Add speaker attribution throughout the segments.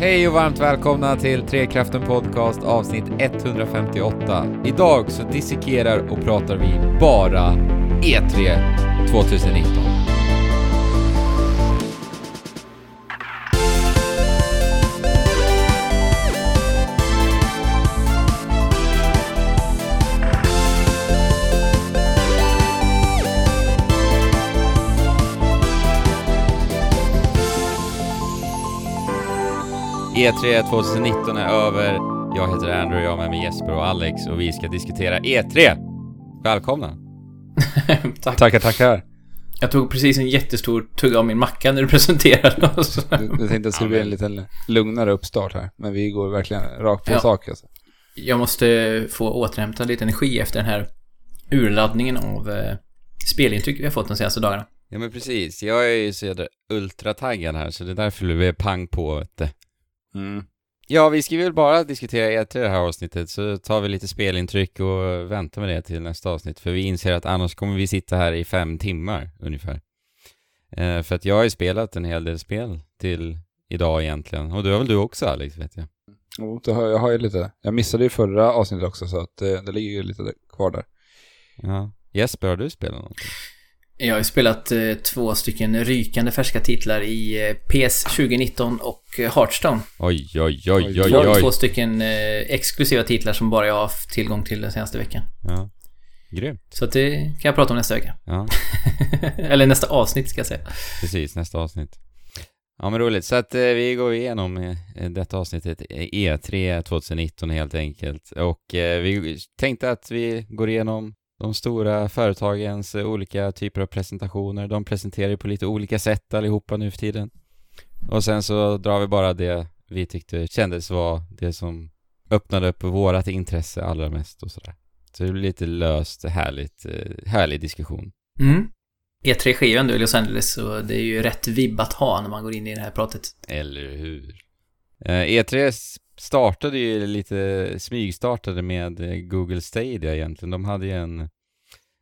Speaker 1: Hej och varmt välkomna till Trekraften Podcast avsnitt 158. Idag så dissekerar och pratar vi bara E3 2019. E3 2019 är över. Jag heter Andrew, jag har med mig Jesper och Alex och vi ska diskutera E3. Välkomna!
Speaker 2: Tack.
Speaker 3: Tackar, tackar.
Speaker 2: Jag tog precis en jättestor tugga av min macka när du presenterade oss.
Speaker 3: Du, du tänkte att det skulle bli en lite lugnare uppstart här, men vi går verkligen rakt på
Speaker 2: Ja.
Speaker 3: sak alltså.
Speaker 2: Jag måste få återhämta lite energi efter den här urladdningen av eh, spelintryck vi har fått de senaste dagarna.
Speaker 1: Ja men precis, jag är ju så jädra ultrataggad här så det är därför vi är pang på vet du.
Speaker 3: Mm.
Speaker 1: Ja, vi ska väl bara diskutera E3 det här avsnittet så tar vi lite spelintryck och väntar med det till nästa avsnitt för vi inser att annars kommer vi sitta här i fem timmar ungefär. Eh, för att jag har ju spelat en hel del spel till idag egentligen och det har väl du också Alex vet jag.
Speaker 3: Jo, det har, jag har ju lite. Jag missade ju förra avsnittet också så att det, det ligger ju lite kvar där.
Speaker 1: Ja. Jesper, har du spelat någonting?
Speaker 2: Jag har ju spelat eh, två stycken rykande färska titlar i eh, PS 2019 och eh, Hearthstone.
Speaker 1: Oj, oj, oj, oj,
Speaker 2: Två,
Speaker 1: oj.
Speaker 2: två stycken exklusiva titlar som bara jag har haft tillgång till den senaste veckan.
Speaker 1: Ja. Grymt.
Speaker 2: Så att det kan jag prata om nästa vecka.
Speaker 1: Ja,
Speaker 2: Eller nästa avsnitt ska jag säga.
Speaker 1: precis. Nästa avsnitt. Ja men roligt. Så att eh, vi går igenom eh, detta avsnittet eh, E3 2019 helt enkelt. Och eh, vi tänkte att vi går igenom de stora företagens eh, olika typer av presentationer. De presenterar ju på lite olika sätt allihopa nu för tiden. Och sen så drar vi bara det vi tyckte kändes vara det som öppnade upp vårat intresse allra mest och sådär. Så det blir lite löst, härligt, eh, härlig diskussion.
Speaker 2: Mm. E3 sker ju ändå i Los Angeles så det är ju rätt vibb att ha när man går in i det här pratet.
Speaker 1: Eller hur? Eh, E3 s- startade ju lite, smygstartade med Google Stadia egentligen. De hade ju en,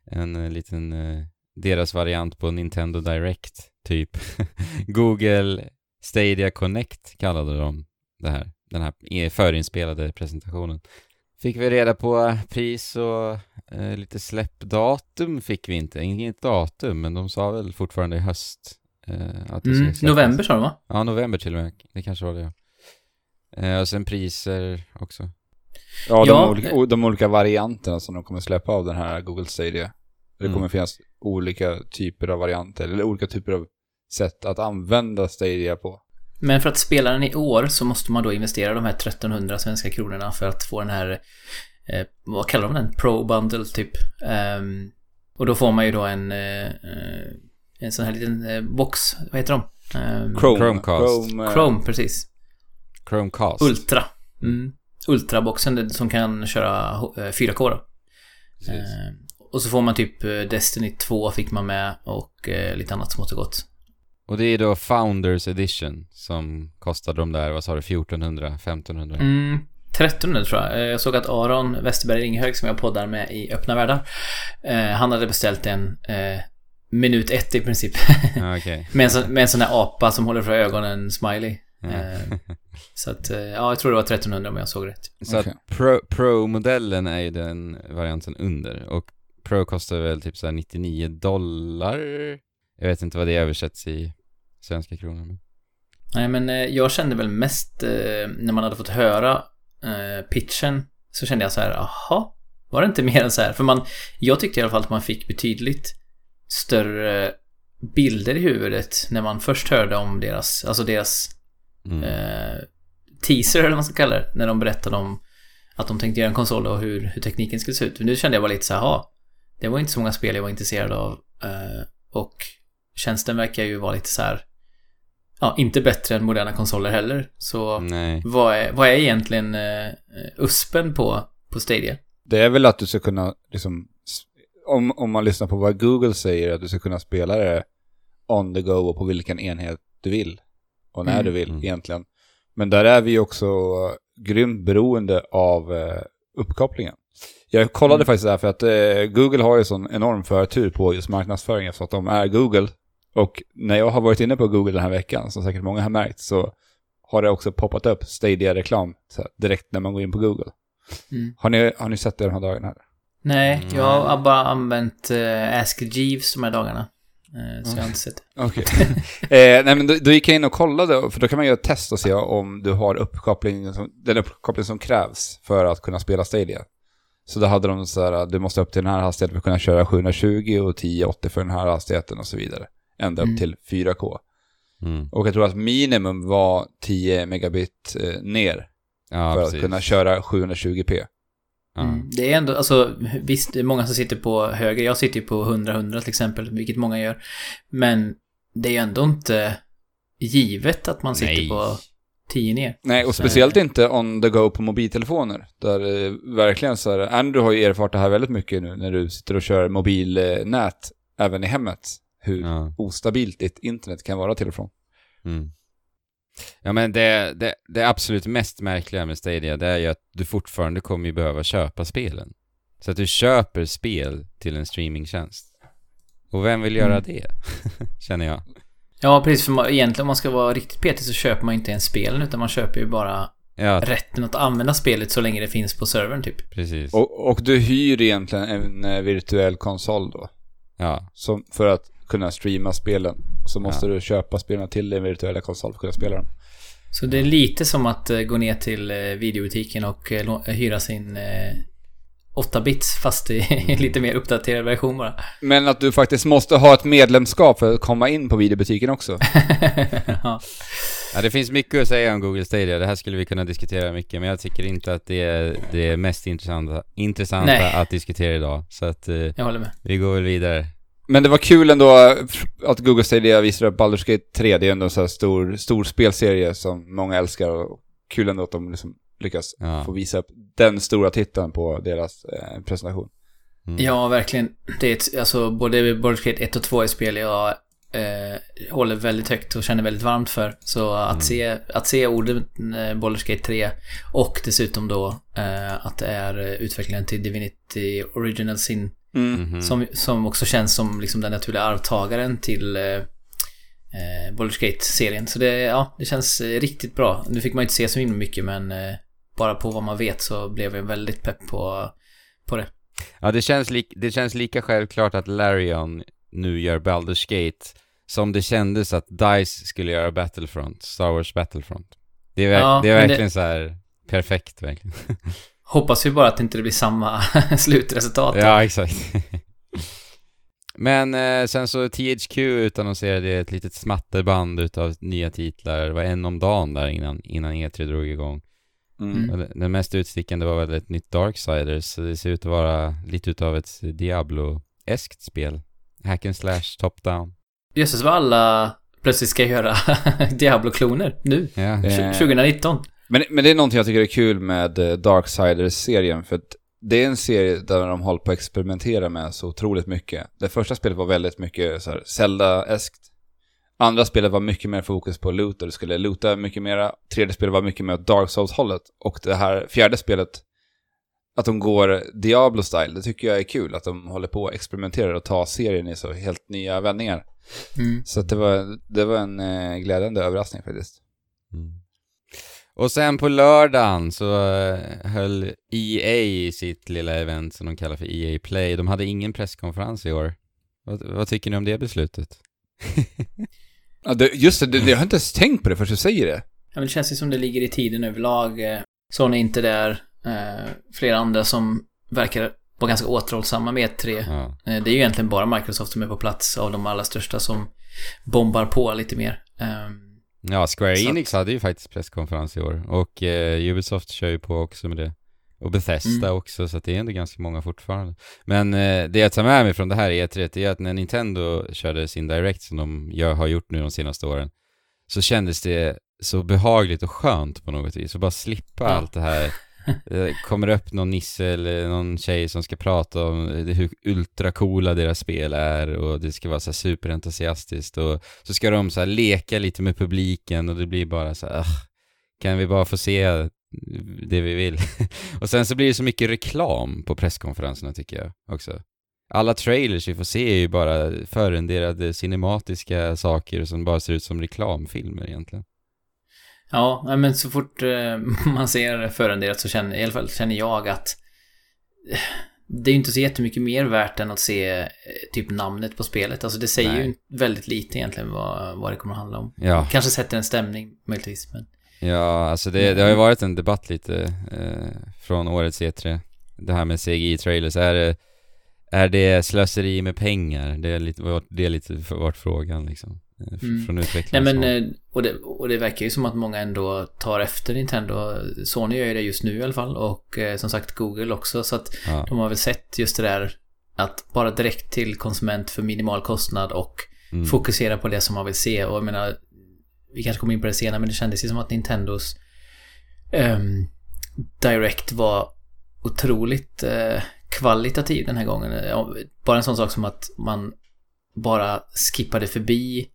Speaker 1: en eh, liten, eh, deras variant på Nintendo Direct, typ. Google Stadia Connect kallade de det här, den här förinspelade presentationen. Fick vi reda på pris och eh, lite släppdatum fick vi inte. Inget datum, men de sa väl fortfarande i höst. Eh, att det
Speaker 2: Mm. November sa de va?
Speaker 1: Ja, november till och med. Det kanske var det. Eh, och sen priser också.
Speaker 3: Ja, de,
Speaker 2: Ja,
Speaker 3: olika, de olika varianterna som de kommer släppa av den här Google Stadia. Det
Speaker 1: Mm.
Speaker 3: kommer finnas olika typer av varianter, eller olika typer av sätt att använda Stadia på.
Speaker 2: Men för att spela den i år så måste man då investera de här 1300 svenska kronorna för att få den här, eh, vad kallar de den? Pro Bundle typ. Ehm, och då får man ju då en, eh, eh, en sån här liten eh, box, vad heter de? Ehm,
Speaker 1: Chromecast.
Speaker 3: Chrome, eh,
Speaker 2: Chrome, precis.
Speaker 1: Chromecast.
Speaker 2: Ultra. Mm. Ultraboxen det- som kan köra eh, 4K då.
Speaker 1: Precis.
Speaker 2: Ehm, och så får man typ eh, Destiny 2 fick man med och eh, lite annat smått och gott.
Speaker 1: Och det är då Founders Edition som kostade de där, vad sa du, 1400, 1500?
Speaker 2: Mm, 1300 tror jag. Eh, Jag såg att Aron Westerberg Ringhög som jag poddar med i Öppna Världar. Eh, han hade beställt en eh, minut ett i princip.
Speaker 1: Ja, okej.
Speaker 2: med, en sån, med en sån här apa som håller för ögonen, smiley. Eh, så att, eh, ja, jag tror det var 1300 om jag såg rätt.
Speaker 1: Så
Speaker 3: Okej.
Speaker 1: att Pro- Pro-modellen är ju den varianten under. Och Pro kostar väl typ så här 99 dollar? Jag vet inte vad det översätts i svenska kronor.
Speaker 2: Nej, men eh, jag kände väl mest när man hade fått höra pitchen så kände jag så här, aha, var det inte mer än så här? För man, jag tyckte i alla fall att man fick betydligt större bilder i huvudet när man först hörde om deras, alltså deras
Speaker 1: Mm.
Speaker 2: eh, teaser eller vad man ska kalla det, när de berättade om att de tänkte göra en konsol och hur, hur tekniken skulle se ut. Men nu kände jag bara lite så här, "Jaha, det var inte så många spel jag var intresserad av eh, och tjänsten verkar ju vara lite så här ja, inte bättre än moderna konsoler heller. Så
Speaker 1: Nej.
Speaker 2: vad, är, vad är egentligen eh, USPen på, på Stadia?
Speaker 3: Det är väl att du ska kunna, liksom, om, om man lyssnar på vad Google säger, att du ska kunna spela det on the go och på vilken enhet du vill. Och när
Speaker 2: Mm.
Speaker 3: du vill
Speaker 1: Mm.
Speaker 3: egentligen. Men där är vi också grymt beroende av eh, uppkopplingen. Jag kollade
Speaker 2: Mm.
Speaker 3: faktiskt där för att eh, Google har ju sån enorm förtur på just marknadsföringen så att de är Google. Och när jag har varit inne på Google den här veckan, som säkert många har märkt, så har det också poppat upp Stadia-reklam direkt när man går in på Google.
Speaker 2: Mm.
Speaker 3: Har ni, har ni sett det de här dagarna?
Speaker 2: Nej,
Speaker 1: Mm.
Speaker 2: jag har bara använt uh, Ask Jeeves de här dagarna. Eh, så jag har inte sett det.
Speaker 3: Okej. eh, nej men då, då gick jag in och kollade, för då kan man göra ett test och se om du har uppkopplingen som, den uppkoppling som krävs för att kunna spela Stadia. Så då hade de så här, du måste upp till den här hastigheten för att kunna köra 720 och 1080 för den här hastigheten och så vidare. Ända upp
Speaker 2: Mm.
Speaker 3: till 4K.
Speaker 1: Mm.
Speaker 3: Och jag tror att minimum var 10 megabit eh, ner
Speaker 1: Ja,
Speaker 3: för
Speaker 1: precis.
Speaker 3: att kunna köra 720p.
Speaker 2: Mm. Det är ändå, alltså visst, det är många som sitter på höger. Jag sitter ju på 100-100 till exempel, vilket många gör. Men det är ju ändå inte givet att man sitter
Speaker 1: Nej.
Speaker 2: på 10 ner.
Speaker 3: Nej, och
Speaker 2: Så-
Speaker 3: speciellt inte on the go på mobiltelefoner. Där eh, verkligen så här, Andrew har ju erfart det här väldigt mycket nu när du sitter och kör mobilnät även i hemmet. Hur
Speaker 1: Ja.
Speaker 3: ostabilt ditt internet kan vara till och från.
Speaker 1: Mm. Ja men det, det, det absolut mest märkliga med Stadia det är ju att du fortfarande kommer ju behöva köpa spelen. Så att du köper spel till en streamingtjänst. Och vem vill göra
Speaker 2: Mm.
Speaker 1: det? Känner jag.
Speaker 2: Ja, precis. För man, egentligen om man ska vara riktigt petig så köper man inte ens spelen utan man köper ju bara
Speaker 1: Ja,
Speaker 2: rätten att använda spelet så länge det finns på servern typ.
Speaker 1: precis.
Speaker 3: Och, och du hyr egentligen en eh, virtuell konsol då.
Speaker 1: Ja,
Speaker 3: Som, för att kunna streama spelen. Så måste
Speaker 1: Ja.
Speaker 3: du köpa spelen till din virtuella konsol för att kunna spela dem.
Speaker 2: Så det är lite som att eh, gå ner till eh, videobutiken och eh, hyra sin eh, 8-bits fast i lite mer uppdaterad version bara.
Speaker 3: Men att du faktiskt måste ha ett medlemskap för att komma in på videobutiken också.
Speaker 2: ja.
Speaker 1: Ja, det finns mycket att säga om Google Stadia. Det här skulle vi kunna diskutera mycket, men jag tycker inte att det är det mest intressanta, intressanta
Speaker 2: Nej.
Speaker 1: att diskutera idag. Så att
Speaker 2: Jag håller med.
Speaker 1: vi går väl vidare.
Speaker 3: Men det var kul ändå att Google Stadia visade upp Baldur's Gate 3. Det är ändå en så här stor, stor spelserie som många älskar. Och kul ändå att de liksom lyckas
Speaker 1: Ja.
Speaker 3: få visa upp den stora titeln på deras eh, presentation.
Speaker 1: Mm.
Speaker 2: Ja, verkligen. Det är ett, alltså både Baldur's Gate 1 och 2 är spel jag eh, håller väldigt högt och känner väldigt varmt för. Så att,
Speaker 1: Mm.
Speaker 2: se, att se ordet eh, Baldur's Gate 3 och dessutom då eh, att det är utvecklingen till Divinity Original Sin
Speaker 1: Mhm.
Speaker 2: som, som också känns som liksom den naturliga arvtagaren till eh, eh, Baldur's Gate-serien. Så det, ja, det känns eh, riktigt bra. Nu fick man ju inte se så himla mycket men eh, bara på vad man vet så blev jag väldigt pepp på, på det.
Speaker 1: Ja, det känns, det känns lika självklart att Larion nu gör Baldur's Gate som det kändes att DICE skulle göra Battlefront, Star Wars Battlefront. Det är,
Speaker 2: Ja,
Speaker 1: det är
Speaker 2: men det-
Speaker 1: verkligen så här perfekt verkligen.
Speaker 2: Hoppas vi bara att det inte blir samma slutresultat.
Speaker 1: ja, exakt. Men eh, sen så THQ utannonserade ett litet smatterband utav nya titlar. Det var en om dagen där innan, innan E3 drog igång.
Speaker 2: Mm.
Speaker 1: Det- Den mest utstickande var väl ett nytt Darksiders, så det ser ut att vara lite utav ett Diablo-eskt spel. Hack and slash, top-down.
Speaker 2: Jösses vad alla plötsligt ska göra Diablo-kloner nu.
Speaker 1: Ja.
Speaker 3: Eh,
Speaker 2: 2019.
Speaker 3: Men, men det är någonting jag tycker är kul med eh, Darksiders-serien. För att det är en serie där de håller på att experimentera med så otroligt mycket. Det första spelet var väldigt mycket så här Zelda-eskt. Andra spelet var mycket mer fokus på loot och du skulle loota mycket mera. Tredje spelet var mycket mer åt Dark Souls-hållet. Och det här fjärde spelet, att de går Diablo-style, det tycker jag är kul. Att de håller på och experimenterar och tar serien i så helt nya vändningar.
Speaker 2: Mm.
Speaker 3: Så att det var, det var en eh, glädjande överraskning faktiskt.
Speaker 1: Mm. Och sen på lördagen så eh, höll EA sitt lilla event som de kallar för EA Play. De hade ingen presskonferens i år. Vad, vad tycker ni om det beslutet?
Speaker 3: Ja, det, just det, det, jag har inte ens tänkt på det förrän du säger det.
Speaker 2: Ja, men det känns ju som det ligger i tiden överlag. Eh, Sony är inte där. Eh, flera andra som verkar vara ganska återhållsamma med E3.
Speaker 1: Ja.
Speaker 2: Eh, det är ju egentligen bara Microsoft som är på plats av de allra största som bombar på lite mer. Ehm,
Speaker 1: Ja, Square
Speaker 2: Så att-
Speaker 1: Enix hade ju faktiskt presskonferens i år. Och eh, Ubisoft kör ju på också med det. Och Bethesda
Speaker 2: Mm.
Speaker 1: också, så att det är ändå ganska många fortfarande. Men eh, det jag tar med mig från det här E3 är att när Nintendo körde sin Direct som de gör, har gjort nu de senaste åren, så kändes det så behagligt och skönt på något vis. Och bara slippa
Speaker 2: Ja.
Speaker 1: allt det här. Eh, kommer upp någon nisse eller någon tjej som ska prata om eh, hur ultracoola deras spel är och det ska vara så här superentusiastiskt och så ska de så här leka lite med publiken och det blir bara så här, kan vi bara få se det vi vill? och sen så blir det så mycket reklam på presskonferenserna tycker jag också. Alla trailers vi får se är ju bara förrenderade cinematiska saker som bara ser ut som reklamfilmer egentligen.
Speaker 2: Ja, men så fort eh, man ser förenderat så känner, i alla fall känner jag att eh, det är ju inte så jättemycket mer värt än att se eh, typ namnet på spelet. Alltså det säger
Speaker 1: Nej.
Speaker 2: ju väldigt lite egentligen vad, vad det kommer att handla om.
Speaker 1: Ja,
Speaker 2: Kanske sätter en stämning möjligtvis, men...
Speaker 1: ja alltså det, det har ju varit en debatt lite eh, från årets E3. Det här med CGI-trailers, är det, är det slöseri med pengar? Det är lite, det är lite vart frågan liksom. Eh,
Speaker 2: Mm.
Speaker 1: Från
Speaker 2: Nej
Speaker 1: utvecklarnas
Speaker 2: men, eh, och det, och det verkar ju som att många ändå tar efter Nintendo. Sony gör ju det just nu i alla fall och eh, som sagt Google också. Så att
Speaker 1: Ja.
Speaker 2: de har väl sett just det där att bara direkt till konsument för minimal kostnad och
Speaker 1: Mm.
Speaker 2: fokusera på det som man vill se. Och jag menar, vi kanske kommer in på det senare, men det kändes ju som att Nintendos ehm, Direct var otroligt eh, kvalitativ den här gången. Bara en sån sak som att man bara skippade förbi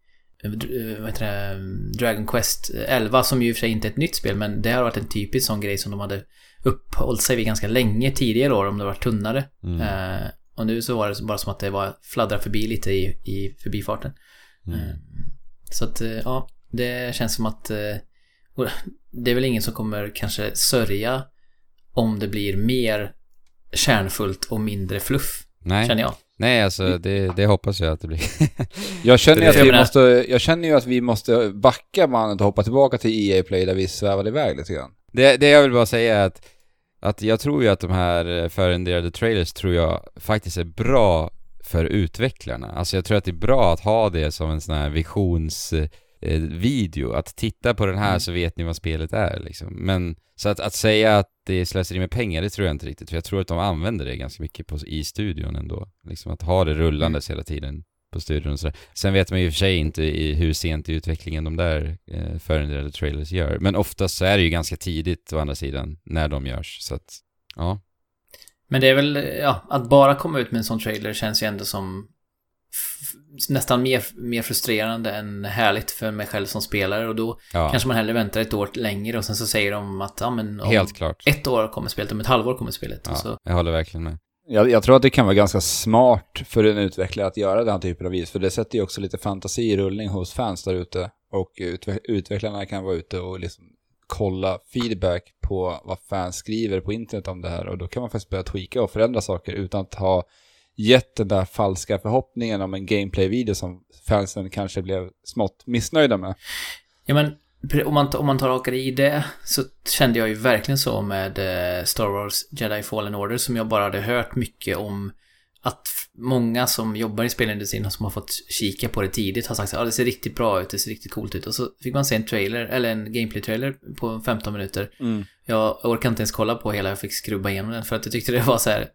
Speaker 2: vad heter det, Dragon Quest 11 som ju i och för sig inte är ett nytt spel men det har varit en typisk sån grej som de hade uppehållit sig vid ganska länge tidigare år om det var tunnare.
Speaker 1: Mm.
Speaker 2: Eh, och nu så var det bara som att det var fladdra förbi lite i, i förbifarten.
Speaker 1: Mm.
Speaker 2: Eh, Så att, eh, ja, det känns som att eh, det är väl ingen som kommer kanske sörja om det blir mer kärnfullt och mindre fluff,
Speaker 1: Nej,
Speaker 2: känner jag.
Speaker 1: Nej alltså det, det hoppas jag att det blir.
Speaker 3: Jag känner,
Speaker 1: Det-
Speaker 3: att vi måste, jag känner ju att vi måste backa bandet och hoppa tillbaka till EA Play där vi svävade iväg lite grann.
Speaker 1: Det, det jag vill bara säga är att, att jag tror ju att de här eh, förrenderade trailers tror jag faktiskt är bra för utvecklarna. Alltså jag tror att det är bra att ha det som en sån här visionsvideo. Eh, video. att titta på den här
Speaker 2: Mm.
Speaker 1: så vet ni vad spelet är liksom. Men så att, att säga att det är slöseri med pengar, det tror jag inte riktigt. För jag tror att de använder det ganska mycket på, i studion ändå. Liksom att ha det rullandes hela tiden på studion och sådär. Sen vet man ju i och för sig inte i hur sent i utvecklingen de där eh, förrenderade trailers gör. Men oftast så är det ju ganska tidigt å andra sidan när de görs. Så att, ja.
Speaker 2: Men det är väl, ja, att bara komma ut med en sån trailer känns ju ändå som nästan mer, mer frustrerande än härligt för mig själv som spelare och då
Speaker 1: ja
Speaker 2: kanske man hellre väntar ett år längre och sen så säger de att ja men om
Speaker 1: helt klart.
Speaker 2: ett år kommer spelet, om ett halvår kommer spelet. Och
Speaker 1: Ja,
Speaker 2: så,
Speaker 1: jag håller verkligen med.
Speaker 3: Jag, jag tror att det kan vara ganska smart för en utvecklare att göra den här typen av vis, för det sätter ju också lite fantasi i rullning hos fans där ute. Och utve utvecklarna kan vara ute och liksom kolla feedback på vad fans skriver på internet om det här och då kan man faktiskt börja tweaka och förändra saker utan att ha gett den där falska förhoppningen om en gameplay-video som fansen kanske blev smått missnöjda med.
Speaker 2: Ja men om man, om man tar hakar i det så kände jag ju verkligen så med eh, Star Wars Jedi Fallen Order som jag bara hade hört mycket om att många som jobbar i spelindustrin och som har fått kika på det tidigt har sagt att ah, det ser riktigt bra ut, det ser riktigt coolt ut och så fick man se en trailer, eller en gameplay-trailer på 15 minuter. Jag orkade inte ens kolla på hela, jag fick skrubba igenom den för att jag tyckte det var så här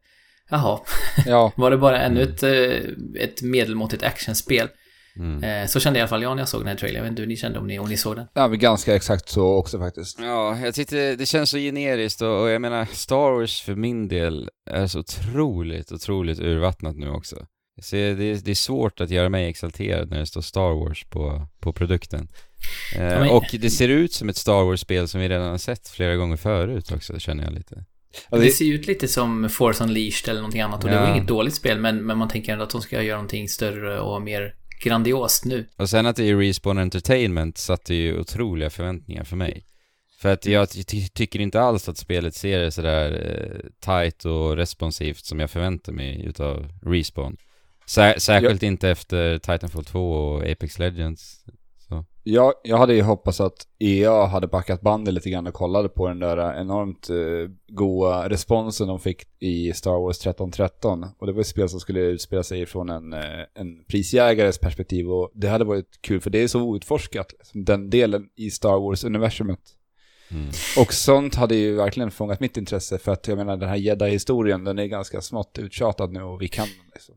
Speaker 2: Jaha,
Speaker 3: Ja,
Speaker 2: var det bara ännu ett, eh, ett medelmåttigt actionspel?
Speaker 1: Mm.
Speaker 2: Eh, Så kände i alla fall jag när jag såg den här trailern. Jag vet inte hur ni kände om ni, om ni såg den.
Speaker 3: ja men ganska exakt så också faktiskt.
Speaker 1: Ja, jag tyckte det känns så generiskt och, och jag menar Star Wars för min del är så otroligt, otroligt urvattnat nu också. Så det, är- det är svårt att göra mig exalterad när det står Star Wars på, på produkten. Eh,
Speaker 2: Ja, men-
Speaker 1: Och det ser ut som ett Star Wars-spel som vi redan har sett flera gånger förut också, känner jag lite.
Speaker 3: Ja,
Speaker 2: det
Speaker 3: det,
Speaker 2: ser ju ut lite som Force Unleashed eller någonting annat och det
Speaker 1: Ja.
Speaker 2: var inget dåligt spel men, men man tänker ändå att de ska göra någonting större och mer grandiost nu.
Speaker 1: Och sen att det är Respawn Entertainment satte ju otroliga förväntningar för mig. För att jag ty tycker inte alls att spelet ser sådär eh, tight och responsivt som jag förväntar mig utav Respawn. Sär särskilt inte efter Titanfall 2 och Apex Legends. Så.
Speaker 3: Jag, jag hade ju hoppats att EA hade backat bandet lite grann och kollade på den där enormt uh, goa responsen de fick i Star Wars 1313. Och det var ett spel som skulle utspela sig från en, eh, en prisjägares perspektiv och det hade varit kul för det är så outforskat, liksom, den delen i Star Wars-universumet.
Speaker 1: Mm.
Speaker 3: Och sånt hade ju verkligen fångat mitt intresse för att jag menar den här Jedi-historien den är ganska smått uttjatad nu och vi kan den liksom.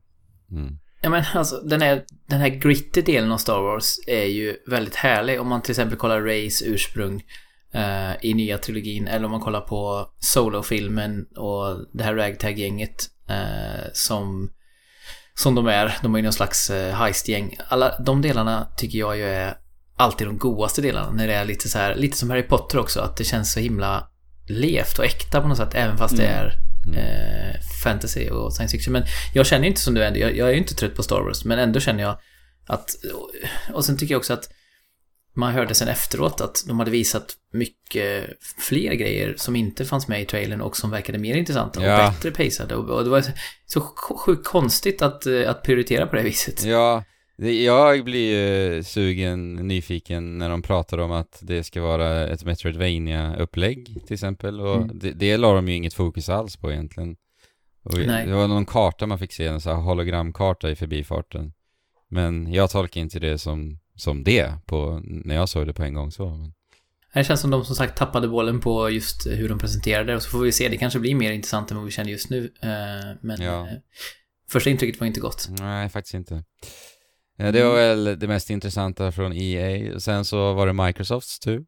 Speaker 1: Mm.
Speaker 2: Ja men alltså den här, den här gritty delen av Star Wars är ju väldigt härlig om man till exempel kollar Rays ursprung eh, i nya trilogin eller om man kollar på Solo-filmen och det här ragtag-gänget eh, som som de är. De är ju någon slags eh, heist-gäng. Alla de delarna tycker jag ju är alltid de godaste delarna när det är lite så här, lite som Harry Potter också, att det känns så himla levt och äkta på något sätt, även fast det är eh, fantasy och science fiction. Men jag känner inte som du Andy, jag, jag är ju inte trött på Star Wars, men ändå känner jag att... Och sen tycker jag också att man hörde sen efteråt att de hade visat mycket fler grejer som inte fanns med i trailern och som verkade mer intressanta och
Speaker 1: Ja.
Speaker 2: bättre pacade. Och, och det var så sjukt konstigt att, att prioritera på det viset.
Speaker 1: Ja, jag blir ju sugen, nyfiken när de pratar om att det ska vara ett Metroidvania-upplägg till exempel. Och
Speaker 2: Mm.
Speaker 1: det, det la de ju inget fokus alls på egentligen. Och
Speaker 2: Nej.
Speaker 1: Det var någon karta man fick se, en här hologramkarta i förbifarten. Men jag tolkar inte det som, som det på, när jag såg det på en gång så. Men,
Speaker 2: Det känns som de som sagt tappade bollen på just hur de presenterade och så får vi se, det kanske blir mer intressant än vad vi känner just nu. Eh, Men
Speaker 1: Ja.
Speaker 2: eh, första intrycket var inte gott.
Speaker 1: nej, faktiskt inte. Eh, Det var väl det mest intressanta från EA. Sen så var det Microsofts tur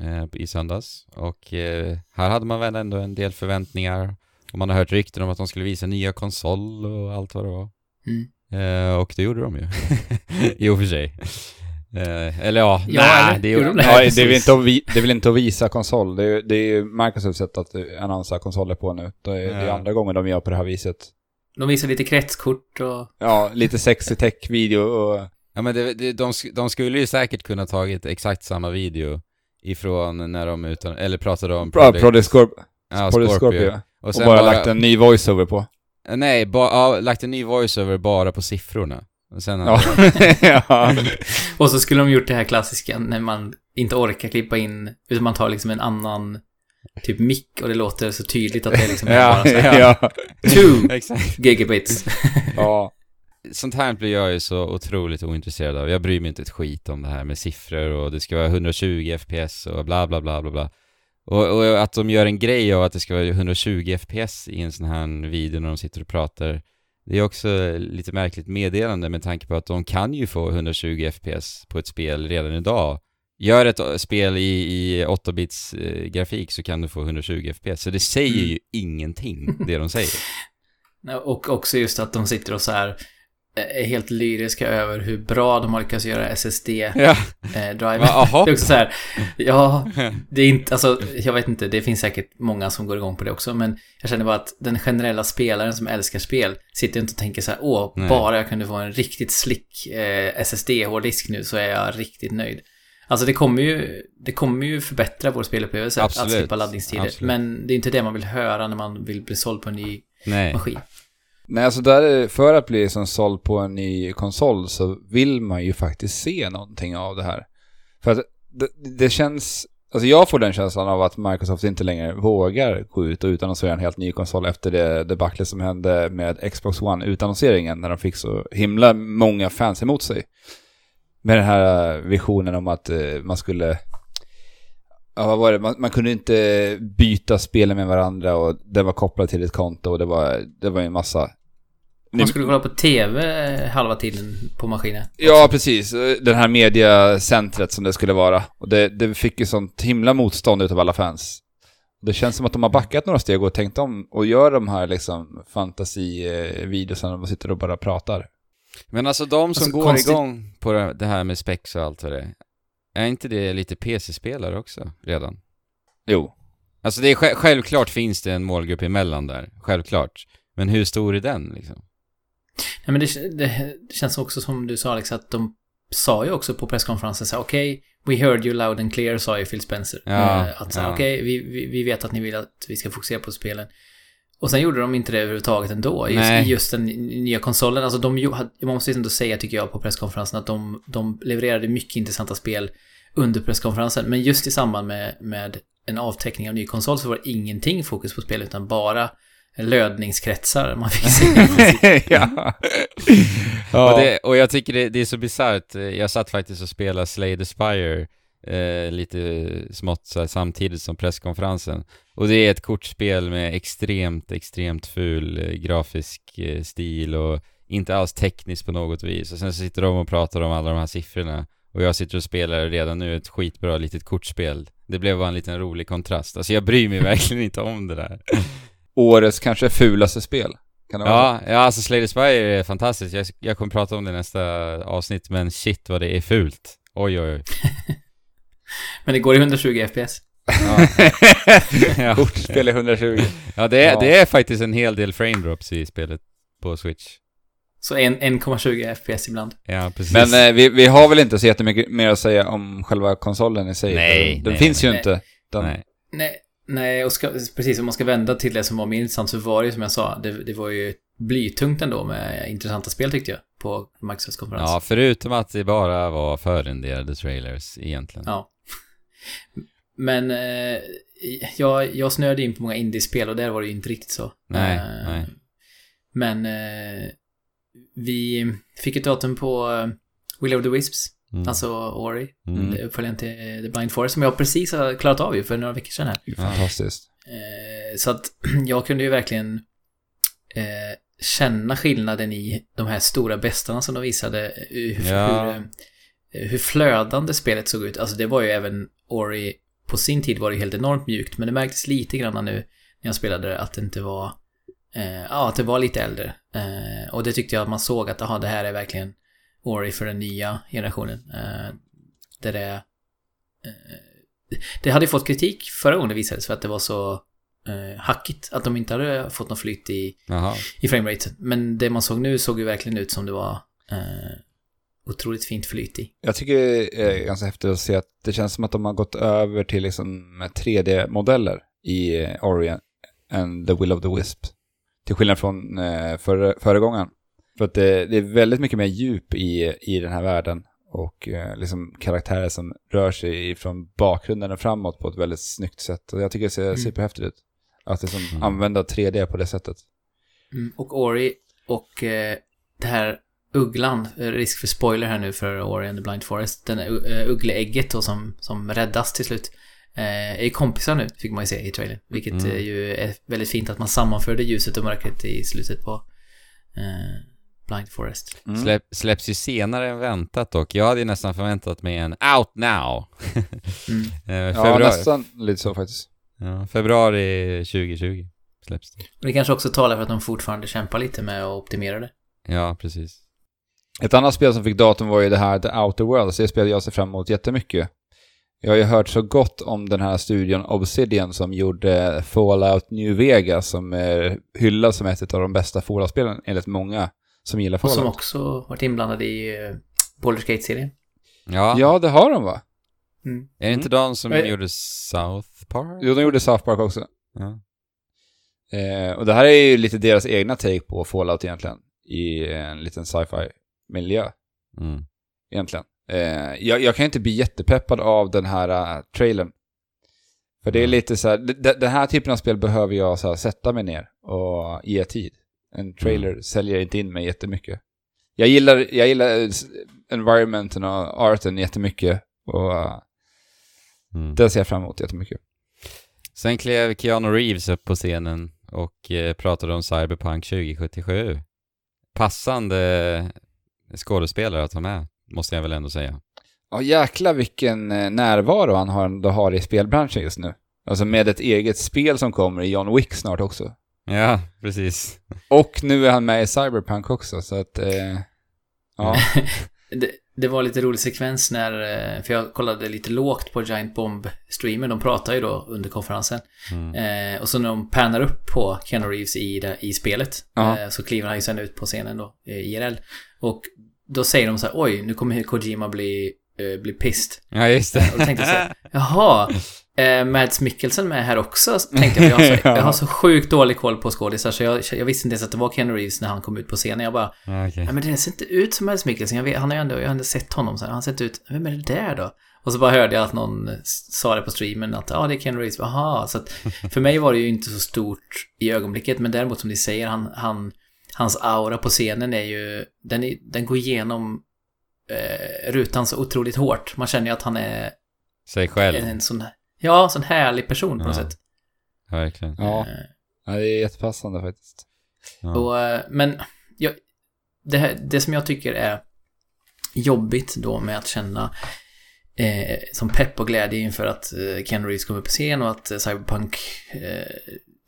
Speaker 1: eh, i söndags. Och eh, här hade man väl ändå en del förväntningar. Och man har hört rykten om att de skulle visa nya konsol och allt vad det var.
Speaker 2: Mm.
Speaker 1: Eh, och det gjorde de ju. I och för sig. Eh, eller ja,
Speaker 2: Ja,
Speaker 1: nej, det
Speaker 2: gjorde de det?
Speaker 3: Ja, det, är inte att vi, det är väl inte att visa konsol. Det är, det är ju Microsofts sätt att annonsera konsoler på nu. Det är, det är
Speaker 1: Ja.
Speaker 3: andra gången de gör på det här viset.
Speaker 2: De visar lite kretskort och...
Speaker 3: Ja, lite sexy tech-video och...
Speaker 1: Ja men det, det, de, de skulle ju säkert kunna tagit exakt samma video ifrån när de utan, eller pratade om
Speaker 3: Bra, Project Scorp
Speaker 1: ja,
Speaker 3: Project
Speaker 1: Scorpio.
Speaker 3: Scorpio.
Speaker 1: Och
Speaker 3: Och
Speaker 1: sen
Speaker 3: bara,
Speaker 1: bara,
Speaker 3: lagt en ny voiceover på.
Speaker 1: nej, ba, ja, lagt en ny voiceover bara på siffrorna. Och sen
Speaker 3: Ja. ja.
Speaker 2: Och så skulle de gjort det här klassiska när man inte orkar klippa in, utan man tar liksom en annan typ mick och det låter så tydligt att det är liksom
Speaker 1: Ja,
Speaker 2: bara så här,
Speaker 3: ja.
Speaker 2: two gigabits.
Speaker 3: ja.
Speaker 1: Sånt här blir jag ju så otroligt ointresserad av. Jag bryr mig inte ett skit om det här med siffror och det ska vara 120 FPS och bla bla bla bla bla. Och, och att de gör en grej av att det ska vara 120 FPS i en sån här video när de sitter och pratar. Det är också lite märkligt meddelande med tanke på att de kan ju få 120 FPS på ett spel redan idag. Gör ett eh, spel i, i 8-bits eh, grafik så kan du få 120 FPS. Så det säger
Speaker 2: Mm.
Speaker 1: ju ingenting, det de säger.
Speaker 2: Och också just att de sitter och så här eh, är helt lyriska över hur bra de har lyckats göra
Speaker 1: Ja.
Speaker 2: SSD-driven.
Speaker 1: Va, aha.
Speaker 2: det är också så här, ja, det är inte, alltså, jag vet inte, det finns säkert många som går igång på det också, men jag känner bara att den generella spelaren som älskar spel sitter inte och tänker så här, åh,
Speaker 1: Nej.
Speaker 2: bara jag kunde få en riktigt slick eh, SSD-hårddisk nu så är jag riktigt nöjd. Alltså det kommer ju, det kommer ju förbättra vår spelupplevelse att
Speaker 1: Absolut.
Speaker 2: slippa laddningstider.
Speaker 1: Absolut.
Speaker 2: Men det är inte det man vill höra när man vill bli såld på en ny
Speaker 1: Nej.
Speaker 2: maskin.
Speaker 3: Nej, alltså där, är- för att bli som såld på en ny konsol så vill man ju faktiskt se någonting av det här. För att det, det känns, alltså jag får den känslan av att Microsoft inte längre vågar gå ut och utannonsera en helt ny konsol efter det debaclet som hände med Xbox One-utannonseringen när de fick så himla många fans emot sig. Med den här visionen om att eh, man skulle Ja, vad var det? Man, man kunde inte byta spelen med varandra och det var kopplat till ett konto och det var, det var en massa...
Speaker 2: Man skulle kolla på TV halva tiden på maskinen.
Speaker 3: Ja, precis. Den här mediacentret som det skulle vara. Och det, det fick ju sånt himla motstånd utav alla fans. Det känns som att de har backat några steg och tänkt om och gör de här liksom fantasivideorna och sitter och bara pratar.
Speaker 1: Men alltså de som
Speaker 2: Alltså,
Speaker 1: går
Speaker 2: konstigt-
Speaker 1: igång på det här med specs och allt vad det är, är inte det lite PC-spelare också redan?
Speaker 3: Jo.
Speaker 1: Alltså det är sj- självklart finns det en målgrupp emellan där, självklart. Men hur stor är den liksom?
Speaker 2: Nej, men det, det, det känns också som du sa Alex, att de sa ju också på presskonferensen så här, okej, we heard you loud and clear, sa ju Phil Spencer.
Speaker 1: Ja,
Speaker 2: Eh, att så
Speaker 1: ja.
Speaker 2: okej, vi, vi, vi vet att ni vill att vi ska fokusera på spelen. Och sen gjorde de inte det överhuvudtaget ändå. Just, i just den nya konsolen. Alltså de ju- man måste ändå säga, tycker jag, på presskonferensen att de, de levererade mycket intressanta spel under presskonferensen. Men just i samband med, med en avteckning av ny konsol så var det ingenting fokus på spel, utan bara lödningskretsar man fick se.
Speaker 3: ja.
Speaker 1: Och, det, och jag tycker det, det är så bisarrt, jag satt faktiskt och spelade Slay the Spire eh, lite smått så här, samtidigt som presskonferensen. Och det är ett kortspel med extremt, extremt ful eh, grafisk eh, stil och inte alls tekniskt på något vis. Och sen så sitter de och pratar om alla de här siffrorna. Och jag sitter och spelar redan nu ett skitbra litet kortspel. Det blev bara en liten rolig kontrast. Alltså jag bryr mig verkligen inte om det där.
Speaker 3: Årets kanske fulaste spel. Kan det vara så?
Speaker 1: Ja, ja alltså Slay the Spire är fantastiskt. Jag, jag kommer prata om det i nästa avsnitt, men shit vad det är fult. Oj, oj, oj.
Speaker 2: Men det går i 120 FPS.
Speaker 1: Ja, ja.
Speaker 3: Kortspel i 120.
Speaker 1: ja, det, är,
Speaker 3: Ja.
Speaker 1: det är faktiskt en hel del frame drops i spelet på Switch.
Speaker 2: Så en- 1,20 FPS ibland.
Speaker 1: Ja, precis.
Speaker 3: Men eh, vi, vi har väl inte så jättemycket mer att säga om själva konsolen i sig.
Speaker 1: Nej,
Speaker 3: Den,
Speaker 1: nej,
Speaker 3: finns
Speaker 2: nej.
Speaker 3: ju inte. Den,
Speaker 1: Nej.
Speaker 2: Nej, nej och ska, precis om man ska vända till det som var mer intressant så var det ju som jag sa, det, det var ju blytungt ändå med intressanta spel tyckte jag på Microsofts konferens.
Speaker 1: Ja, förutom att det bara var förrenderade trailers egentligen.
Speaker 2: Ja. Men eh, jag, jag snöade in på många indiespel och där var det ju inte riktigt så.
Speaker 1: Nej,
Speaker 2: Eh,
Speaker 1: nej.
Speaker 2: Men eh, vi fick ett datum på eh, Will of the Wisps,
Speaker 1: Mm.
Speaker 2: alltså Ori,
Speaker 1: Mm.
Speaker 2: uppföljaren till The Blind Forest, som jag precis har klarat av ju för några veckor sedan här.
Speaker 3: Fantastiskt.
Speaker 2: Eh, så att jag kunde ju verkligen eh, känna skillnaden i de här stora bestarna som de visade. Hur,
Speaker 1: Ja.
Speaker 2: hur, hur flödande spelet såg ut. Alltså det var ju även Ori, på sin tid var det helt enormt mjukt, men det märktes lite grann nu när jag spelade det att det inte var, eh, ja att det var lite äldre. Eh, och det tyckte jag att man såg att, aha, det här är verkligen Ori för den nya generationen. Eh, där det eh, det hade fått kritik förra gången det visades för att det var så eh, hackigt. Att de inte hade fått någon flyt i,
Speaker 1: Jaha.
Speaker 2: i frameraten. Men det man såg nu såg ju verkligen ut som det var eh, otroligt fint flyt i.
Speaker 3: Jag tycker det är ganska häftigt att se att det känns som att de har gått över till liksom 3D-modeller i eh, Ori and the Will of the Wisp. Till skillnad från eh, före, föregångaren. För att det, det är väldigt mycket mer djup i, i den här världen. Och eh, liksom karaktärer som rör sig från bakgrunden och framåt på ett väldigt snyggt sätt. Och jag tycker det ser
Speaker 2: Mm.
Speaker 3: superhäftigt ut. Att liksom
Speaker 1: Mm.
Speaker 3: använda 3D på det sättet.
Speaker 2: Mm, och Ori och eh, det här ugglan, eh, risk för spoiler här nu för Ori and the Blind Forest, den här uh, uggleägget då som, som räddas till slut. Eh, är ju kompisar nu, fick man ju se i trailern. Vilket
Speaker 1: Mm.
Speaker 2: eh, ju är väldigt fint att man sammanförde ljuset och mörkret i slutet på eh, Blind Forest.
Speaker 3: Mm.
Speaker 1: Släpp, släpps ju senare än väntat dock. Jag hade ju nästan förväntat mig en out now.
Speaker 2: Mm.
Speaker 1: Eh,
Speaker 3: Ja,
Speaker 1: februari,
Speaker 3: nästan lite så faktiskt.
Speaker 1: ja, februari 2020 släpps det.
Speaker 2: Och det kanske också talar för att de fortfarande kämpar lite med att optimera det.
Speaker 1: Ja, precis.
Speaker 3: Ett annat spel som fick datum var ju det här The Outer Worlds. Det spel jag ser fram emot jättemycket. Jag har ju hört så gott om den här studion Obsidian som gjorde Fallout New Vegas som är hyllad som ett av de bästa Fallout-spelen enligt många som gillar
Speaker 2: Och som
Speaker 3: Fallout.
Speaker 2: också varit inblandad i uh, Baldur's Gate-serien.
Speaker 1: Ja,
Speaker 3: Ja, det har de va?
Speaker 2: Mm.
Speaker 1: är det inte de som
Speaker 2: Men-
Speaker 1: gjorde South Park?
Speaker 3: Jo, de gjorde South Park också.
Speaker 1: Ja.
Speaker 3: Eh, och det här är ju lite deras egna take på Fallout egentligen. I en liten sci-fi miljö.
Speaker 1: Mm.
Speaker 3: egentligen. Eh, jag, jag kan inte bli jättepeppad av den här uh, trailern. För det är
Speaker 1: Mm.
Speaker 3: lite så här, den här typen av spel behöver jag så här, sätta mig ner och ge tid. En trailer säljer inte in mig jättemycket. Jag gillar, jag gillar eh, environmenten och arten jättemycket. Och uh,
Speaker 1: Mm.
Speaker 3: den ser jag fram emot jättemycket.
Speaker 1: Sen klev Keanu Reeves upp på scenen och eh, pratade om Cyberpunk 2077. Passande skådespelare att ha med, måste jag väl ändå säga.
Speaker 3: Ja, jäkla vilken eh, närvaro han har, har i spelbranschen just nu. Alltså med ett eget spel som kommer i John Wick snart också.
Speaker 1: Ja, precis.
Speaker 3: Och nu är han med i Cyberpunk också, så att... Eh, ja.
Speaker 2: Det, det var lite rolig sekvens när, eh, för jag kollade lite lågt på Giant Bomb-streamen, de pratar ju då under konferensen.
Speaker 1: Mm.
Speaker 2: Eh, och så när de pannar upp på Keanu Reeves i, det, i spelet,
Speaker 3: Ja.
Speaker 2: eh, så kliver han ju sen ut på scenen då, eh, IRL. Och då säger de så här, oj, nu kommer Kojima bli, eh, bli pissed.
Speaker 1: Ja, just det.
Speaker 2: Och då tänkte jag så här, jaha, eh, Mads Mikkelsen med här också, tänkte jag. Jag har så,
Speaker 3: Ja.
Speaker 2: jag har så sjukt dålig koll på skådisar, så jag, jag visste inte ens att det var Keanu Reeves när han kom ut på scenen. Jag bara,
Speaker 1: Ja, okej.
Speaker 2: Nej men det ser inte ut som Mads Mikkelsen. Jag vet, han har ju ändå, jag har ändå sett honom så här. Han har sett ut, vem är det där då? Och så bara hörde jag att någon sa det på streamen att ja, ah, det är Ken Reeves. Jaha, så att för mig var det ju inte så stort i ögonblicket. Men däremot som ni säger, han, han, hans aura på scenen är ju, den, är, den går igenom eh, rutan så otroligt hårt. Man känner ju att han är
Speaker 1: Säg själv.
Speaker 2: en sån, ja, sån härlig person på något
Speaker 1: Ja.
Speaker 2: sätt.
Speaker 1: Verkligen.
Speaker 3: Ja.
Speaker 2: Eh,
Speaker 3: ja, det är jättepassande faktiskt.
Speaker 1: Ja.
Speaker 2: Och, eh, men jag, det, här, det som jag tycker är jobbigt då med att känna eh, som pepp och glädje inför att eh, Ken Reeves kommer på scen och att eh, Cyberpunk eh,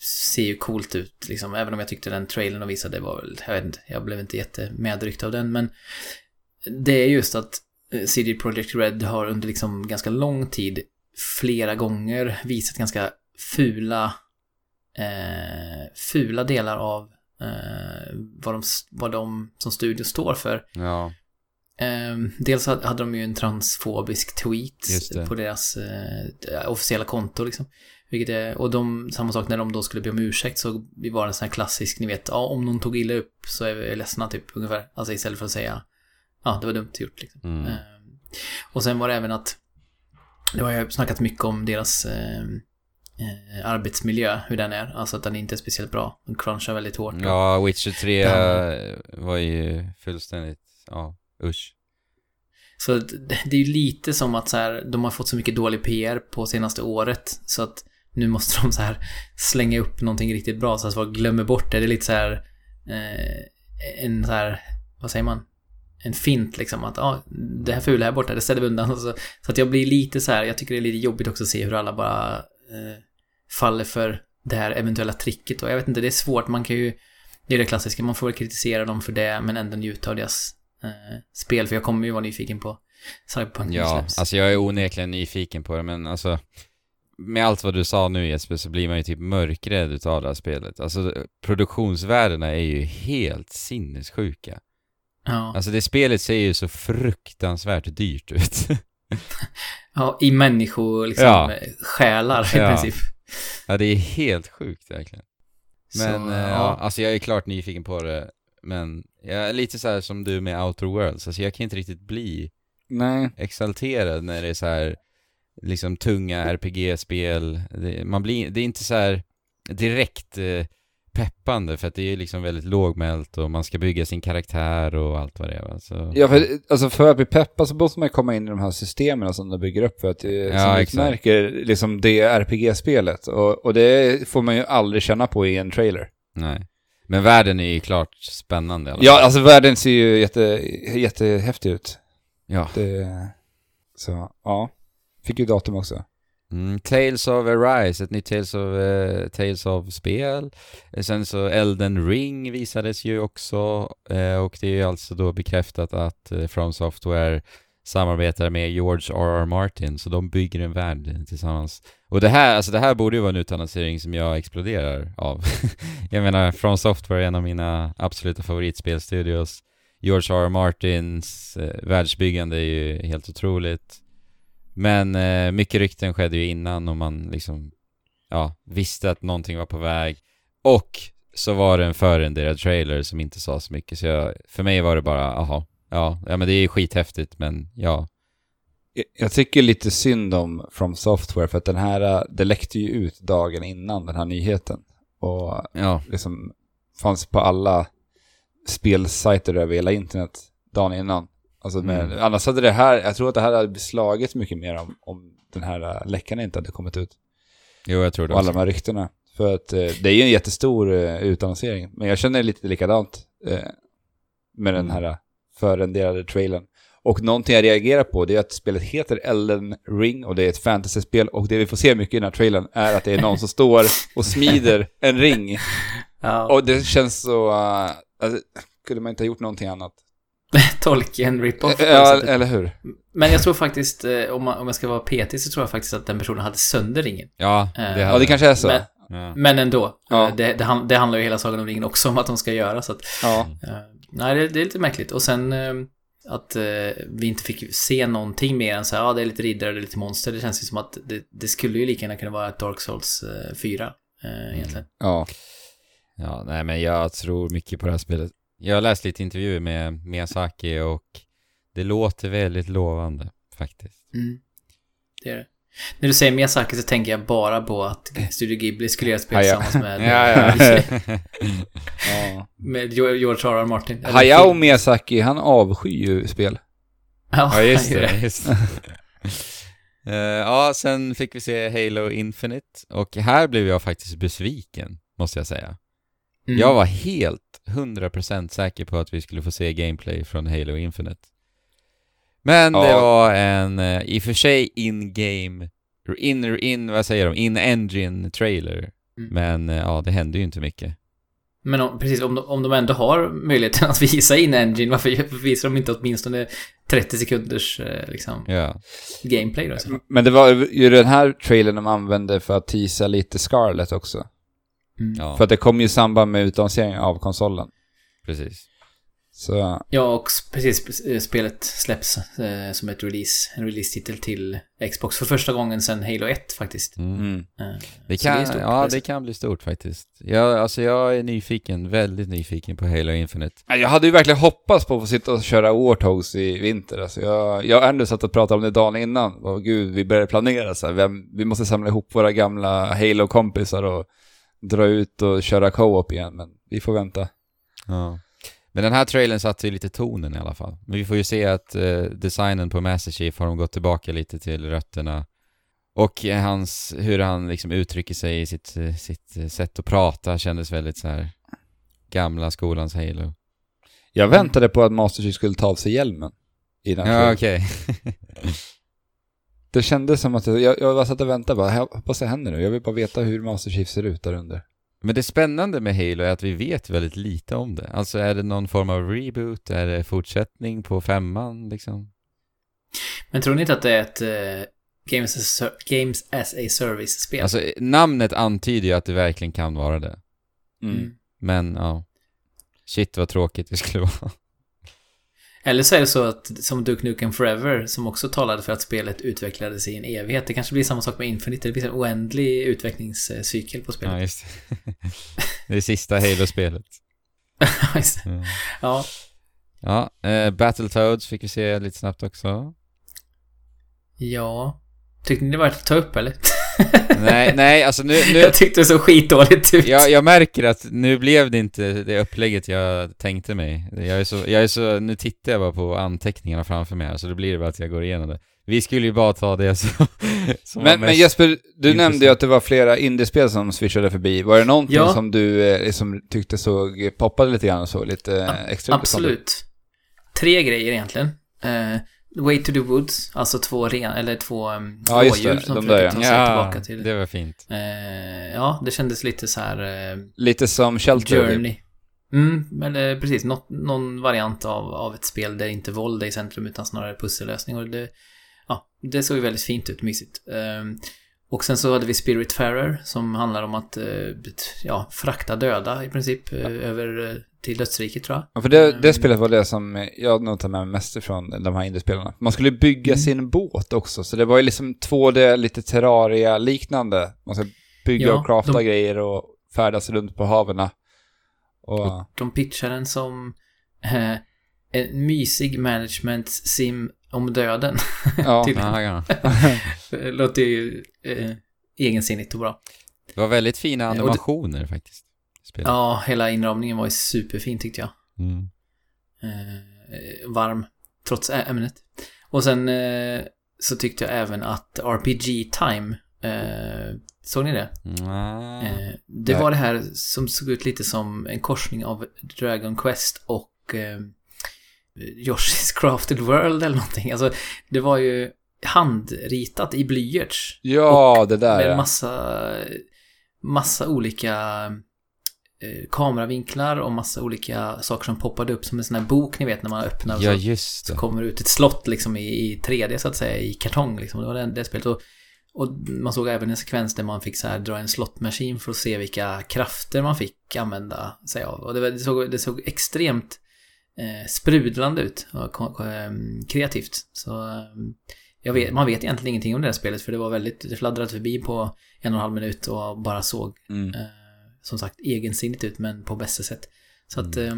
Speaker 2: ser ju coolt ut liksom. Även om jag tyckte den trailern de visade var väl, jag vet inte, jag blev inte jättemedryckt av den men det är just att eh, CD Projekt Red har under liksom ganska lång tid flera gånger visat ganska fula eh, fula delar av eh, vad, de, vad de som studio står för.
Speaker 1: Ja.
Speaker 2: Eh, dels hade de ju en transfobisk tweet på deras eh, officiella konto liksom. Vilket är, och de, samma sak när de då skulle be om ursäkt så var det en sån här klassisk, ni vet, ja om någon tog illa upp så är vi ledsna typ ungefär. Alltså istället för att säga, ja det var dumt gjort liksom.
Speaker 1: Mm.
Speaker 2: Eh, och sen var det även att det har jag snackat mycket om deras eh, eh, arbetsmiljö, hur den är. Alltså att den inte är speciellt bra. De crunchar väldigt hårt.
Speaker 1: Ja, Witcher 3
Speaker 2: Den-
Speaker 1: var ju fullständigt, ja, usch.
Speaker 2: Så det det är ju lite som att så här, de har fått så mycket dålig PR på senaste året. Så att nu måste de så här slänga upp någonting riktigt bra så att folk glömmer bort det. Det är lite så här eh, en så här, vad säger man? En fint liksom att ja, det här fula här borta, det ställer vi undan. Och så, att jag blir lite så här, jag tycker det är lite jobbigt också att se hur alla bara eh, faller för det här eventuella tricket. Och jag vet inte, det är svårt, man kan ju, det är det klassiska, man får väl kritisera dem för det men ändå njuta av deras eh, spel. För jag kommer ju vara nyfiken på Cyberpunk
Speaker 1: Ja, alltså jag är onekligen nyfiken på det, men alltså med allt vad du sa nu Jesper så blir man ju typ mörkrädd utav det här spelet. Alltså produktionsvärdena är ju helt sinnessjuka.
Speaker 2: ja.
Speaker 1: Alltså det spelet ser ju så fruktansvärt dyrt ut.
Speaker 2: ja, i människor liksom,
Speaker 1: Ja.
Speaker 2: själar i
Speaker 1: Ja.
Speaker 2: princip.
Speaker 1: ja, det är helt sjukt verkligen. Men
Speaker 2: Så,
Speaker 1: eh, ja.
Speaker 2: ja.
Speaker 1: alltså jag är klart nyfiken på det, men jag är lite så här som du med Outer Worlds, alltså jag kan inte riktigt bli
Speaker 3: Nej.
Speaker 1: exalterad när det är så här liksom tunga RPG-spel. Det, man blir, det är inte så här direkt eh, peppande för att det är liksom väldigt lågmält och man ska bygga sin karaktär och allt vad det är. va. Så,
Speaker 3: Ja, för, alltså för att bli peppad så måste man komma in i de här systemen som de bygger upp för att det
Speaker 1: Ja,
Speaker 3: som
Speaker 1: exakt.
Speaker 3: utmärker liksom det RPG-spelet. Och, och det får man ju aldrig känna på i en trailer.
Speaker 1: Nej. Men världen är ju klart spännande fall.
Speaker 3: Ja, alltså världen ser ju jätte, jättehäftig ut.
Speaker 1: ja.
Speaker 3: Det, så, ja. Fick ju datum också.
Speaker 1: Mm, Tales of Arise, ett nytt Tales of, uh, Tales of-spel. Eh, sen så Elden Ring visades ju också uh, och det är ju alltså då bekräftat att uh, From Software samarbetar med George R.R. Martin, så de bygger en värld tillsammans. Och det här, alltså det här borde ju vara en utannonsering som jag exploderar av. jag menar, From Software är en av mina absoluta favoritspelstudios. George R.R. Martins eh, världsbyggande är ju helt otroligt. Men eh, mycket rykten skedde ju innan och man liksom, ja, visste att någonting var på väg. Och så var det en förrenderad trailer som inte sa så mycket, så jag, för mig var det bara, aha, ja, ja men det är skithäftigt, men ja.
Speaker 3: Jag- tycker lite synd om From Software för att den här, äh, det läckte ju ut dagen innan den här nyheten. Och
Speaker 1: Ja,
Speaker 3: liksom fanns på alla spelsajter över hela internet dagen innan. Alltså
Speaker 1: Mm.
Speaker 3: annars hade det här, jag tror att det här hade slagit mycket mer om, om den här äh, läckan inte hade kommit ut.
Speaker 1: jo jag tror det
Speaker 3: Och alla
Speaker 1: också.
Speaker 3: de här ryktena. För att eh, det är ju en jättestor eh, utannonsering. Men jag känner lite likadant eh, med den
Speaker 1: Mm.
Speaker 3: här förrenderade trailern. Och någonting jag reagerar på det är att spelet heter Elden Ring och det är ett fantasyspel och det vi får se mycket i den här trailern är att det är någon som står och smider en ring.
Speaker 2: Ja,
Speaker 3: Och det känns så... Uh, alltså, kunde man inte ha gjort någonting annat?
Speaker 2: Tolkien rip-off. det
Speaker 3: Ja,
Speaker 2: sättet.
Speaker 3: eller hur?
Speaker 2: Men jag tror faktiskt, eh, om, man, om jag ska vara petig, så tror jag faktiskt att den personen hade sönder ringen.
Speaker 1: Ja, det
Speaker 2: Eh,
Speaker 1: hade
Speaker 3: Ja, det kanske är så.
Speaker 2: Men,
Speaker 1: ja.
Speaker 2: men ändå.
Speaker 3: Ja.
Speaker 2: Eh, Det, det, han- det handlar ju hela Sagan om ringen också om att de ska göra, så att...
Speaker 3: Ja.
Speaker 2: nej, det, det är lite märkligt. Och sen att eh, vi inte fick se någonting mer än så här, ja, det är lite riddare, det är lite monster. Det känns ju som att det, det skulle ju lika gärna kunna vara ett Dark Souls eh, 4, eh, egentligen.
Speaker 3: ja.
Speaker 1: Ja, nej men jag tror mycket på det här spelet. Jag har läst lite intervjuer med Miyazaki och det låter väldigt lovande faktiskt.
Speaker 2: Mm. Det är det. När du säger Miyazaki så tänker jag bara på att Studio Ghibli skulle göra ett spel tillsammans med,
Speaker 1: Ja, ja.
Speaker 3: ja.
Speaker 2: med George R. R. Martin. Eller
Speaker 3: Hayao
Speaker 2: film.
Speaker 3: Miyazaki, han avskyr ju spel.
Speaker 1: Ja, just det. Just det. Eh, ja, sen fick vi se Halo Infinite och här blev jag faktiskt besviken, måste jag säga.
Speaker 2: Mm.
Speaker 1: Jag var helt 100% säker på att vi skulle få se gameplay från Halo Infinite. Men det
Speaker 3: Ja.
Speaker 1: var en, eh, i och för sig in-game, in, in, vad säger de, in-engine trailer.
Speaker 2: Mm.
Speaker 1: Men eh, ja, det hände ju inte mycket.
Speaker 2: Men om, precis, om de, om de ändå har möjligheten att visa in engine, varför visar de inte åtminstone 30 sekunders eh, liksom,
Speaker 1: Ja.
Speaker 2: gameplay då? Så?
Speaker 3: Men det var ju den här trailern de använde för att teasa lite Scarlet också.
Speaker 2: Mm.
Speaker 1: Ja,
Speaker 3: För att det kom ju i samband med utannonseringen av konsolen.
Speaker 1: precis.
Speaker 3: Så
Speaker 2: Ja, och precis, eh, spelet släpps eh, som ett release, en release-titel till Xbox för första gången sedan Halo 1 faktiskt.
Speaker 1: Mm.
Speaker 3: mm.
Speaker 2: Eh,
Speaker 1: Det
Speaker 2: så det
Speaker 1: kan,
Speaker 2: stort
Speaker 1: ja,
Speaker 2: det
Speaker 1: kan bli stort faktiskt. Jag, alltså jag är nyfiken, väldigt nyfiken på Halo Infinite.
Speaker 3: Ja, Jag hade ju verkligen hoppats på att få sitta och köra Warthogs i vinter. Alltså jag, jag och Andrew satt och pratade om det dagen innan. Åh gud, vi började planera så här. Vi måste samla ihop våra gamla Halo-kompisar och dra ut och köra co-op igen. Men vi får vänta.
Speaker 1: Ja. Men den här trailern satte ju lite tonen i alla fall. Men vi får ju se att eh, designen på Master Chief har de gått tillbaka lite till rötterna. Och eh, hans, hur han liksom uttrycker sig i sitt, eh, sitt eh, sätt att prata kändes väldigt så här gamla skolans Halo.
Speaker 3: Jag väntade på att Master Chief skulle ta av sig hjälmen. I den
Speaker 1: Ja, okej.
Speaker 3: Det kändes som att jag, jag, jag satt och väntade bara, jag hoppas det händer nu. Jag vill bara veta hur Master Chief ser ut där under.
Speaker 1: Men det spännande med Halo är att vi vet väldigt lite om det. Alltså är det någon form av reboot? Är det fortsättning på femman liksom?
Speaker 2: Men tror ni inte att det är ett eh, Games, as a, Games as a Service-spel?
Speaker 1: Alltså namnet antyder ju att det verkligen kan vara det.
Speaker 2: Mm.
Speaker 1: Men ja. Shit vad tråkigt det skulle vara.
Speaker 2: Eller så är det så att, som Duke Nukem Forever, som också talade för att spelet utvecklades i en evighet. Det kanske blir samma sak med Infinite. Det blir en oändlig utvecklingscykel på
Speaker 1: Ja,
Speaker 2: spelet.
Speaker 1: just det. det är sista Halo-spelet. Mm.
Speaker 2: ja.
Speaker 1: Ja, eh, Battletoads fick vi se lite snabbt också.
Speaker 2: Ja. Tyckte ni det var värt att ta upp eller?
Speaker 1: nej, nej, alltså nu... nu
Speaker 2: jag tyckte det såg skitdåligt ut.
Speaker 1: jag, jag märker att nu blev det inte det upplägget jag tänkte mig. Jag är så, jag är så, nu tittar jag bara på anteckningarna framför mig här, så då blir det bara att jag går igenom det. Vi skulle ju bara ta det som, som
Speaker 3: Men, men Jesper, du
Speaker 1: intressant.
Speaker 3: nämnde ju att det var flera indiespel som swishade förbi. Var det någonting
Speaker 2: Ja.
Speaker 3: som du eh, som tyckte såg, poppade lite grann och så lite eh, extra?
Speaker 2: Absolut. Tre grejer egentligen. Eh, Way to the Woods, alltså två ren, eller två um,
Speaker 3: Ja,
Speaker 2: rådjur som
Speaker 3: De
Speaker 2: försöker ta sig
Speaker 1: Ja,
Speaker 2: tillbaka till...
Speaker 1: det var fint.
Speaker 2: Eh, ja, det kändes lite så här... Eh,
Speaker 3: Lite som Shelter. typ.
Speaker 2: Journey. Mm, men eh, precis. Något, någon variant av, av ett spel där inte våld är i centrum utan snarare pussellösning. Och det, ja, det såg ju väldigt fint ut, mysigt. Och sen så hade vi Spiritfarer som handlar om att eh, ja, frakta döda i princip eh, över eh, till dödsriket tror jag.
Speaker 3: Ja, för det, det spelet var det som jag nog tar med mig mest ifrån de här indiespelarna. Man skulle bygga
Speaker 2: Mm.
Speaker 3: sin båt också, så det var ju liksom 2D, lite Terraria-liknande. Man ska bygga
Speaker 2: Ja,
Speaker 3: och crafta
Speaker 2: de-
Speaker 3: grejer och färdas runt på haven. Och,
Speaker 2: De pitchar den som eh, en mysig management sim om döden.
Speaker 3: ja,
Speaker 1: Ja, ja.
Speaker 2: Det låter ju eh, egensinnigt och bra.
Speaker 1: Det var väldigt fina
Speaker 2: och det-
Speaker 1: animationer faktiskt. Spelet.
Speaker 2: Ja, hela inramningen var ju superfin tyckte jag.
Speaker 1: Mm.
Speaker 2: eh, varm, trots ämnet. Och sen eh, så tyckte jag även att RPG Time, eh, såg ni det?
Speaker 1: Mm.
Speaker 2: Det var det här som såg ut lite som en korsning av Dragon Quest och eh, Yoshi's Crafted World eller någonting. Alltså, det var ju handritat i blyerts.
Speaker 3: ja det där
Speaker 2: Med
Speaker 3: ja.
Speaker 2: massa, massa olika eh, kameravinklar och massa olika saker som poppade upp som en sån här bok ni vet när man öppnar
Speaker 1: Ja,
Speaker 2: så,
Speaker 1: just
Speaker 2: så
Speaker 1: det.
Speaker 2: kommer det ut ett slott liksom i, i 3D så att säga, i kartong liksom. Det var det, det spelet. Och, och man såg även en sekvens där man fick så här dra en slottmaskin för att se vilka krafter man fick använda sig av. Och det, var, det, såg, det såg extremt eh, sprudlande ut och ko- eh, kreativt. Så eh, jag vet, man vet egentligen ingenting om det här spelet för det var väldigt, det fladdrade förbi på en och en halv minut och bara såg
Speaker 3: Mm.
Speaker 2: eh, som sagt egensinnigt ut men på bästa sätt. Så att eh,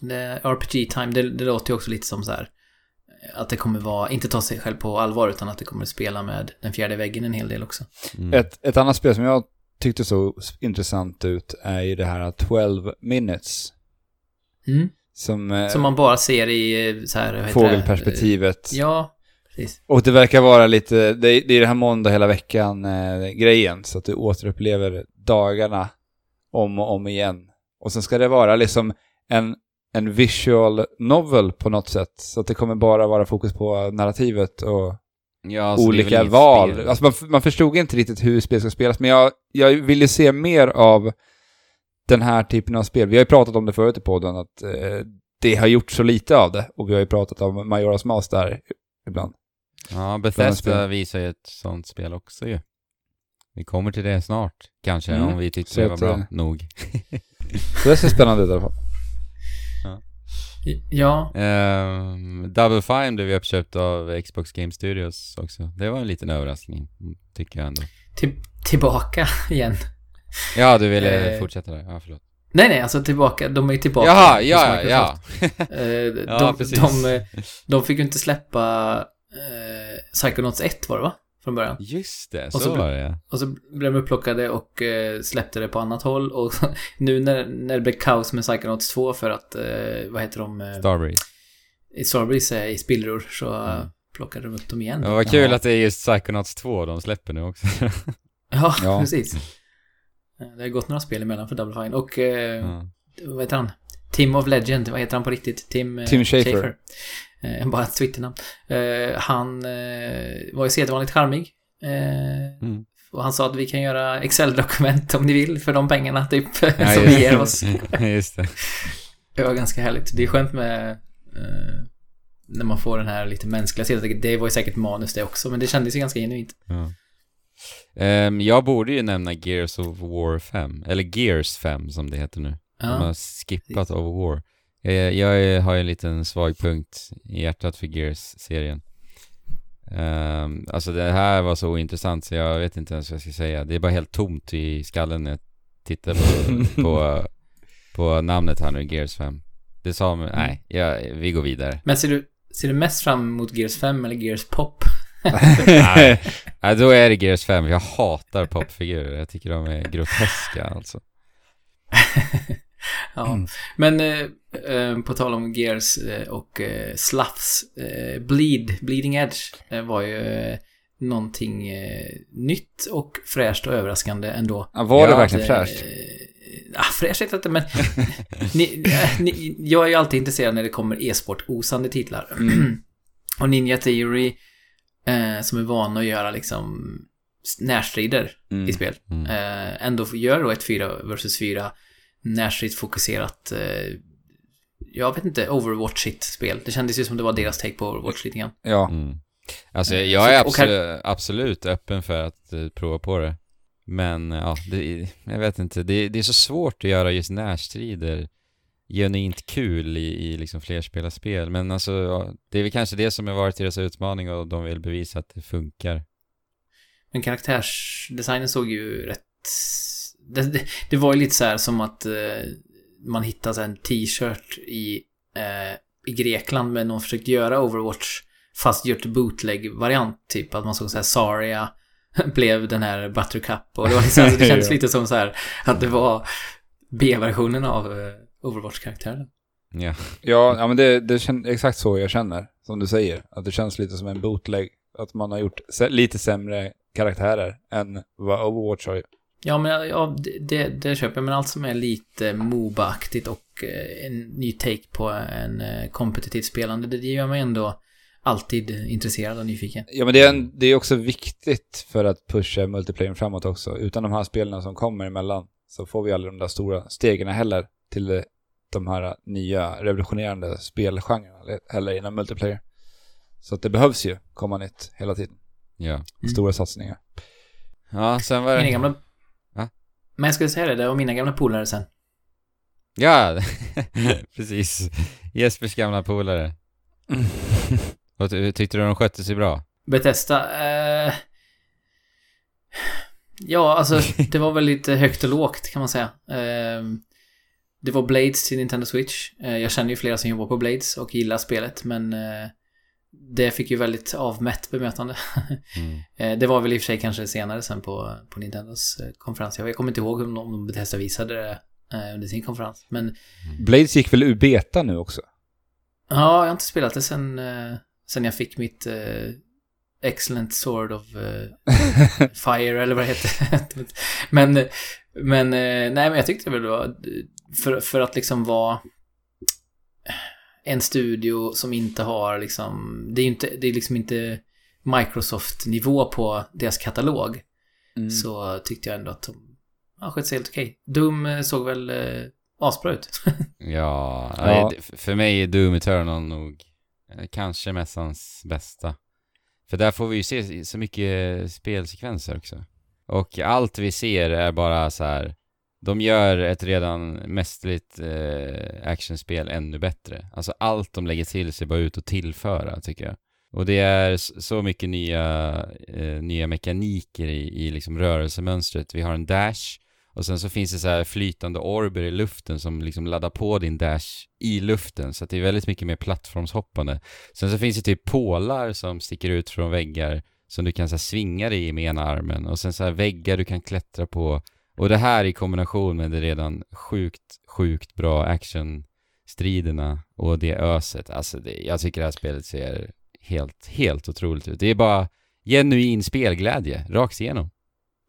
Speaker 2: det, RPG Time, det, det låter ju också lite som så här eh, att det kommer vara, inte ta sig själv på allvar utan att det kommer spela med den fjärde väggen en hel del också.
Speaker 1: Mm.
Speaker 3: Ett, ett annat spel som jag tyckte så intressant ut är ju det här 12 minutes.
Speaker 2: Mm.
Speaker 3: Som, eh,
Speaker 2: Som man bara ser i eh, så här,
Speaker 3: fågelperspektivet.
Speaker 2: Ja, precis.
Speaker 3: Och det verkar vara lite, det är, det är det här måndag hela veckan eh, grejen. Så att du återupplever dagarna om och om igen. Och sen ska det vara liksom en, en visual novel på något sätt. Så att det kommer bara vara fokus på narrativet och
Speaker 1: Ja, alltså,
Speaker 3: olika val. Alltså man, man förstod inte riktigt hur spel ska spelas, men jag, jag ville se mer av den här typen av spel. Vi har ju pratat om det förut i podden, att eh, det har gjort så lite av det. Och vi har ju pratat om Majoras Mask där ibland.
Speaker 1: Ja, Bethesda visar ju ett sånt spel också ju. Vi kommer till det snart, kanske,
Speaker 3: Mm.
Speaker 1: om vi tyckte
Speaker 3: Så
Speaker 1: det var bra
Speaker 3: eh,
Speaker 1: nog.
Speaker 3: Så det ser spännande ut i alla fall.
Speaker 2: Ja,
Speaker 1: Ehm, Double Fine blev ju uppköpt av Xbox Game Studios också. Det var en liten överraskning, tycker jag ändå.
Speaker 2: till, tillbaka igen.
Speaker 1: Ja, du ville
Speaker 2: Eh,
Speaker 1: fortsätta där? Ja, förlåt.
Speaker 2: Nej, nej, alltså tillbaka. De är tillbaka.
Speaker 1: Jaha, ja, ja.
Speaker 2: Eh,
Speaker 1: Ja,
Speaker 2: de,
Speaker 1: precis.
Speaker 2: de, eh, de fick ju inte släppa eh, Psychonauts 1 var det va? Från början.
Speaker 1: Just det,
Speaker 2: Och
Speaker 1: så,
Speaker 2: så-
Speaker 1: var det ja.
Speaker 2: Och så blev de upplockade och eh, släppte det på annat håll. Och nu när, när det blev kaos med Psychonauts 2 för att, eh, vad heter de? Eh,
Speaker 1: Starbreeze.
Speaker 2: Starbreeze är i spillror så
Speaker 1: Mm.
Speaker 2: plockade de upp dem igen.
Speaker 1: Ja, vad kul
Speaker 3: Ja.
Speaker 1: att det är just Psychonauts 2 de släpper nu också.
Speaker 2: Ja,
Speaker 3: Ja.
Speaker 2: precis. Eh, Det har gått några spel emellan för Double Fine. Och, eh,
Speaker 1: ja.
Speaker 2: vad heter han? Tim of Legend, vad heter han på riktigt? Tim, eh,
Speaker 3: Tim Schafer.
Speaker 2: Eh, bara ett Twitternamn. Eh, han var ju sedvanligt charmig.
Speaker 1: Mm.
Speaker 2: och han sa att vi kan göra Excel-dokument om ni vill för de pengarna typ
Speaker 1: Ja,
Speaker 2: som ni ger oss.
Speaker 1: just det.
Speaker 2: Det var ganska härligt. Det är skönt med eh, när man får den här lite mänskliga sidan. Det var ju säkert manus det också, men det kändes ju ganska genuint.
Speaker 1: Ja. Ehm, jag borde ju nämna Gears of War 5, eller Gears 5 som det heter nu. De har
Speaker 2: Ja.
Speaker 1: skippat of War. Jag, jag är- har ju en liten svag punkt i hjärtat för Gears-serien. Ehm, alltså det här var så ointressant så jag vet inte ens vad jag ska säga. Det är bara helt tomt i skallen när jag tittar på, på, på namnet här nu, Gears 5. Det sa mig, nej, jag, vi går vidare.
Speaker 2: Men ser du, ser du mest fram emot Gears 5 eller Gears Pop?
Speaker 1: Nej, nej, då är det Gears 5. Jag hatar popfigurer. Jag tycker de är groteska alltså.
Speaker 2: ja. Men eh, eh, på tal om Gears eh, och eh, Sluffs, eh, Bleed, Bleeding Edge eh, var ju eh, någonting eh, nytt och fräscht och överraskande ändå.
Speaker 3: Ja, var det
Speaker 1: Ja,
Speaker 3: verkligen fräscht?
Speaker 2: Ja, fräscht vet jag inte, men ni, eh, ni, jag är ju alltid intresserad när det kommer e-sport-osande titlar. och Ninja Theory, eh, som är vana att göra liksom närstrider
Speaker 3: Mm.
Speaker 2: i spel,
Speaker 1: Mm.
Speaker 2: eh, ändå gör då ett 4 versus 4 närstridsfokuserat, eh, jag vet inte, Overwatch-igt spel. Det kändes ju som det var deras take på Overwatch lite grann.
Speaker 3: Ja.
Speaker 1: Mm. Alltså
Speaker 2: Eh,
Speaker 1: jag är
Speaker 2: och här-
Speaker 1: absolut, absolut öppen för att eh, prova på det. Men ja, det, jag vet inte. Det, det är så svårt att göra just närstrider genuint kul i, i liksom flerspelarspel. Men alltså, det är väl kanske det som har varit deras utmaning och de vill bevisa att det funkar.
Speaker 2: Men karaktärsdesignen såg ju rätt... Det, det, det var ju lite så här som att eh, man hittade en t-shirt i, eh, i Grekland men någon försökte göra Overwatch fast gjort bootleg-variant typ. Att man såg så här Saria blev den här Buttercup och det var liksom, alltså, det kändes lite som så här att det var B-versionen av eh, Overwatch-karaktären.
Speaker 1: Ja,
Speaker 3: Ja, ja men det, det känns exakt så jag känner, som du säger. Att det känns lite som en bootleg. Att man har gjort lite sämre karaktärer än vad Overwatch har.
Speaker 2: Ja, men ja, det, det, köper jag. Men allt som är lite Moba-aktigt och eh, en ny take på en eh, kompetitivt spelande, det gör mig ändå alltid intresserad och nyfiken.
Speaker 3: Ja, men det är, en, det är också viktigt för att pusha multiplayer framåt också. Utan de här spelen som kommer emellan så får vi aldrig de där stora stegen heller till eh, de här nya revolutionerande spelgenrerna heller inom multiplayer. Så att det behövs ju komma nytt hela tiden.
Speaker 1: ja.
Speaker 2: Mm.
Speaker 3: Stora satsningar.
Speaker 1: Ja, sen var
Speaker 2: Mina
Speaker 1: det...
Speaker 2: gamla...
Speaker 1: Va?
Speaker 2: Men jag skulle säga det, det var mina gamla polare sen.
Speaker 1: Ja, precis. Jespers gamla polare. Och ty- tyckte du de skötte sig bra?
Speaker 2: Bethesda, eh... Ja, alltså det var väl lite högt och lågt kan man säga. Eh, det var Blades till Nintendo Switch. Eh, jag känner ju flera som jobbar på Blades och gillar spelet, men eh, det fick ju väldigt avmätt bemötande.
Speaker 1: Mm.
Speaker 2: Eh, det var väl i och för sig kanske senare sen på, på Nintendos konferens. Jag, kommer inte ihåg om de, Bethesda visade det under sin konferens. Men
Speaker 3: Blades gick väl ur beta nu också?
Speaker 2: ja, jag har inte spelat det sen, sen jag fick mitt Excellent Sword of Fire eller vad det heter. men, men, nej men jag tyckte väl det var, för, för att liksom vara en studio som inte har liksom, det är ju inte, det är liksom inte Microsoft-nivå på deras katalog.
Speaker 3: Mm.
Speaker 2: Så tyckte jag ändå att de ja, sköt sig helt okej. Doom eh, såg väl eh, asbra ut.
Speaker 1: Ja,
Speaker 3: Ja.
Speaker 1: nej, för mig är Doom Eternal nog eh, kanske mässans bästa. För där får vi ju se så mycket spelsekvenser också. Och allt vi ser är bara så här. De gör ett redan mästerligt eh, actionspel ännu bättre. Alltså allt de lägger till sig bara ut och tillföra, tycker jag. Och det är så mycket nya, eh, nya mekaniker i, i liksom rörelsemönstret. Vi har en dash och sen så finns det så här flytande orber i luften som liksom laddar på din dash i luften. Så att det är väldigt mycket mer plattformshoppande. Sen så finns det typ pålar som sticker ut från väggar som du kan så här, svinga dig i med ena armen och sen så här väggar du kan klättra på. Och det här i kombination med det redan sjukt, sjukt bra actionstriderna och det öset. Alltså det, jag tycker det här spelet ser helt, helt otroligt ut. Det är bara genuin spelglädje, rakt igenom.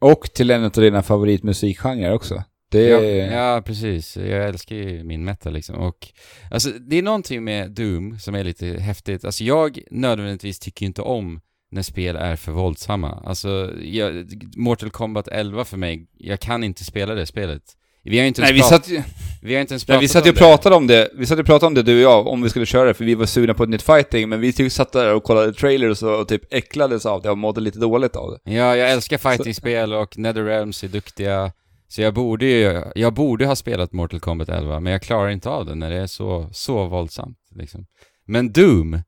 Speaker 3: Och till en av dina favoritmusikgenrer också. Det
Speaker 1: Ja, ja, precis. Jag älskar ju min metal liksom. Och alltså, det är någonting med Doom som är lite häftigt. Alltså jag nödvändigtvis tycker ju inte om när spel är för våldsamma. Alltså, jag, Mortal Kombat 11 för mig, jag kan inte spela det spelet. Vi har inte ens,
Speaker 3: Nej, vi
Speaker 1: prat-
Speaker 3: satt, ju-
Speaker 1: vi har inte ens
Speaker 3: nej, vi satt ju
Speaker 1: om
Speaker 3: och pratade om det. Vi satt och pratade om det, du och jag, om vi skulle köra det, för vi var sugna på ett nytt fighting, men vi typ satt där och kollade trailers och, och typ äcklades av det och mådde lite dåligt av det.
Speaker 1: Ja, jag älskar fightingspel och Netherrealms är duktiga. Så jag borde ju, jag borde ha spelat Mortal Kombat 11, men jag klarar inte av det när det är så, så våldsamt liksom. Men Doom,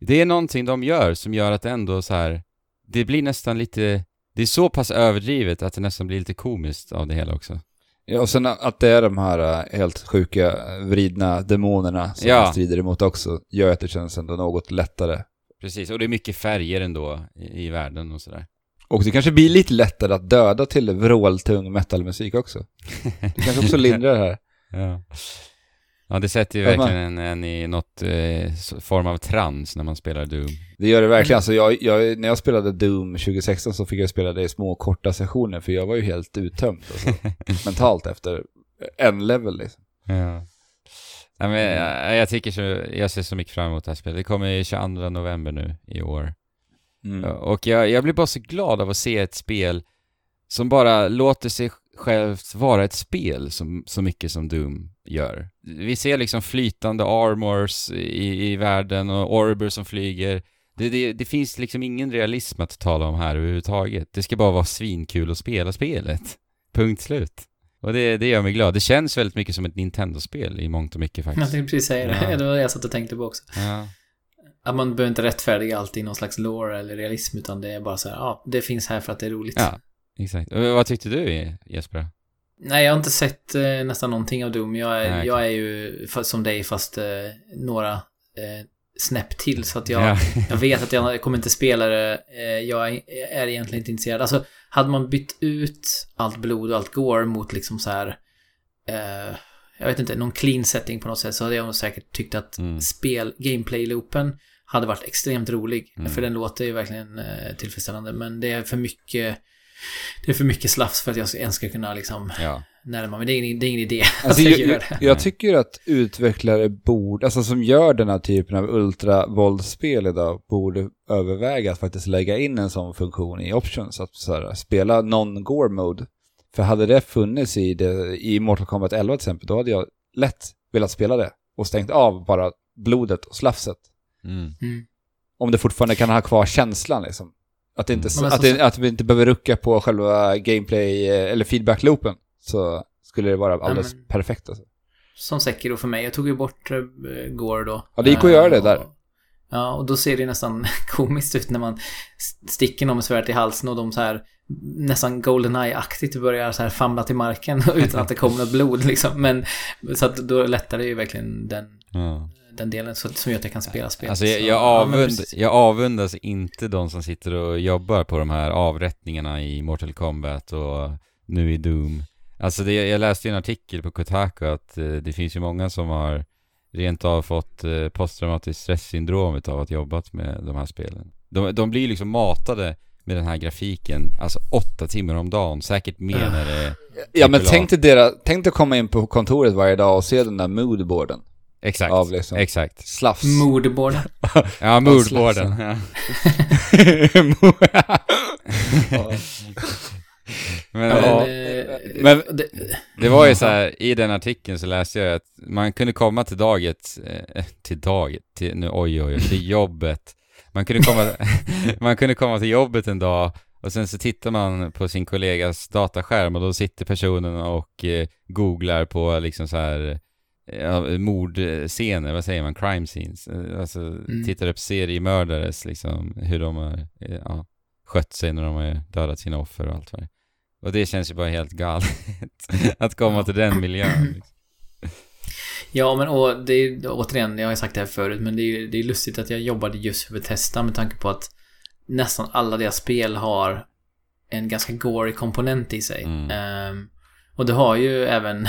Speaker 1: det är någonting de gör som gör att det ändå så här, det blir nästan lite, det är så pass överdrivet att det nästan blir lite komiskt av det hela också.
Speaker 3: Ja, och sen att det är de här äh, helt sjuka, vridna demonerna som
Speaker 1: Ja.
Speaker 3: strider emot också, gör att det känns ändå något lättare.
Speaker 1: Precis, och det är mycket färger ändå i, i världen och sådär.
Speaker 3: Och det kanske blir lite lättare att döda till vråltung metalmusik också. Det kanske också lindrar det här.
Speaker 1: Ja. Ja, det sätter ju
Speaker 3: Ja,
Speaker 1: verkligen en, en i något eh, form av trans när man spelar Doom.
Speaker 3: Det gör det verkligen. Alltså jag, jag, när jag spelade Doom 2016 så fick jag spela det i små korta sessioner för jag var ju helt uttömd alltså, mentalt efter en level liksom.
Speaker 1: Ja. Nej, men jag, jag tycker så, jag ser så mycket fram emot det här spelet. Det kommer ju 22 november nu i år.
Speaker 3: Mm.
Speaker 1: Och jag, jag blir bara så glad av att se ett spel som bara låter sig självt vara ett spel som, så mycket som Doom gör. Vi ser liksom flytande armors i, i världen och orber som flyger. Det, det, det finns liksom ingen realism att tala om här överhuvudtaget. Det ska bara vara svinkul att spela spelet. Punkt slut. Och det, det gör mig glad. Det känns väldigt mycket som ett Nintendo-spel i mångt och mycket
Speaker 2: Jag
Speaker 1: faktiskt.
Speaker 2: tänkte precis säga det.
Speaker 1: Ja.
Speaker 2: Det var det jag satt och tänkte på också.
Speaker 1: Ja.
Speaker 2: Att man behöver inte rättfärdiga allt i någon slags lore eller realism, utan det är bara så här, ja, det finns här för att det är roligt.
Speaker 1: ja, exakt. Och vad tyckte du Jesper?
Speaker 2: Nej, jag har inte sett eh, nästan någonting av Doom. Jag är,
Speaker 1: Nej,
Speaker 2: jag är ju som dig, fast eh, några eh, snäpp till, så att jag,
Speaker 1: Ja.
Speaker 2: jag vet att jag kommer inte spela det. Eh, jag är, är egentligen inte intresserad. Alltså, hade man bytt ut allt blod och allt gore mot liksom så här... Eh, jag vet inte, någon clean setting på något sätt så hade jag nog säkert tyckt att
Speaker 1: Mm.
Speaker 2: spel, gameplay-loopen hade varit extremt rolig.
Speaker 1: Mm.
Speaker 2: För den låter ju verkligen eh, tillfredsställande. Men det är för mycket... Det är för mycket slafs för att jag ens ska kunna liksom
Speaker 1: ja.
Speaker 2: närma mig. Det är ingen, det är ingen idé
Speaker 3: Alltså,
Speaker 2: att jag
Speaker 3: jag,
Speaker 2: gör
Speaker 3: jag,
Speaker 2: det.
Speaker 3: jag tycker att utvecklare borde, alltså som gör den här typen av ultravåldsspel idag, borde överväga att faktiskt lägga in en sån funktion i options, att så här, spela non-gore mode. För hade det funnits i, det, i Mortal Kombat 11 till exempel, då hade jag lätt velat spela det och stängt av bara blodet och slafset.
Speaker 1: Mm.
Speaker 2: Mm.
Speaker 3: Om det fortfarande kan ha kvar känslan liksom. Att, inte,
Speaker 2: Mm. Men
Speaker 3: att,
Speaker 2: alltså-
Speaker 3: det, att vi inte behöver rucka på själva gameplay eh, eller feedback-loopen. Så skulle det vara alldeles
Speaker 2: men-
Speaker 3: perfekt alltså.
Speaker 2: Som Sekiro för mig. Jag tog ju bort uh, Gore då.
Speaker 3: Ja, det gick att göra det där.
Speaker 2: Och, ja, och då ser det nästan komiskt ut när man st- sticker någon med svärd i halsen och de så här nästan Goldeneye-aktigt börjar så här famla till marken utan att det kommer något blod liksom. Men så att då lättar det ju verkligen den,
Speaker 1: Ja.
Speaker 2: Den delen så, som gör att jag kan spela spel.
Speaker 1: Alltså jag, jag,
Speaker 2: ja,
Speaker 1: avund,
Speaker 2: precis.
Speaker 1: jag avundas inte de som sitter och jobbar på de här avrättningarna i Mortal Kombat och nu i Doom. Alltså det, jag läste ju en artikel på Kotaku att eh, det finns ju många som har rent av fått eh, posttraumatiskt stresssyndrom av att jobbat med de här spelen. De, de blir liksom matade med den här grafiken, alltså åtta timmar om dagen, säkert mer när det
Speaker 3: Ja men tänk dig, dera, tänk dig komma in på kontoret varje dag och se den där moodboarden.
Speaker 1: Exakt,
Speaker 3: Av liksom-
Speaker 1: exakt.
Speaker 3: Slafs.
Speaker 2: Moodboarden.
Speaker 1: Ja, moodboarden. Ja. Men,
Speaker 2: Men,
Speaker 1: ja.
Speaker 2: eh,
Speaker 3: Men-
Speaker 2: det,
Speaker 1: Det var ju så här, i den artikeln så läste jag att man kunde komma till daget, eh, till daget, till, nu oj oj oj, till jobbet. Man kunde komma, man kunde komma till jobbet en dag och sen så tittar man på sin kollegas dataskärm och då sitter personen och eh, googlar på liksom så här ja, mordscener, vad säger man, crime scenes. Eh, Alltså
Speaker 2: Mm.
Speaker 1: tittar upp seriemördares liksom, hur de har eh, ja, skött sig när de har dödat sina offer och allt vad det. Och det känns ju bara helt galet att komma
Speaker 2: Ja.
Speaker 1: till den miljön. Liksom.
Speaker 2: Ja, men och det är återigen, jag har ju sagt det här förut, men det är det är lustigt att jag jobbade just för Bethesda med tanke på att nästan alla deras spel har en ganska gory komponent i sig.
Speaker 1: Mm.
Speaker 2: Ehm, och det har ju även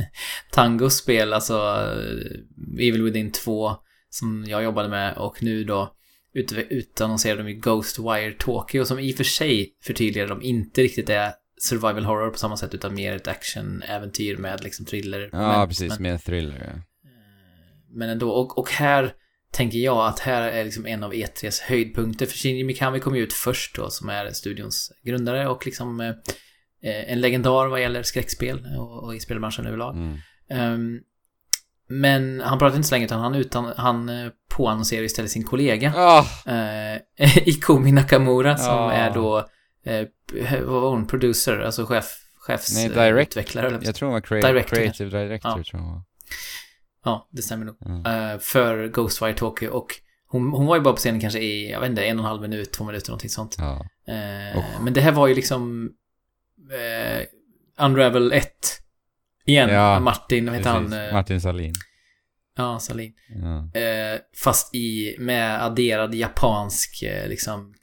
Speaker 2: Tangos spel, alltså eh, Evil Within 2, som jag jobbade med och nu då ut, utannonserade de ju Ghostwire Tokyo som i och för sig förtydligar de inte riktigt är survival horror på samma sätt utan mer ett action-äventyr med liksom thriller.
Speaker 1: Ja,
Speaker 2: men,
Speaker 1: precis,
Speaker 2: Men,
Speaker 1: med thriller. Ja.
Speaker 2: men ändå, och, och här tänker jag att här är liksom en av E3s höjdpunkter. För Shinji Mikami kom ju ut först då, som är studions grundare och liksom eh, en legendar vad gäller skräckspel och, och i spelbranschen överlag.
Speaker 1: Mm.
Speaker 2: Ehm, men han pratade inte så länge utan han, utan, han eh, påannonserade istället sin kollega.
Speaker 1: Ah,
Speaker 2: Eh, Ikumi Nakamura som
Speaker 1: Ja.
Speaker 2: är då, eh, vad var hon, producer, alltså chef, chefs
Speaker 1: Nej,
Speaker 2: eh,
Speaker 1: direct.
Speaker 2: utvecklare.
Speaker 1: jag tror hon var crea-
Speaker 2: Director.
Speaker 1: creative director,
Speaker 2: Ja.
Speaker 1: tror jag.
Speaker 2: Ja, det stämmer nog.
Speaker 1: Ja.
Speaker 2: Eh, för Ghostwire Tokyo och hon, hon var ju bara på scenen kanske i, jag vet inte, en och en halv minut, två minuter, någonting sånt.
Speaker 1: Ja.
Speaker 2: Eh,
Speaker 1: Och-
Speaker 2: Men det här var ju liksom eh, Unravel 1. Igen,
Speaker 1: Ja,
Speaker 2: Martin, vad heter han?
Speaker 1: Precis.
Speaker 2: Eh,
Speaker 1: Martin Salin.
Speaker 2: Ja, Salin.
Speaker 1: Ja.
Speaker 2: Eh, fast i, med adderad japansk, eh, liksom,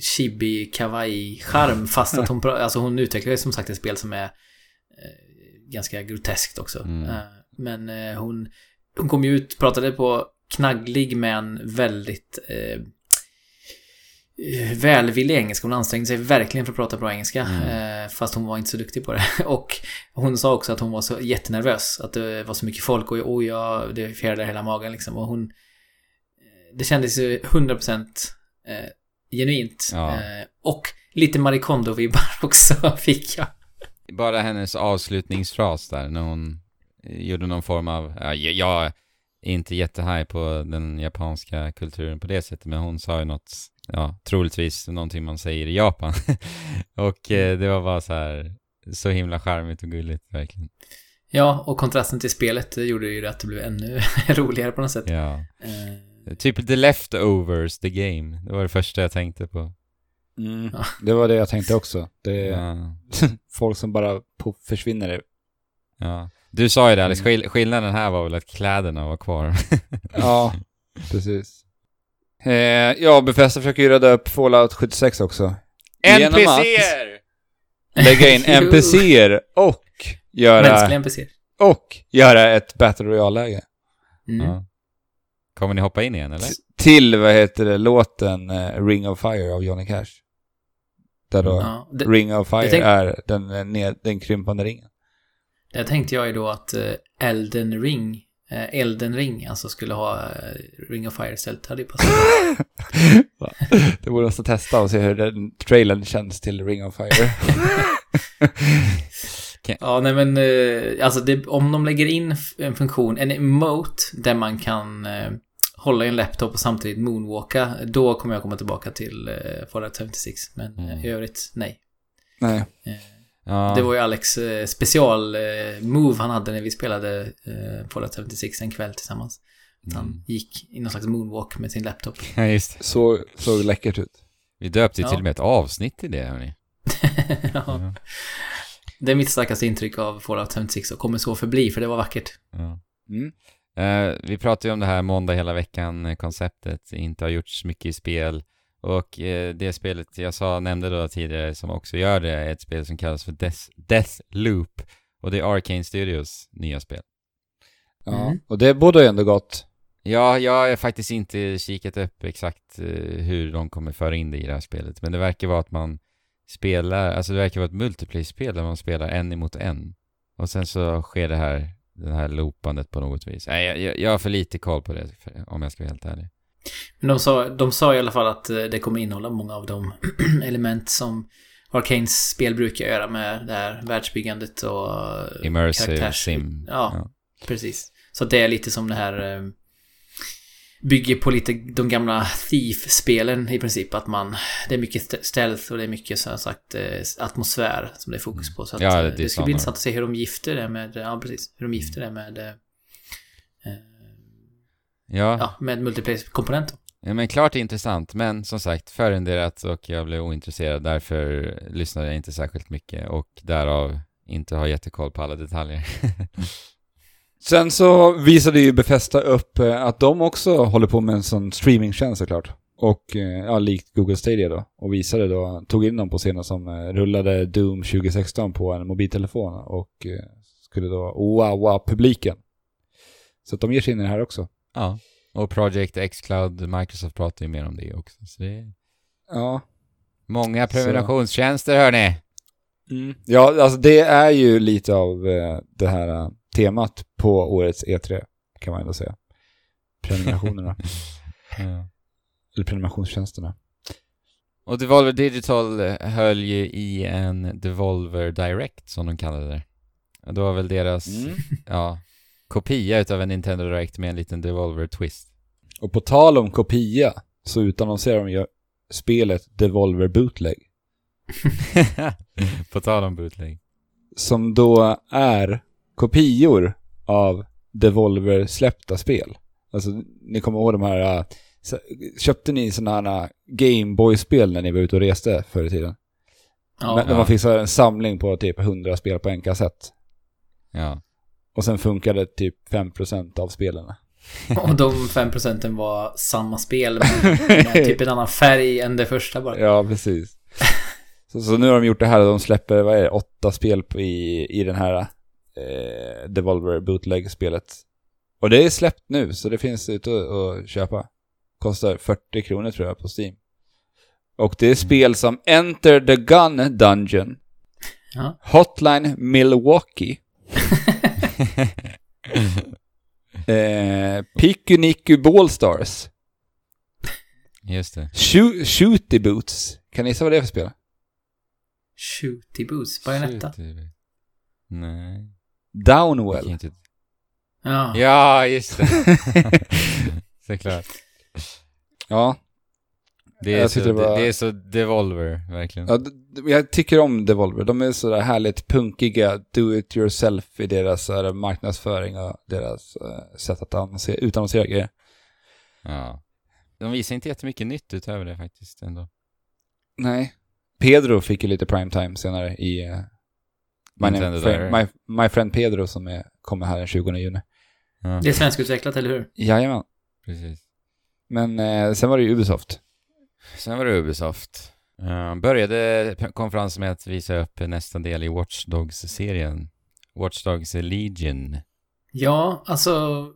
Speaker 2: chibi kawaii-charm. Fast att hon, alltså hon utvecklar ju som sagt ett spel som är eh, ganska groteskt också.
Speaker 1: Mm.
Speaker 2: Eh, men hon, hon kom ju ut, pratade på knagglig men väldigt eh, välvillig engelska. Hon ansträngde sig verkligen för att prata bra engelska.
Speaker 1: Mm.
Speaker 2: Eh, fast hon var inte så duktig på det. Och hon sa också att hon var så jättenervös. Att det var så mycket folk och oj, ja, det fjärdade hela magen liksom. Och hon... eh, Det kändes ju 100% eh, genuint.
Speaker 1: Ja.
Speaker 2: Eh, och lite Marie Kondo-vibbar också fick jag.
Speaker 1: Bara hennes avslutningsfras där när hon eh, gjorde någon form av, ja, jag- jag är inte jättehaj på den japanska kulturen på det sättet, men hon sa ju något, ja, troligtvis någonting man säger i Japan. och eh, det var bara så här, så himla charmigt och gulligt verkligen.
Speaker 2: Ja, och kontrasten till spelet gjorde ju att det blev ännu roligare på något sätt.
Speaker 1: Ja.
Speaker 2: Eh,
Speaker 1: Typ The Leftovers, the game. Det var det första jag tänkte på.
Speaker 3: Mm.
Speaker 2: Ja.
Speaker 3: Det var det jag tänkte också. Det är
Speaker 1: Ja.
Speaker 3: folk som bara försvinner.
Speaker 1: ja. Du sa ju det Alex,
Speaker 3: Mm.
Speaker 1: skill- skillnaden här var väl att kläderna var kvar.
Speaker 3: Ja, precis. Eh, ja, Bethesda försöker ju rädda upp Fallout 76 också.
Speaker 1: NPCer!
Speaker 3: lägga in NPCer och
Speaker 2: Mänskliga
Speaker 3: göra,
Speaker 2: NPCer.
Speaker 3: och göra ett Battle Royale-läge.
Speaker 2: Mm.
Speaker 1: Ja. Kommer ni hoppa in igen eller?
Speaker 3: T- Till, vad heter det, låten eh, Ring of Fire av Johnny Cash. Där då
Speaker 2: Ja, det,
Speaker 3: Ring of Fire
Speaker 2: tänk-
Speaker 3: är den, eh, ned, den krympande ringen.
Speaker 2: Där tänkte jag ju då att eh, Elden Ring, Elden Ring, alltså skulle ha eh, Ring of Fire istället. Hade ju passat.
Speaker 3: det borde nästan testa och se hur den trailern känns till Ring of Fire.
Speaker 2: ja, nej men eh, alltså det, om de lägger in en funktion, en emote, där man kan eh, hålla i en laptop och samtidigt moonwalka, då kommer jag komma tillbaka till eh, Fallout 76. Men eh,
Speaker 1: Mm.
Speaker 2: i övrigt, nej.
Speaker 3: Nej.
Speaker 2: Eh,
Speaker 1: Ja.
Speaker 2: Det var ju Alex eh, special eh, move han hade när vi spelade eh, Fallout 76 en kväll tillsammans. Att Han
Speaker 1: Mm.
Speaker 2: gick i någon slags moonwalk med sin laptop.
Speaker 1: Ja, just det.
Speaker 3: Så, såg läckert ut.
Speaker 1: Vi döpte ju
Speaker 2: Ja.
Speaker 1: till och med ett avsnitt i det, hörni.
Speaker 2: ja.
Speaker 1: Ja.
Speaker 2: Det är mitt starkaste intryck av Fallout 76 och kommer så förbli för det var vackert.
Speaker 1: Ja.
Speaker 3: Mm.
Speaker 1: Eh, vi pratade ju om det här måndag hela veckan-konceptet, inte har gjorts mycket i spel. Och eh, det spelet jag sa, nämnde då tidigare, som också gör det, är ett spel som kallas för Death, Loop. Och det är Arcane Studios nya spel.
Speaker 3: Ja,
Speaker 2: Mm.
Speaker 3: och det borde ju ändå gott.
Speaker 1: Ja, jag har faktiskt inte kikat upp exakt eh, hur de kommer föra in det i det här spelet. Men det verkar vara att man spelar, alltså det verkar vara ett multiplayer-spel där man spelar en emot en. Och sen så sker det här, det här loopandet på något vis. Nej, jag, jag, jag har för lite koll på det, om jag ska vara helt ärlig.
Speaker 2: Men de sa, de sa i alla fall att eh, det kommer innehålla många av de element som Arcanes spel brukar göra med det här världsbyggandet och eh,
Speaker 1: Immersive
Speaker 2: karaktärs-
Speaker 1: sim.
Speaker 2: Ja, precis. Så det är lite som det här... eh, bygger på lite de gamla Thief-spelen i princip. Att man, det är mycket st- stealth och det är mycket här sagt atmosfär som det är fokus på. Så att,
Speaker 1: Ja, det
Speaker 2: det,
Speaker 1: sådana.
Speaker 2: bli intressant att se hur de gifter det med, ja precis, hur de gifter det med,
Speaker 1: Ja,
Speaker 2: ja, med multiplayer-komponenter.
Speaker 1: ja, men klart intressant. Men som sagt, förrenderat och jag blev ointresserad. Därför lyssnade jag inte särskilt mycket och därav inte har jättekoll på alla detaljer.
Speaker 3: Sen så visade ju Bethesda upp eh, att de också håller på med en sån streamingtjänst såklart. Och eh, ja, likt Google Stadia då. Och visade då, tog in dem på scenen som eh, rullade Doom 2016 på en mobiltelefon och skulle då wowa publiken. Så att de ger sig in i det här också.
Speaker 1: Ja. Och Project Xcloud, Microsoft pratar ju mer om det också. Så det
Speaker 3: Ja.
Speaker 1: många prenumerationstjänster hörni.
Speaker 3: Mm. Ja, alltså det är ju lite av eh, det här eh, temat på årets E3, kan man ändå säga. Prenumerationerna,
Speaker 1: Ja.
Speaker 3: eller prenumerationstjänsterna.
Speaker 1: Och Devolver Digital eh, höll ju i en Devolver Direct som de kallade det. Det var väl deras,
Speaker 3: Mm.
Speaker 1: ja, kopia utav en Nintendo Direct med en liten Devolver-twist.
Speaker 3: Och på tal om kopia, så utannonserar de ju spelet Devolver Bootleg.
Speaker 1: På tal om bootleg.
Speaker 3: Som då är kopior av Devolver släppta spel. Alltså, ni kommer ihåg de här... äh, Köpte ni sådana här Gameboy-spel när ni var ute och reste förr i tiden?
Speaker 2: Ja,
Speaker 3: Men, när man fick så här en samling på typ 100 spel på en kassett.
Speaker 1: Ja.
Speaker 3: Och sen funkade typ 5% av spelen.
Speaker 2: och de fem procenten var samma spel, med typ en annan färg än det första bara.
Speaker 3: Ja, precis. så, så nu har de gjort det här och de släpper, vad är det, åtta spel i, i den här eh, Devolver Bootleg-spelet. Och det är släppt nu, så det finns ute att att köpa. Kostar 40 kronor tror jag på Steam. Och det är spel som Enter the Gun Dungeon,
Speaker 2: Ja.
Speaker 3: Hotline Milwaukee, eh, Pikuniku Ballstars,
Speaker 1: Just det.
Speaker 3: Shoo- Shooty Boots. Kan ni gissa vad det är för spel?
Speaker 2: Shooty Boots.
Speaker 1: Shoot, det- Nej. jag
Speaker 3: Downwell.
Speaker 1: inte...
Speaker 2: Ja.
Speaker 1: Ja, just det. Såklart.
Speaker 3: Ja,
Speaker 1: Det är,
Speaker 3: Jag
Speaker 1: så, det,
Speaker 3: var-
Speaker 1: det är så Devolver, verkligen.
Speaker 3: ja jag tycker om Devolver. De är sådär härligt punkiga, do it yourself i deras så här, marknadsföring och deras eh, sätt att annonsera, utannonsera grejer.
Speaker 1: Ja. De visar inte jättemycket nytt utöver det faktiskt ändå.
Speaker 3: Nej. Pedro fick ju lite primetime senare i uh, my, name, friend, my, my Friend Pedro som är, kommer här den 20 juni.
Speaker 1: Ja,
Speaker 2: Det är svenskutvecklat, eller hur?
Speaker 3: Jajamän.
Speaker 1: precis.
Speaker 3: Men eh, sen var det ju Ubisoft.
Speaker 1: Sen var det Ubisoft. Uh, började konferensen med att visa upp nästa del i Watch Dogs-serien. Watch Dogs Legion.
Speaker 2: Ja, alltså...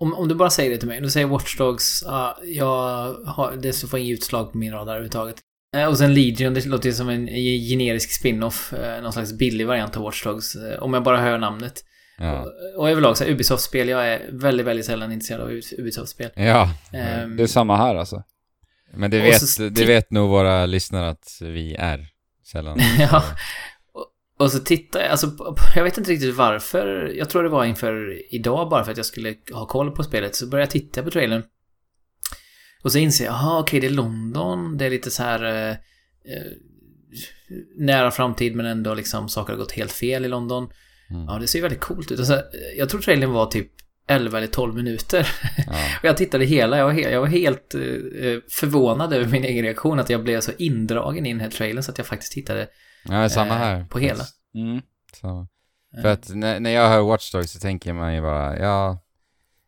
Speaker 2: Om, om du bara säger det till mig, du säger Watch Dogs, ja, jag har, det så får inget utslag på min radar överhuvudtaget. Eh, Och sen Legion, det låter ju som en generisk spin-off, eh, någon slags billig variant av Watch Dogs, om jag bara hör namnet.
Speaker 1: Ja.
Speaker 2: Och, och överlag så Ubisoft-spel, jag är väldigt, väldigt sällan intresserad av Ubisoft-spel.
Speaker 1: Ja,
Speaker 2: Ehm,
Speaker 3: Det är samma här alltså.
Speaker 1: Men det vet,
Speaker 2: så
Speaker 1: det vet nog våra lyssnare att vi är sällan.
Speaker 2: Ja. Och, och så tittar jag, alltså, jag vet inte riktigt varför. Jag tror det var inför idag bara för att jag skulle ha koll på spelet. Så började jag titta på trailern. Och så inser jag, jaha okej det är London. Det är lite så här eh, eh, nära framtid men ändå liksom saker har gått helt fel i London.
Speaker 1: Mm.
Speaker 2: Ja, det ser ju väldigt coolt ut. Alltså, jag tror trailern var typ 11 eller 12 minuter.
Speaker 1: Ja.
Speaker 2: Och jag tittade hela, jag var, he- jag var helt eh, eh, förvånad över min egen reaktion. Att jag blev så indragen i den här trailern så att jag faktiskt tittade
Speaker 1: ja, samma
Speaker 2: eh,
Speaker 1: här.
Speaker 2: på hela.
Speaker 3: Mm.
Speaker 1: Så. För att när, när jag hör Watch Dogs så tänker man ju bara, ja,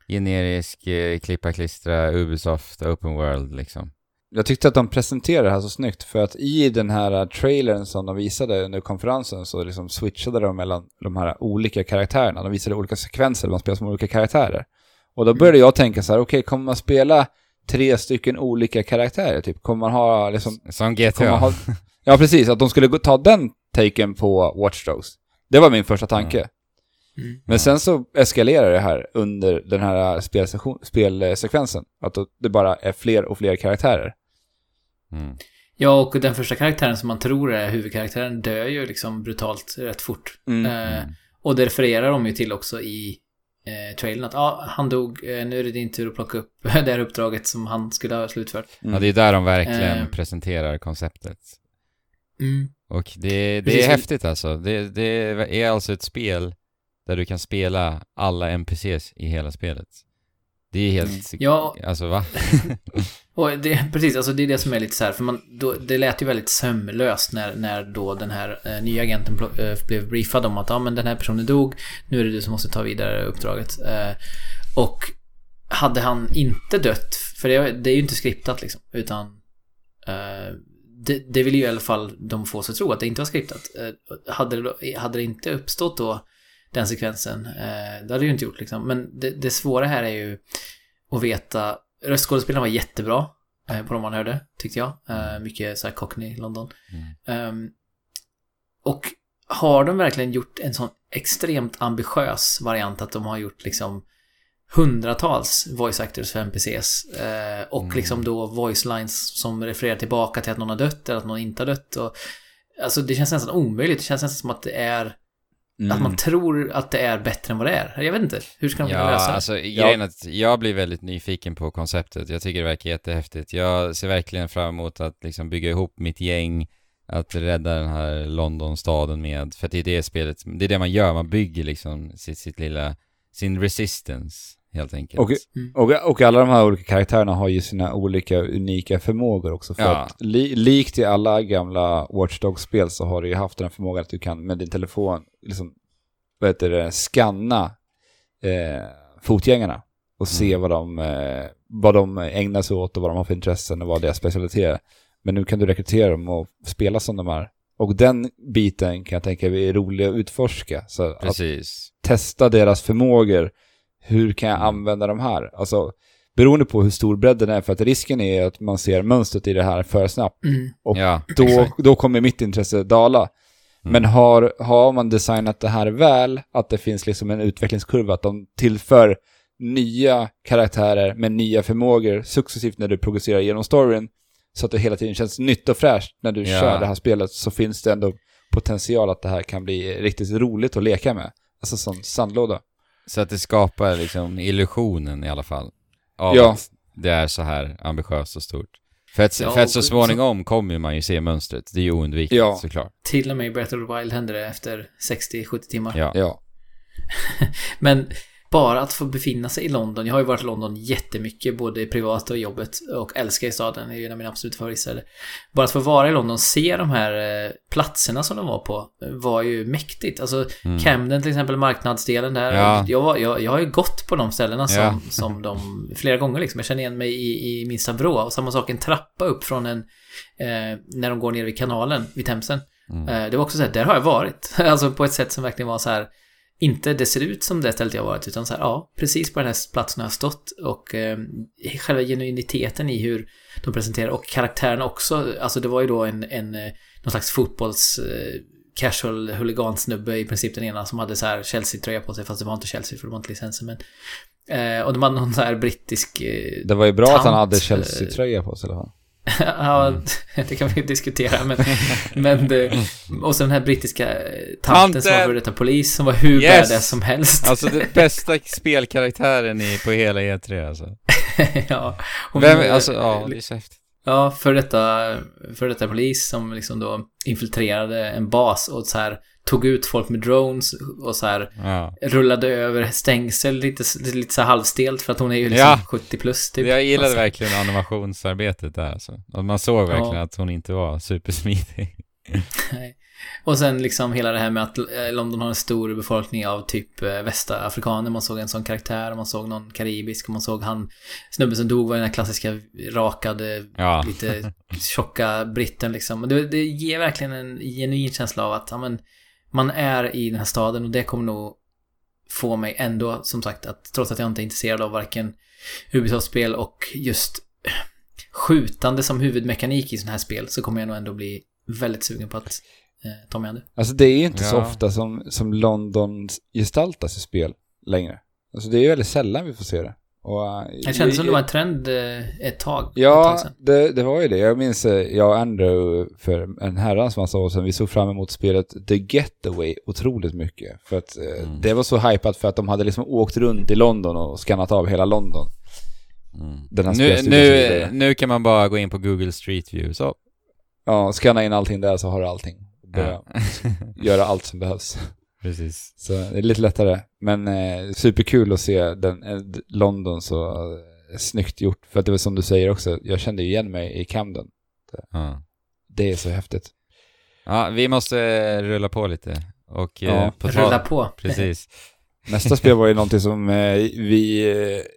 Speaker 1: generisk eh, klippa klistra, Ubisoft, Open World liksom.
Speaker 3: Jag tyckte att de presenterade det här så snyggt för att i den här trailern som de visade under konferensen så liksom switchade de mellan de här olika karaktärerna. De visade olika sekvenser där man spelar som olika karaktärer. Och då började jag tänka så här, okej, kommer man spela tre stycken olika karaktärer? Typ, kommer man ha liksom...
Speaker 1: Som GTA.
Speaker 3: ha, ja, precis. Att de skulle ta den taken på Watch Dogs. Det var min första tanke.
Speaker 2: Mm.
Speaker 3: Men sen så eskalerar det här under den här spelsekvensen. Att det bara är fler och fler karaktärer.
Speaker 1: Mm.
Speaker 2: Ja, och den första karaktären som man tror är huvudkaraktären dör ju liksom brutalt rätt fort.
Speaker 3: Mm.
Speaker 2: Eh,
Speaker 1: Mm.
Speaker 2: och det refererar de ju till också i eh, trailern att ah, han dog, eh, nu är det din tur att plocka upp det här uppdraget som han skulle ha slutfört.
Speaker 3: Mm.
Speaker 1: Ja, det är där de verkligen
Speaker 2: Eh.
Speaker 1: presenterar konceptet.
Speaker 2: Mm.
Speaker 1: Och det, det
Speaker 2: Precis.
Speaker 1: är häftigt alltså. Det, det är alltså ett spel där du kan spela alla NPCs i hela spelet. Det är helt...
Speaker 2: Ja,
Speaker 1: Alltså va?
Speaker 2: och det, precis, alltså det är det som är lite så här, för man, då, det lät ju väldigt sömlöst när, när då den här eh, nya agenten eh, blev briefad om att ja, men den här personen dog, nu är det du som måste ta vidare uppdraget. Eh, och hade han inte dött, för det, det är ju inte skriptat liksom, utan eh, det, det vill ju i alla fall de få sig tro att det inte var skriptat. Eh, hade, det, hade det inte uppstått då den sekvensen, eh, det hade ju inte gjort liksom. Men det, det svåra här är ju att veta, röstskådespelarna var jättebra eh, på de man hörde, tyckte jag. Eh, mycket så här Cockney, London. Ehm, och har de verkligen gjort en sån extremt ambitiös variant att de har gjort liksom hundratals voice actors för NPCs eh, och
Speaker 1: Mm.
Speaker 2: liksom då voice lines som refererar tillbaka till att någon har dött eller att någon inte har dött och Alltså det känns nästan omöjligt. Det känns nästan som att det är
Speaker 3: Mm.
Speaker 2: Att man tror att det är bättre än vad det är. Jag vet inte. Hur ska de kunna
Speaker 1: Ja,
Speaker 2: lösa det?
Speaker 1: alltså grejen är att jag blir väldigt nyfiken på konceptet. Jag tycker det verkar jättehäftigt. Jag ser verkligen fram emot att liksom bygga ihop mitt gäng, att rädda den här Londonstaden med, för att det är det spelet, det är det man gör, man bygger liksom sitt, sitt lilla, sin resistance helt enkelt.
Speaker 3: Och, och, och alla de här olika karaktärerna har ju sina olika unika förmågor också. För
Speaker 1: Ja.
Speaker 3: att li, likt i alla gamla Watch Dogs-spel så har du ju haft den förmågan att du kan med din telefon liksom, vad heter det, scanna eh, fotgängarna och se
Speaker 1: Mm.
Speaker 3: vad, de, eh, vad de ägnar sig åt och vad de har för intressen och vad deras specialitet är. Men nu kan du rekrytera dem och spela som de är. Och den biten kan jag tänka mig är rolig att utforska. Så att
Speaker 1: Precis.
Speaker 3: testa deras förmågor. Hur kan jag
Speaker 1: Mm.
Speaker 3: använda de här? Alltså, beroende på hur stor bredden är, för att risken är att man ser mönstret i det här för snabbt.
Speaker 2: Mm.
Speaker 3: Och
Speaker 1: Ja,
Speaker 3: Då, då kommer mitt intresse dala.
Speaker 1: Mm.
Speaker 3: Men har, har man designat det här väl, att det finns liksom en utvecklingskurva, att de tillför nya karaktärer med nya förmågor successivt när du progresserar genom storyn, så att det hela tiden känns nytt och fräscht när du
Speaker 1: Ja.
Speaker 3: kör det här spelet, så finns det ändå potential att det här kan bli riktigt roligt att leka med. Alltså som sandlåda.
Speaker 1: Så att det skapar liksom illusionen i alla fall. Av
Speaker 3: Ja.
Speaker 1: att det är så här ambitiöst och stort. För att,
Speaker 2: Ja,
Speaker 1: för att så småningom kommer man ju se mönstret. Det är ju oundvikligt
Speaker 3: Ja.
Speaker 1: såklart.
Speaker 2: Till och med i Breath of the Wild hände det efter 60-70 timmar.
Speaker 1: Ja.
Speaker 3: Ja.
Speaker 2: Men bara att få befinna sig i London. Jag har ju varit i London jättemycket, både privat och i jobbet. Och älskar ju staden, det är ju en av mina absolut favoritstäder. Bara att få vara i London, se de här eh, platserna som de var på, var ju mäktigt. Alltså
Speaker 1: Mm.
Speaker 2: Camden till exempel, marknadsdelen där.
Speaker 1: Ja.
Speaker 2: Jag, var, jag, jag har ju gått på de ställena som,
Speaker 1: Ja.
Speaker 2: som de, flera gånger liksom. Jag känner igen mig i, i minsta vrå. Och samma sak, en trappa upp från en, eh, när de går ner vid kanalen, vid Themsen.
Speaker 1: Mm.
Speaker 2: Eh, Det var också så här, där har jag varit. Alltså på ett sätt som verkligen var så här, inte det ser ut som det stället jag varit, utan så här, ja, precis på den här platsen har jag stått. Och eh, själva genuiniteten i hur de presenterar, och karaktärerna också. Alltså det var ju då en, en eh, någon slags fotbolls... Eh, casual huligansnubbe i princip den ena som hade så här Chelsea-tröja på sig, fast det var inte Chelsea för det var inte licensen, men... Eh, och de hade någon så här brittisk... Eh,
Speaker 3: Det var ju bra att han
Speaker 2: Tant,
Speaker 3: hade
Speaker 2: eh,
Speaker 3: Chelsea-tröja på sig i alla fall.
Speaker 2: ja,
Speaker 1: Mm.
Speaker 2: det kan vi diskutera, men... men det, och så den här brittiska tanten som var före detta polis, som var hur
Speaker 1: Yes!
Speaker 2: badass som helst.
Speaker 1: Alltså den bästa spelkaraktären i, på hela E3 alltså.
Speaker 2: ja,
Speaker 1: Vem,
Speaker 2: eh,
Speaker 1: alltså ja, det är så häftigt.
Speaker 2: Ja, för detta, för detta polis som liksom då infiltrerade en bas och så här tog ut folk med drones och så här
Speaker 1: Ja.
Speaker 2: rullade över stängsel lite, lite, så här halvstelt för att hon är ju liksom
Speaker 1: Ja.
Speaker 2: 70 plus typ.
Speaker 1: Jag gillade
Speaker 2: Alltså,
Speaker 1: verkligen animationsarbetet där alltså. Och man såg verkligen
Speaker 2: Ja.
Speaker 1: att hon inte var supersmidig.
Speaker 2: nej. Och sen liksom hela det här med att eh, London har en stor befolkning av typ eh, västafrikaner. Man såg en sån karaktär, man såg någon karibisk, man såg han snubben som dog var den här klassiska rakade
Speaker 1: Ja.
Speaker 2: lite tjocka britten liksom. Det, det ger verkligen en genuin känsla av att ja, men, man är i den här staden och det kommer nog få mig ändå, som sagt, att trots att jag inte är intresserad av varken Ubisoft-spel och just skjutande som huvudmekanik i sådana här spel så kommer jag nog ändå bli väldigt sugen på att eh, ta mig an det.
Speaker 3: Alltså det är ju inte så
Speaker 1: Ja.
Speaker 3: ofta som, som London gestaltas i spel längre. Alltså det är ju väldigt sällan vi får se det. Och, eh,
Speaker 2: Det kändes som det var en trend eh, ett tag. ett
Speaker 3: Ja,
Speaker 2: tag sedan.
Speaker 3: det, det var ju det. Jag minns jag och Andrew för en herrans massa år sedan, vi såg fram emot spelet The Getaway otroligt mycket. För att
Speaker 1: Mm.
Speaker 3: det var så hypat för att de hade liksom åkt runt i London och skannat av hela London.
Speaker 1: Mm.
Speaker 3: Den här
Speaker 1: Nu, nu, nu kan man bara gå in på Google Street View, så.
Speaker 3: Ja, scanna in allting där så har du allting. Börja
Speaker 1: Ja.
Speaker 3: göra allt som behövs.
Speaker 1: Precis.
Speaker 3: Så det är lite lättare. Men eh, superkul att se den, eh, London så eh, snyggt gjort. För att det var som du säger också, jag kände igen mig i Camden.
Speaker 1: Ja.
Speaker 3: Det är så häftigt.
Speaker 1: ja, vi måste rulla på lite. Och eh,
Speaker 3: Ja,
Speaker 1: på
Speaker 2: Rulla på.
Speaker 1: Precis.
Speaker 3: Nästa spel var ju någonting som eh, vi,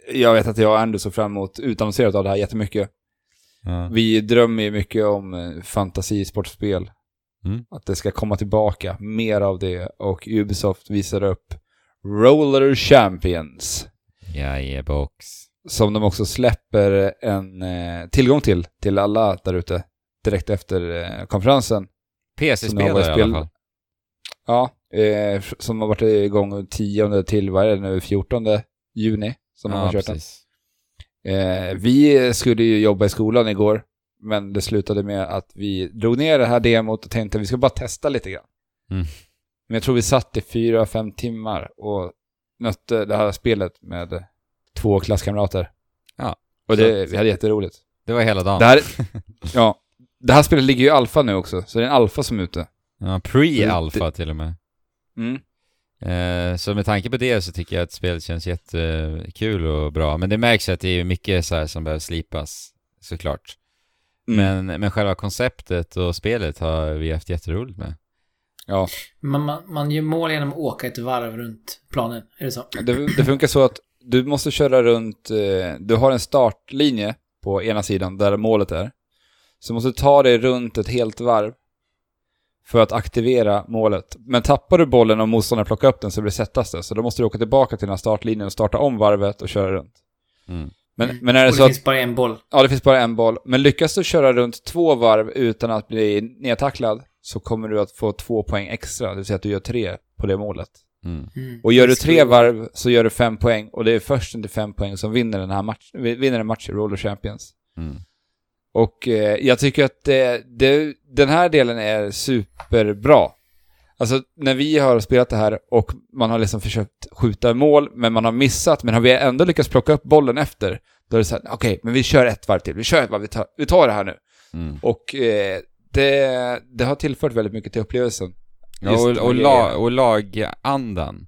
Speaker 3: eh, jag vet att jag och Andrew såg fram emot utannonserat av det här jättemycket.
Speaker 1: Ja.
Speaker 3: Vi drömmer ju mycket om eh, fantasisportspel.
Speaker 1: Mm.
Speaker 3: Att det ska komma tillbaka, mer av det. Och Ubisoft visar upp Roller Champions.
Speaker 1: Jajebox.
Speaker 3: Som de också släpper en eh, tillgång till, till alla där ute. Direkt efter eh, konferensen.
Speaker 1: PC-spel
Speaker 3: Som har
Speaker 1: i alla fall.
Speaker 3: Ja, eh, som har varit igång 10 till, vad är det nu, 14 juni. Som de
Speaker 1: Ja,
Speaker 3: har kört den.
Speaker 1: precis.
Speaker 3: Eh, vi skulle ju jobba i skolan igår, men det slutade med att vi drog ner det här demot och tänkte att vi ska bara testa lite grann.
Speaker 1: Mm.
Speaker 3: Men jag tror vi satt i fyra, fem timmar och nötte det här spelet med två klasskamrater.
Speaker 1: Ja,
Speaker 3: Och det, vi hade jätteroligt.
Speaker 1: Det var hela dagen.
Speaker 3: Det här, ja, det här spelet ligger ju i alfa nu också, så det är en alfa som är ute.
Speaker 1: Ja, pre-alpha till och med.
Speaker 3: Mm.
Speaker 1: Eh, så med tanke på det så tycker jag att spelet känns jättekul och bra. Men det märks att det är mycket så här som behöver slipas, såklart.
Speaker 3: Mm.
Speaker 1: Men, men själva konceptet och spelet har vi haft jätteroligt med.
Speaker 3: Ja,
Speaker 2: Man, man, man gör mål genom att åka ett varv runt planen. Är det så?
Speaker 3: det, det funkar så att du måste köra runt, eh, du har en startlinje på ena sidan där målet är. Så måste du ta dig runt ett helt varv för att aktivera målet. Men tappar du bollen och motståndaren plockar upp den så blir det sättas det. Så då måste du åka tillbaka till den här startlinjen och starta om varvet och köra runt.
Speaker 1: Mm.
Speaker 3: Men,
Speaker 2: Mm.
Speaker 3: men är det
Speaker 2: Och
Speaker 3: så
Speaker 2: det
Speaker 3: att
Speaker 2: finns bara en boll.
Speaker 3: Ja, det finns bara en boll. Men lyckas du köra runt två varv utan att bli nedtacklad så kommer du att få två poäng extra. Det vill säga att du gör tre på det målet.
Speaker 1: Mm.
Speaker 2: Mm.
Speaker 3: Och gör du tre varv så gör du fem poäng. Och det är försten till fem poäng som vinner den här matchen. Vinner en match i Roller Champions.
Speaker 1: Mm.
Speaker 3: Och eh, jag tycker att det, det, den här delen är superbra. Alltså när vi har spelat det här och man har liksom försökt skjuta mål, men man har missat, men har vi ändå lyckats plocka upp bollen efter, då är det så här, okej, men vi kör ett varv till, vi kör ett varv, vi tar, vi tar det här nu.
Speaker 1: Mm.
Speaker 3: Och eh, det, det har tillfört väldigt mycket till upplevelsen.
Speaker 1: Ja, och, och, la, och lagandan.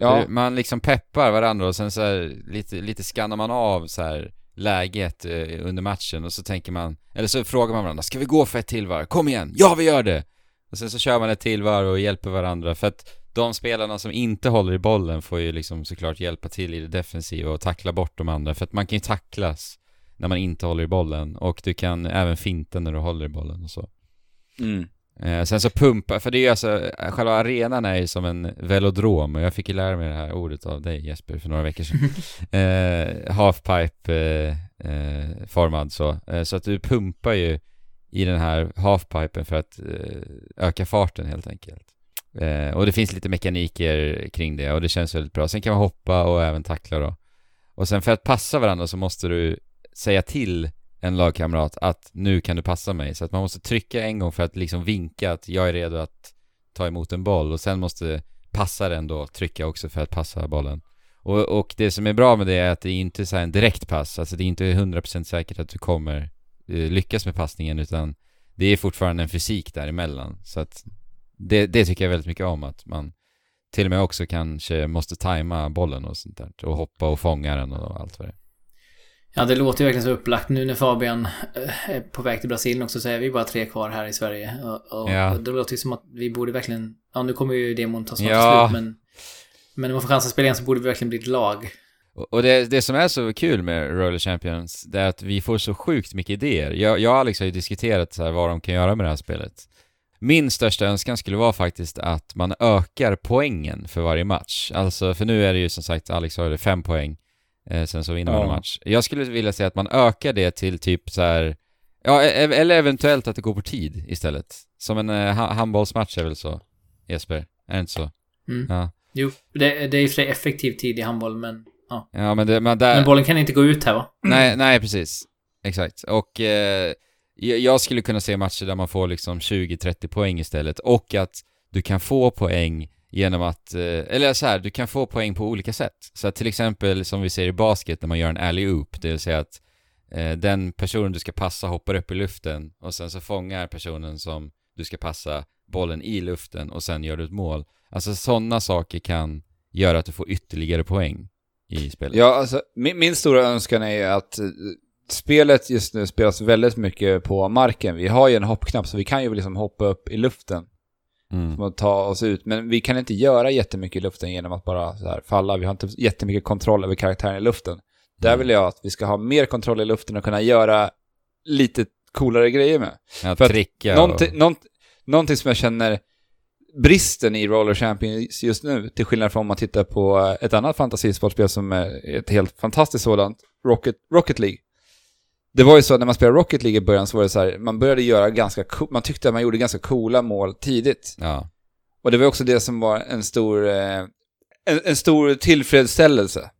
Speaker 3: Ja,
Speaker 1: Man liksom peppar varandra och sen så här, lite, lite skannar man av så här läget eh, under matchen och så tänker man, eller så frågar man varandra, ska vi gå för ett till varv? Kom igen! Ja, vi gör det! Och sen så kör man ett till varv och hjälper varandra för att de spelarna som inte håller i bollen får ju liksom såklart hjälpa till i det defensiva och tackla bort de andra för att man kan ju tacklas när man inte håller i bollen och du kan även finta när du håller i bollen och så.
Speaker 3: mm.
Speaker 1: Eh, sen så pumpa, för det är ju alltså, eh, själva arenan är ju som en velodrom och jag fick ju lära mig det här ordet av dig Jesper för några veckor sedan. eh, halfpipe eh, eh, formad så. Så att du pumpar ju i den här halfpipen för att eh, öka farten helt enkelt. Eh, och det finns lite mekaniker kring det och det känns väldigt bra. Sen kan man hoppa och även tackla då. Och sen för att passa varandra så måste du säga till en lagkamrat att nu kan du passa mig. Så att man måste trycka en gång för att liksom vinka att jag är redo att ta emot en boll och sen måste passaren då trycka också för att passa bollen. Och, och det som är bra med det är att det är inte så här en direkt pass, alltså det är inte 100% säkert att du kommer lyckas med passningen utan det är fortfarande en fysik däremellan. Så att det, det tycker jag väldigt mycket om att man till och med också kanske måste tajma bollen och sånt där och hoppa och fånga den och allt vad det är.
Speaker 2: Ja, det låter ju verkligen så upplagt. Nu när Fabian eh, är på väg till Brasilien också så är vi bara tre kvar här i Sverige. Och, och,
Speaker 1: Ja.
Speaker 2: det låter ju som att vi borde verkligen... Ja, nu kommer ju demon ta snart
Speaker 1: Ja.
Speaker 2: slut, men... Men om man får chansen att spela igen så borde vi verkligen bli ett lag.
Speaker 1: Och det, det som är så kul med Roller Champions, det är att vi får så sjukt mycket idéer. Jag, jag och Alex har ju diskuterat så här vad de kan göra med det här spelet. Min största önskan skulle vara faktiskt att man ökar poängen för varje match. Alltså, för nu är det ju som sagt, Alex har det fem poäng, eh, sen så vinner man en match. Jag skulle vilja säga att man ökar det till typ så här, ja, e- eller eventuellt att det går på tid istället. Som en eh, ha- handbollsmatch är väl så, Jesper? Är det inte så?
Speaker 2: Mm.
Speaker 1: Ja.
Speaker 2: Jo, det, det är och för effektiv tid i handboll, men Ja.
Speaker 1: Ja, men, det, men där...
Speaker 2: Men bollen kan inte gå ut här va?
Speaker 1: Nej, nej precis. Exakt. Och eh, jag skulle kunna se matcher där man får liksom 20-30 poäng istället och att du kan få poäng genom att, eh, eller så här, du kan få poäng på olika sätt. Så att till exempel som vi ser i basket när man gör en alley-oop, det vill säga att eh, den personen du ska passa hoppar upp i luften och sen så fångar personen som du ska passa bollen i luften och sen gör du ett mål. Alltså sådana saker kan göra att du får ytterligare poäng i spelet.
Speaker 3: Ja, alltså min, min stora önskan är att eh, spelet just nu spelas väldigt mycket på marken. Vi har ju en hoppknapp så vi kan ju liksom hoppa upp i luften
Speaker 1: Mm.
Speaker 3: och ta oss ut. Men vi kan inte göra jättemycket i luften genom att bara så här falla. Vi har inte jättemycket kontroll över karaktären i luften. Där
Speaker 1: Mm.
Speaker 3: vill jag att vi ska ha mer kontroll i luften och kunna göra lite coolare grejer med.
Speaker 1: Ja,
Speaker 3: För att
Speaker 1: tricka
Speaker 3: Någonting,
Speaker 1: och...
Speaker 3: nånt, någonting som jag känner bristen i Roller Champions just nu, till skillnad från om man tittar på eh, ett annat fantasisportspel som är ett helt fantastiskt sådant, Rocket, Rocket League. Det var ju så att när man spelade Rocket League i början så var det så här, man började göra ganska, man tyckte att man gjorde ganska coola mål tidigt.
Speaker 1: Ja.
Speaker 3: Och det var också det som var en stor, eh, en, en stor tillfredsställelse.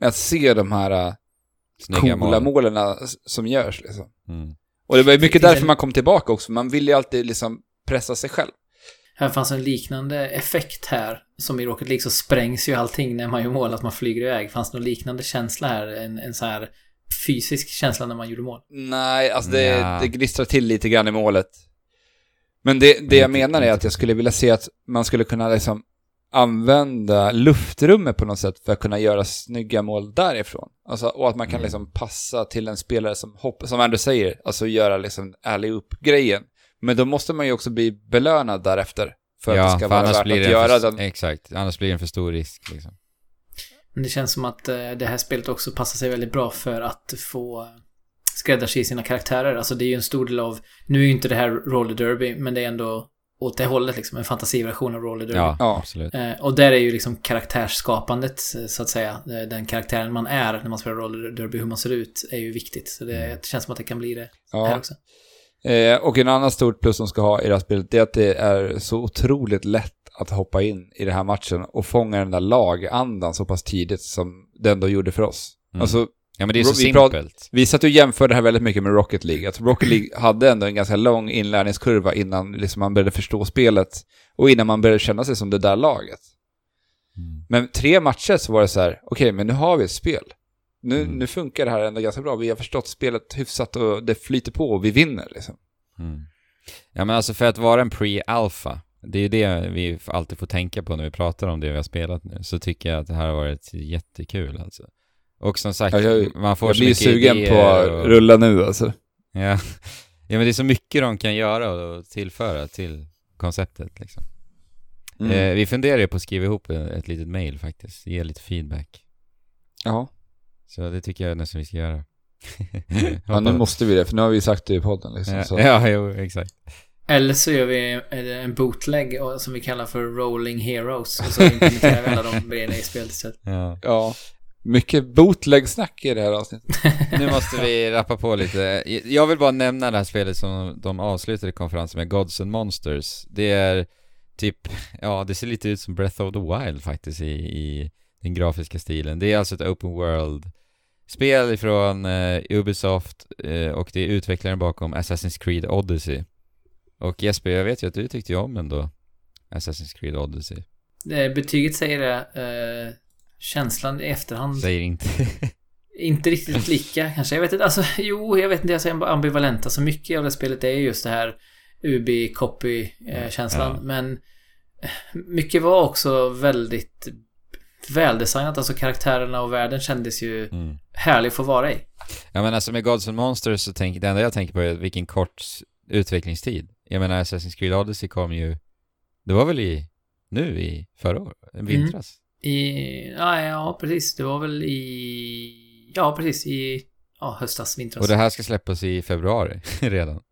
Speaker 3: Med att se de här eh,
Speaker 1: Snygga
Speaker 3: coola
Speaker 1: mål.
Speaker 3: målen som görs liksom.
Speaker 1: Mm.
Speaker 3: Och det var ju mycket därför man kom tillbaka också. Man ville ju alltid liksom pressa sig själv.
Speaker 2: Här fanns en liknande effekt här. Som i Rocket League så sprängs ju allting när man gör mål, att man flyger iväg. Fanns det någon liknande känsla här? En, en så här fysisk känsla när man gjorde mål?
Speaker 3: Nej, alltså det,
Speaker 1: Ja.
Speaker 3: det gnistrar till lite grann i målet. Men det, det jag menar är att jag skulle vilja se att man skulle kunna liksom använda luftrummet på något sätt för att kunna göra snygga mål därifrån. Alltså, och att man kan
Speaker 1: Mm.
Speaker 3: liksom passa till en spelare som hoppar, som Anders säger, alltså göra liksom alley-oop-grejen. Men då måste man ju också bli belönad därefter. För att det ska vara värt att göra
Speaker 1: för,
Speaker 3: den.
Speaker 1: Exakt, annars blir det en för stor risk liksom.
Speaker 2: Men det känns som att eh, det här spelet också passar sig väldigt bra för att få skräddarsy sina karaktärer. Alltså det är ju en stor del av, nu är ju inte det här roller derby, men det är ändå åt det hållet liksom, en fantasiversion av roller derby.
Speaker 1: Ja,
Speaker 3: Ja.
Speaker 1: absolut.
Speaker 2: Eh, och där är ju liksom karaktärsskapandet, eh, så att säga, den karaktären man är när man spelar roller derby, hur man ser ut, är ju viktigt. Så det,
Speaker 1: Mm.
Speaker 2: det känns som att det kan bli det här
Speaker 3: Ja.
Speaker 2: också.
Speaker 3: Eh, och en annan stort plus de ska ha i det här spelet, är att det är så otroligt lätt att hoppa in i den här matchen och fånga den där lagandan så pass tidigt som det ändå gjorde för oss.
Speaker 1: Mm.
Speaker 3: Alltså,
Speaker 1: Ja men det är så
Speaker 3: Vi prat-
Speaker 1: simpelt.
Speaker 3: vi satt och jämförde det här väldigt mycket med Rocket League. Att Rocket League hade ändå en ganska lång inlärningskurva innan liksom man började förstå spelet och innan man började känna sig som det där laget.
Speaker 1: Mm.
Speaker 3: Men tre matcher så var det så här, okej, men nu har vi ett spel. Nu,
Speaker 1: Mm.
Speaker 3: nu funkar det här ändå ganska bra. Vi har förstått spelet hyfsat och det flyter på och vi vinner liksom.
Speaker 1: Mm. Ja men alltså för att vara en pre-alpha, det är ju det vi alltid får tänka på när vi pratar om det vi har spelat nu, så tycker jag att det här har varit jättekul alltså. Och som sagt,
Speaker 3: Ja, jag-
Speaker 1: man får
Speaker 3: jag
Speaker 1: så
Speaker 3: blir
Speaker 1: mycket
Speaker 3: sugen på att
Speaker 1: och,
Speaker 3: rulla nu alltså.
Speaker 1: ja. ja men det är så mycket de kan göra och tillföra till konceptet liksom.
Speaker 3: Mm.
Speaker 1: Eh, vi funderar ju på att skriva ihop ett litet mail faktiskt, ge lite feedback.
Speaker 3: Ja.
Speaker 1: Så det tycker jag nästan vi ska göra.
Speaker 3: ja, nu måste vi det, för nu har vi sagt det i podden liksom.
Speaker 1: Ja,
Speaker 3: Så.
Speaker 1: ja, jo, exakt.
Speaker 2: Eller så gör vi en bootleg som vi kallar för Rolling Heroes. Och så implementerar vi alla de grejerna i spelet istället.
Speaker 1: Ja.
Speaker 3: ja. Mycket bootleg-snack i det här avsnittet.
Speaker 1: Nu måste vi rappa på lite. Jag vill bara nämna det här spelet som de avslutade konferensen med, Gods and Monsters. Det är typ, ja det ser lite ut som Breath of the Wild faktiskt i, i den grafiska stilen. Det är alltså ett open world spel ifrån eh, Ubisoft eh, och det är utvecklaren bakom Assassin's Creed Odyssey. Och Jesper, jag vet ju att du tyckte ju om ändå Assassin's Creed Odyssey.
Speaker 2: Eh, Betyget säger det. Eh, känslan i efterhand.
Speaker 1: Säger inte.
Speaker 2: Inte riktigt lika kanske. Jag vet inte. Alltså, jo, jag vet inte. Jag säger ambivalent. Alltså mycket av det spelet är just det här Ubi-copy-känslan.
Speaker 1: Ja.
Speaker 2: Men eh, mycket var också väldigt väldesignat. Alltså karaktärerna och världen kändes ju
Speaker 1: Mm.
Speaker 2: härlig att få vara i.
Speaker 1: Ja men alltså med Gods and Monsters så tänker, det enda jag tänker på är vilken kort utvecklingstid. Jag menar Assassin's Creed Odyssey kom ju, det var väl i, nu i förra året, vintras?
Speaker 2: I... Ja, ja, precis. Det var väl i... Ja, precis. I... Ja, höstas, vintras.
Speaker 1: Och det här ska släppas i februari redan.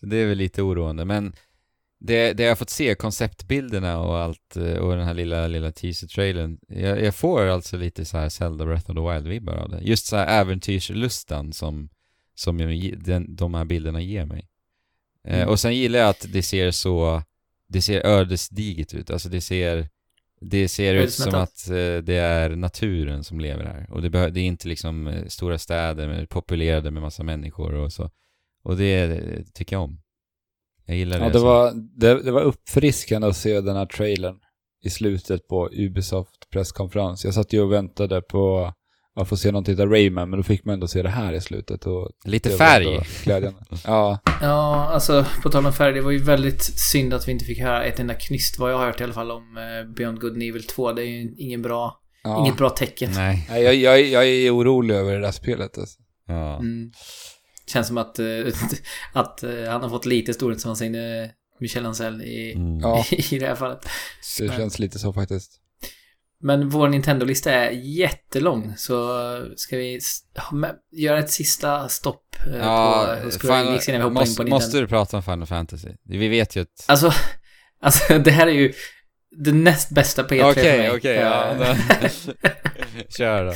Speaker 1: Så det är väl lite oroande, men det, det jag har fått se, konceptbilderna och allt, eh, och den här lilla, lilla teaser-trailern, jag, jag får alltså lite så här Zelda Breath of the Wild-vibbar av det. Just så här äventyrslustan som, som jag, den, de här bilderna ger mig. Eh,
Speaker 3: Mm.
Speaker 1: och sen gillar jag att det ser så, det ser ödesdigert ut, alltså det ser Det ser ut
Speaker 2: som
Speaker 1: att eh, det är naturen som lever här. Och det, det är inte liksom stora städer med, populerade med massa människor och så. Och det tycker jag om. Jag gillar det.
Speaker 3: Ja, det var, det, det var uppfriskande att se den här trailern i slutet på Ubisoft presskonferens. Jag satt ju och väntade på att få se någonting av Rayman, men då fick man ändå se det här i slutet. Och
Speaker 1: Lite färg.
Speaker 3: Glädjande. Ja,
Speaker 2: Ja, alltså på tal om färg, det var ju väldigt synd att vi inte fick höra ett enda knyst vad jag har hört i alla fall om eh, Beyond Good and Evil 2. Det är ju ingen bra,
Speaker 3: ja.
Speaker 2: inget bra tecken.
Speaker 1: Nej.
Speaker 3: Nej, jag, jag, jag är orolig över det där spelet. Alltså.
Speaker 1: Ja.
Speaker 2: Mm. Känns som att, eh, att eh, han har fått lite storhetsvansinne, Michel Ancel, i,
Speaker 1: Mm.
Speaker 2: I det här fallet.
Speaker 3: Det känns lite så faktiskt.
Speaker 2: Men vår Nintendo-lista är jättelång, så ska vi göra ett sista stopp eh,
Speaker 1: Ja,
Speaker 2: på hos Square innan vi hoppar in
Speaker 1: måste,
Speaker 2: på Nintendo.
Speaker 1: måste du prata om Final Fantasy? Vi vet ju att...
Speaker 2: Alltså, alltså det här är ju det näst bästa på E3
Speaker 1: Okej,
Speaker 2: för mig.
Speaker 1: okej, ja.
Speaker 2: Eh,
Speaker 1: då- Kör då.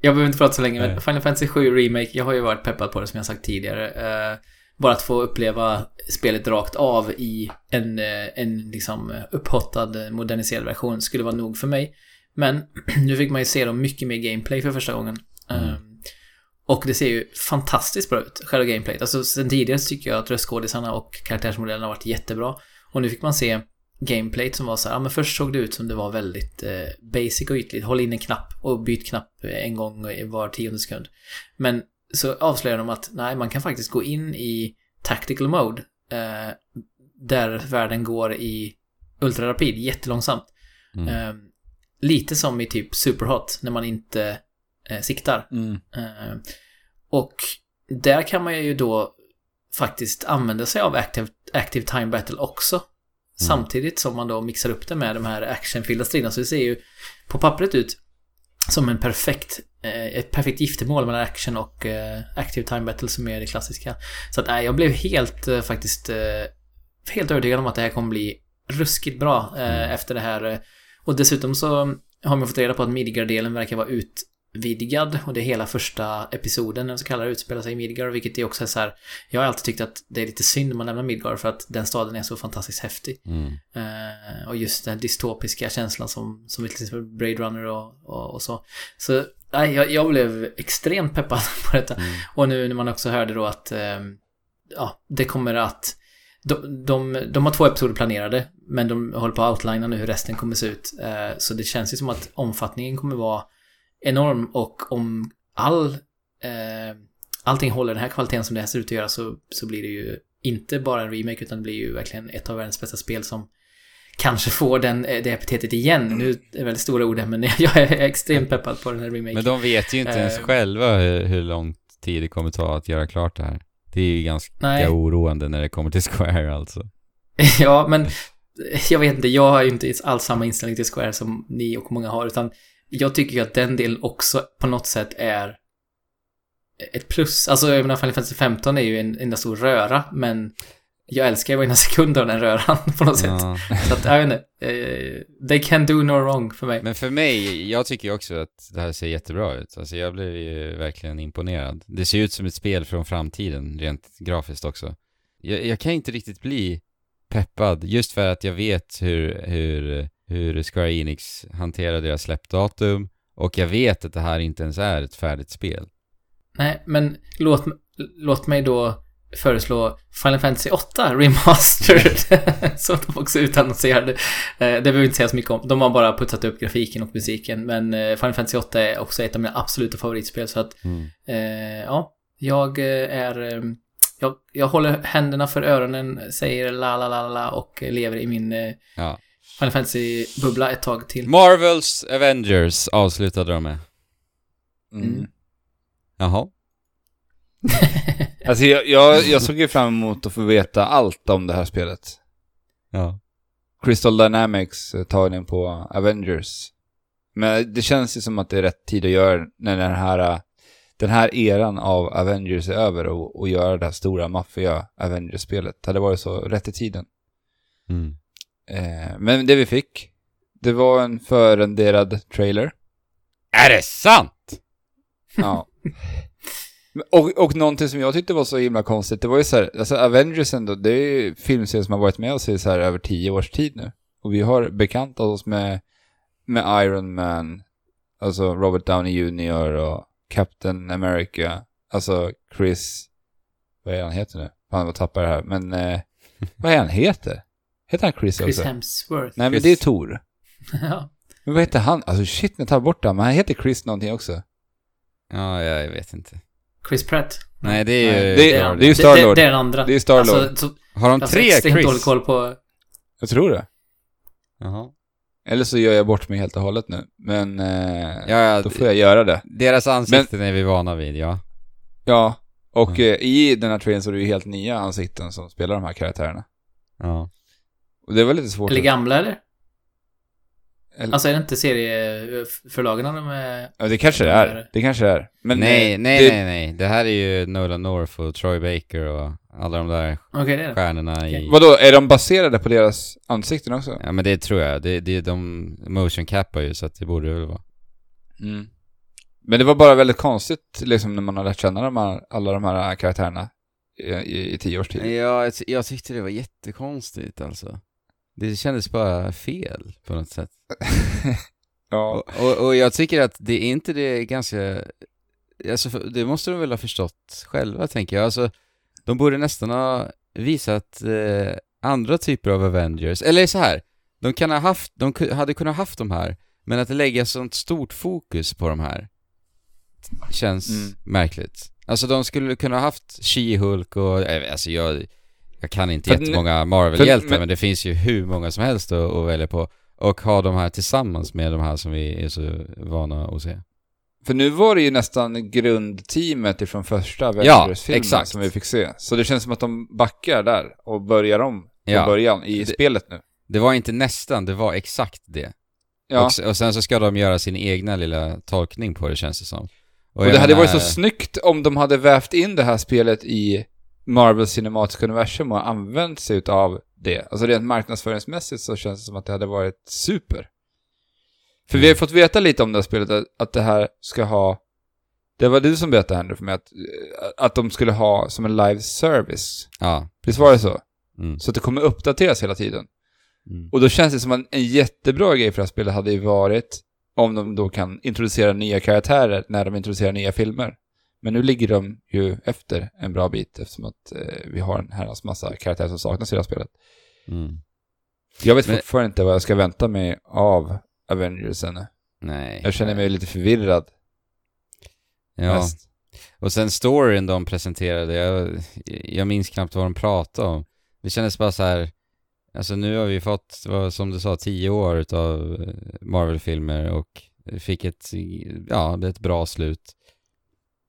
Speaker 2: Jag behöver inte prata så länge, men. Final Fantasy 7 Remake, jag har ju varit peppad på det som jag sagt tidigare. Eh, bara att få uppleva spelet rakt av i en, eh, en liksom upphottad, eh, moderniserad version skulle vara nog för mig. Men nu fick man ju se dem mycket mer gameplay för första gången.
Speaker 1: Mm.
Speaker 2: Och det ser ju fantastiskt bra ut, själva gameplayet. Alltså sen tidigare så tycker jag att röstskådisarna och karaktärsmodellerna har varit jättebra. Och nu fick man se gameplayt som var så här, ja men först såg det ut som det var väldigt eh, basic och ytligt. Håll in en knapp och byt knapp en gång var tionde sekund. Men så avslöjar de att nej, man kan faktiskt gå in i tactical mode. Eh, där världen går i ultrarapid, jättelångsamt.
Speaker 1: Mm.
Speaker 2: Eh, lite som i typ superhot, när man inte eh, siktar.
Speaker 3: Mm.
Speaker 2: Eh, och där kan man ju då faktiskt använda sig av active, active time battle också. Samtidigt som man då mixar upp det med de här actionfyllda striderna. Så det ser ju på pappret ut som en perfekt, eh, ett perfekt giftermål mellan action och eh, active time battle som är det klassiska. Så att nej, jag blev helt eh, faktiskt helt övertygad om att det här kommer bli ruskigt bra eh, efter det här. Och dessutom så har man fått reda på att Midgard-delen verkar vara utvidgad och det är hela första episoden, den så kallade, utspelar sig i Midgard, vilket är också så här, jag har alltid tyckt att det är lite synd om man lämnar Midgard för att den staden är så fantastiskt häftig.
Speaker 1: Mm.
Speaker 2: Eh, och just den dystopiska känslan som, som till exempel Blade Runner och, och, och så. Så nej, jag, jag blev extremt peppad på detta.
Speaker 1: Mm.
Speaker 2: Och nu när man också hörde då att ehm, ja, det kommer att de, de, de har två episoder planerade, men de håller på att outlina nu hur resten kommer se ut. Eh, så det känns ju som att omfattningen kommer vara enorm och om all eh, allting håller den här kvaliteten som det här ser ut att göra så, så blir det ju inte bara en remake utan det blir ju verkligen ett av världens bästa spel som kanske får den, eh, det epitetet igen. Nu är det väldigt stora ord här, men jag är extremt peppad på den här remaken.
Speaker 1: Men de vet ju inte ens
Speaker 2: Eh.
Speaker 1: själva hur, hur lång tid det kommer ta att göra klart det här. Det är ju ganska
Speaker 2: Nej.
Speaker 1: oroande när det kommer till Square alltså.
Speaker 2: ja, men jag vet inte, jag har ju inte alls samma inställning till Square som ni och många har, utan jag tycker ju att den delen också på något sätt är ett plus. Alltså, jag menar, Final Fantasy 15 är ju en enda stor röra, men jag älskar varenda sekund av den röran på något sätt.
Speaker 1: Ja.
Speaker 2: Så att, jag vet inte, eh, they can do no wrong för mig.
Speaker 1: Men för mig, jag tycker ju också att det här ser jättebra ut. Alltså jag blev ju verkligen imponerad. Det ser ut som ett spel från framtiden, rent grafiskt också. Jag, jag kan inte riktigt bli peppad, just för att jag vet hur, hur, hur Square Enix hanterar deras släppdatum. Och jag vet att det här inte ens är ett färdigt spel.
Speaker 2: Nej, men låt, låt mig då föreslå Final Fantasy 8 Remastered. som de också utannonserade. Eh, det behöver vi inte säga så mycket om. De har bara putsat upp grafiken och musiken. Men eh, Final Fantasy 8 är också ett av mina absoluta favoritspel. Så att,
Speaker 1: Mm.
Speaker 2: eh, ja, jag eh, är... Eh, jag, jag håller händerna för öronen, säger la la la la och lever i min
Speaker 1: Ja.
Speaker 2: Final Fantasy-bubbla ett tag till.
Speaker 1: Marvels Avengers avslutade de med.
Speaker 3: Mm.
Speaker 2: Mm.
Speaker 1: Jaha.
Speaker 3: Alltså jag, jag, jag såg ju fram emot att få veta allt om det här spelet.
Speaker 1: Ja.
Speaker 3: Crystal Dynamics eh, tagning på Avengers. Men det känns ju som att det är rätt tid att göra när den här, eh, den här eran av Avengers är över och, och göra det här stora maffiga Avengers-spelet. Det hade varit så rätt i tiden.
Speaker 1: Mm.
Speaker 3: Eh, men det vi fick, det var en förrenderad trailer.
Speaker 1: Är det sant?
Speaker 3: Ja. Och, och någonting som jag tyckte var så himla konstigt, det var ju så här, alltså Avengers ändå, det är ju filmserier som har varit med oss i så här över tio års tid nu. Och vi har bekantat oss med med Iron Man, alltså Robert Downey Jr. och Captain America, alltså Chris, vad är han heter nu? Fan vad tappar det här, men eh, vad är han heter? Heter han Chris,
Speaker 2: Chris
Speaker 3: också?
Speaker 2: Hemsworth.
Speaker 3: Nej men
Speaker 1: Chris-
Speaker 3: det är Thor.
Speaker 2: ja.
Speaker 3: Men vad heter han? Alltså shit, nu tar jag bort det, men han heter Chris någonting också.
Speaker 1: Ja, jag vet inte.
Speaker 2: Chris Pratt.
Speaker 1: Nej, det är
Speaker 3: Nej,
Speaker 1: ju...
Speaker 3: det-
Speaker 2: är han.
Speaker 3: det är ju Star-Lord.
Speaker 2: Det, det är den andra.
Speaker 3: Det är Star-Lord.
Speaker 2: Alltså, så,
Speaker 1: Har de
Speaker 2: alltså
Speaker 1: tre
Speaker 2: extremt dålig
Speaker 1: Chris?
Speaker 2: koll på...
Speaker 3: Jag tror det.
Speaker 1: Jaha.
Speaker 3: Eller så gör jag bort mig helt och hållet nu. Men eh,
Speaker 1: Ja, ja,
Speaker 3: då får jag göra det.
Speaker 1: deras ansikten är vi vana vid, ja.
Speaker 3: Ja, och
Speaker 1: Mm.
Speaker 3: eh, i den här trailern så är det ju helt nya ansikten som spelar de här karaktärerna.
Speaker 1: Ja.
Speaker 3: Och det var lite svårt
Speaker 2: Eller gamla eller?
Speaker 3: Eller,
Speaker 2: Alltså är det inte serieförlagen de är...
Speaker 3: ja, det kanske det är. Det kanske det är. Men
Speaker 1: nej,
Speaker 3: eh,
Speaker 1: nej,
Speaker 3: det,
Speaker 1: nej, nej. Det här är ju Nolan North och Troy Baker och alla de där
Speaker 2: Okej, det är det.
Speaker 1: stjärnorna i...
Speaker 3: Vadå, är de baserade på deras ansikten också?
Speaker 1: Ja, men det tror jag. Det, det, de motion cappar ju, så att det borde det väl vara.
Speaker 3: Mm. Men det var bara väldigt konstigt liksom när man har lärt känna de här, alla de här karaktärerna i, i, i tio års tid.
Speaker 1: Ja, jag, ty- jag tyckte det var jättekonstigt alltså. Det kändes bara fel på något sätt.
Speaker 3: ja.
Speaker 1: Och, och, och jag tycker att det är inte det ganska... Alltså, det måste de väl ha förstått själva, tänker jag. Alltså, de borde nästan ha visat eh, andra typer av Avengers. Eller så här, de, kan ha haft, de hade kunnat haft de här, men att lägga sånt stort fokus på de här känns
Speaker 3: Mm.
Speaker 1: märkligt. Alltså de skulle kunna ha haft She-Hulk och, eh, alltså jag, jag kan inte
Speaker 3: För
Speaker 1: jättemånga Marvel-hjältar,
Speaker 3: men-
Speaker 1: men det finns ju hur många som helst att, att välja på. Och ha de här tillsammans med de här som vi är så vana att se.
Speaker 3: För nu var det ju nästan grundteamet ifrån första
Speaker 1: Ja,
Speaker 3: Avengers-filmen
Speaker 1: exakt.
Speaker 3: som vi fick se. Så det känns som att de backar där och börjar om från
Speaker 1: Ja.
Speaker 3: början i
Speaker 1: Det-
Speaker 3: spelet nu.
Speaker 1: Det var inte nästan, det var exakt det.
Speaker 3: Ja.
Speaker 1: Och, och sen så ska de göra sin egna lilla tolkning på det känns det som.
Speaker 3: Och,
Speaker 1: jag
Speaker 3: det hade
Speaker 1: menar-
Speaker 3: varit så snyggt om de hade vävt in det här spelet i Marvel Cinematic Universum och använt sig utav det. Alltså rent marknadsföringsmässigt så känns det som att det hade varit super. För vi har fått veta lite om det här spelet, att, att det här ska ha... Det var du som berättade nu för mig, att, att de skulle ha som en live service.
Speaker 1: Ja.
Speaker 3: Visst var det så?
Speaker 1: Mm.
Speaker 3: Så att det kommer uppdateras hela tiden.
Speaker 1: Mm.
Speaker 3: Och då känns det som en, en jättebra grej för det här spelet hade ju varit om de då kan introducera nya karaktärer när de introducerar nya filmer. Men nu ligger de ju efter en bra bit eftersom att eh, vi har en herrans massa karaktärer som saknas i det här spelet.
Speaker 1: Mm.
Speaker 3: Jag vet
Speaker 1: Men-
Speaker 3: fortfarande inte vad jag ska vänta mig av Avengers ännu.
Speaker 1: Nej.
Speaker 3: Jag känner mig lite förvirrad.
Speaker 1: Ja.
Speaker 3: mest.
Speaker 1: Och sen storyn de presenterade, jag, jag minns knappt vad de pratade om. Det kändes bara så här. alltså nu har vi fått, som du sa, tio år utav eh, Marvel-filmer och fick ett, ja, ett bra slut.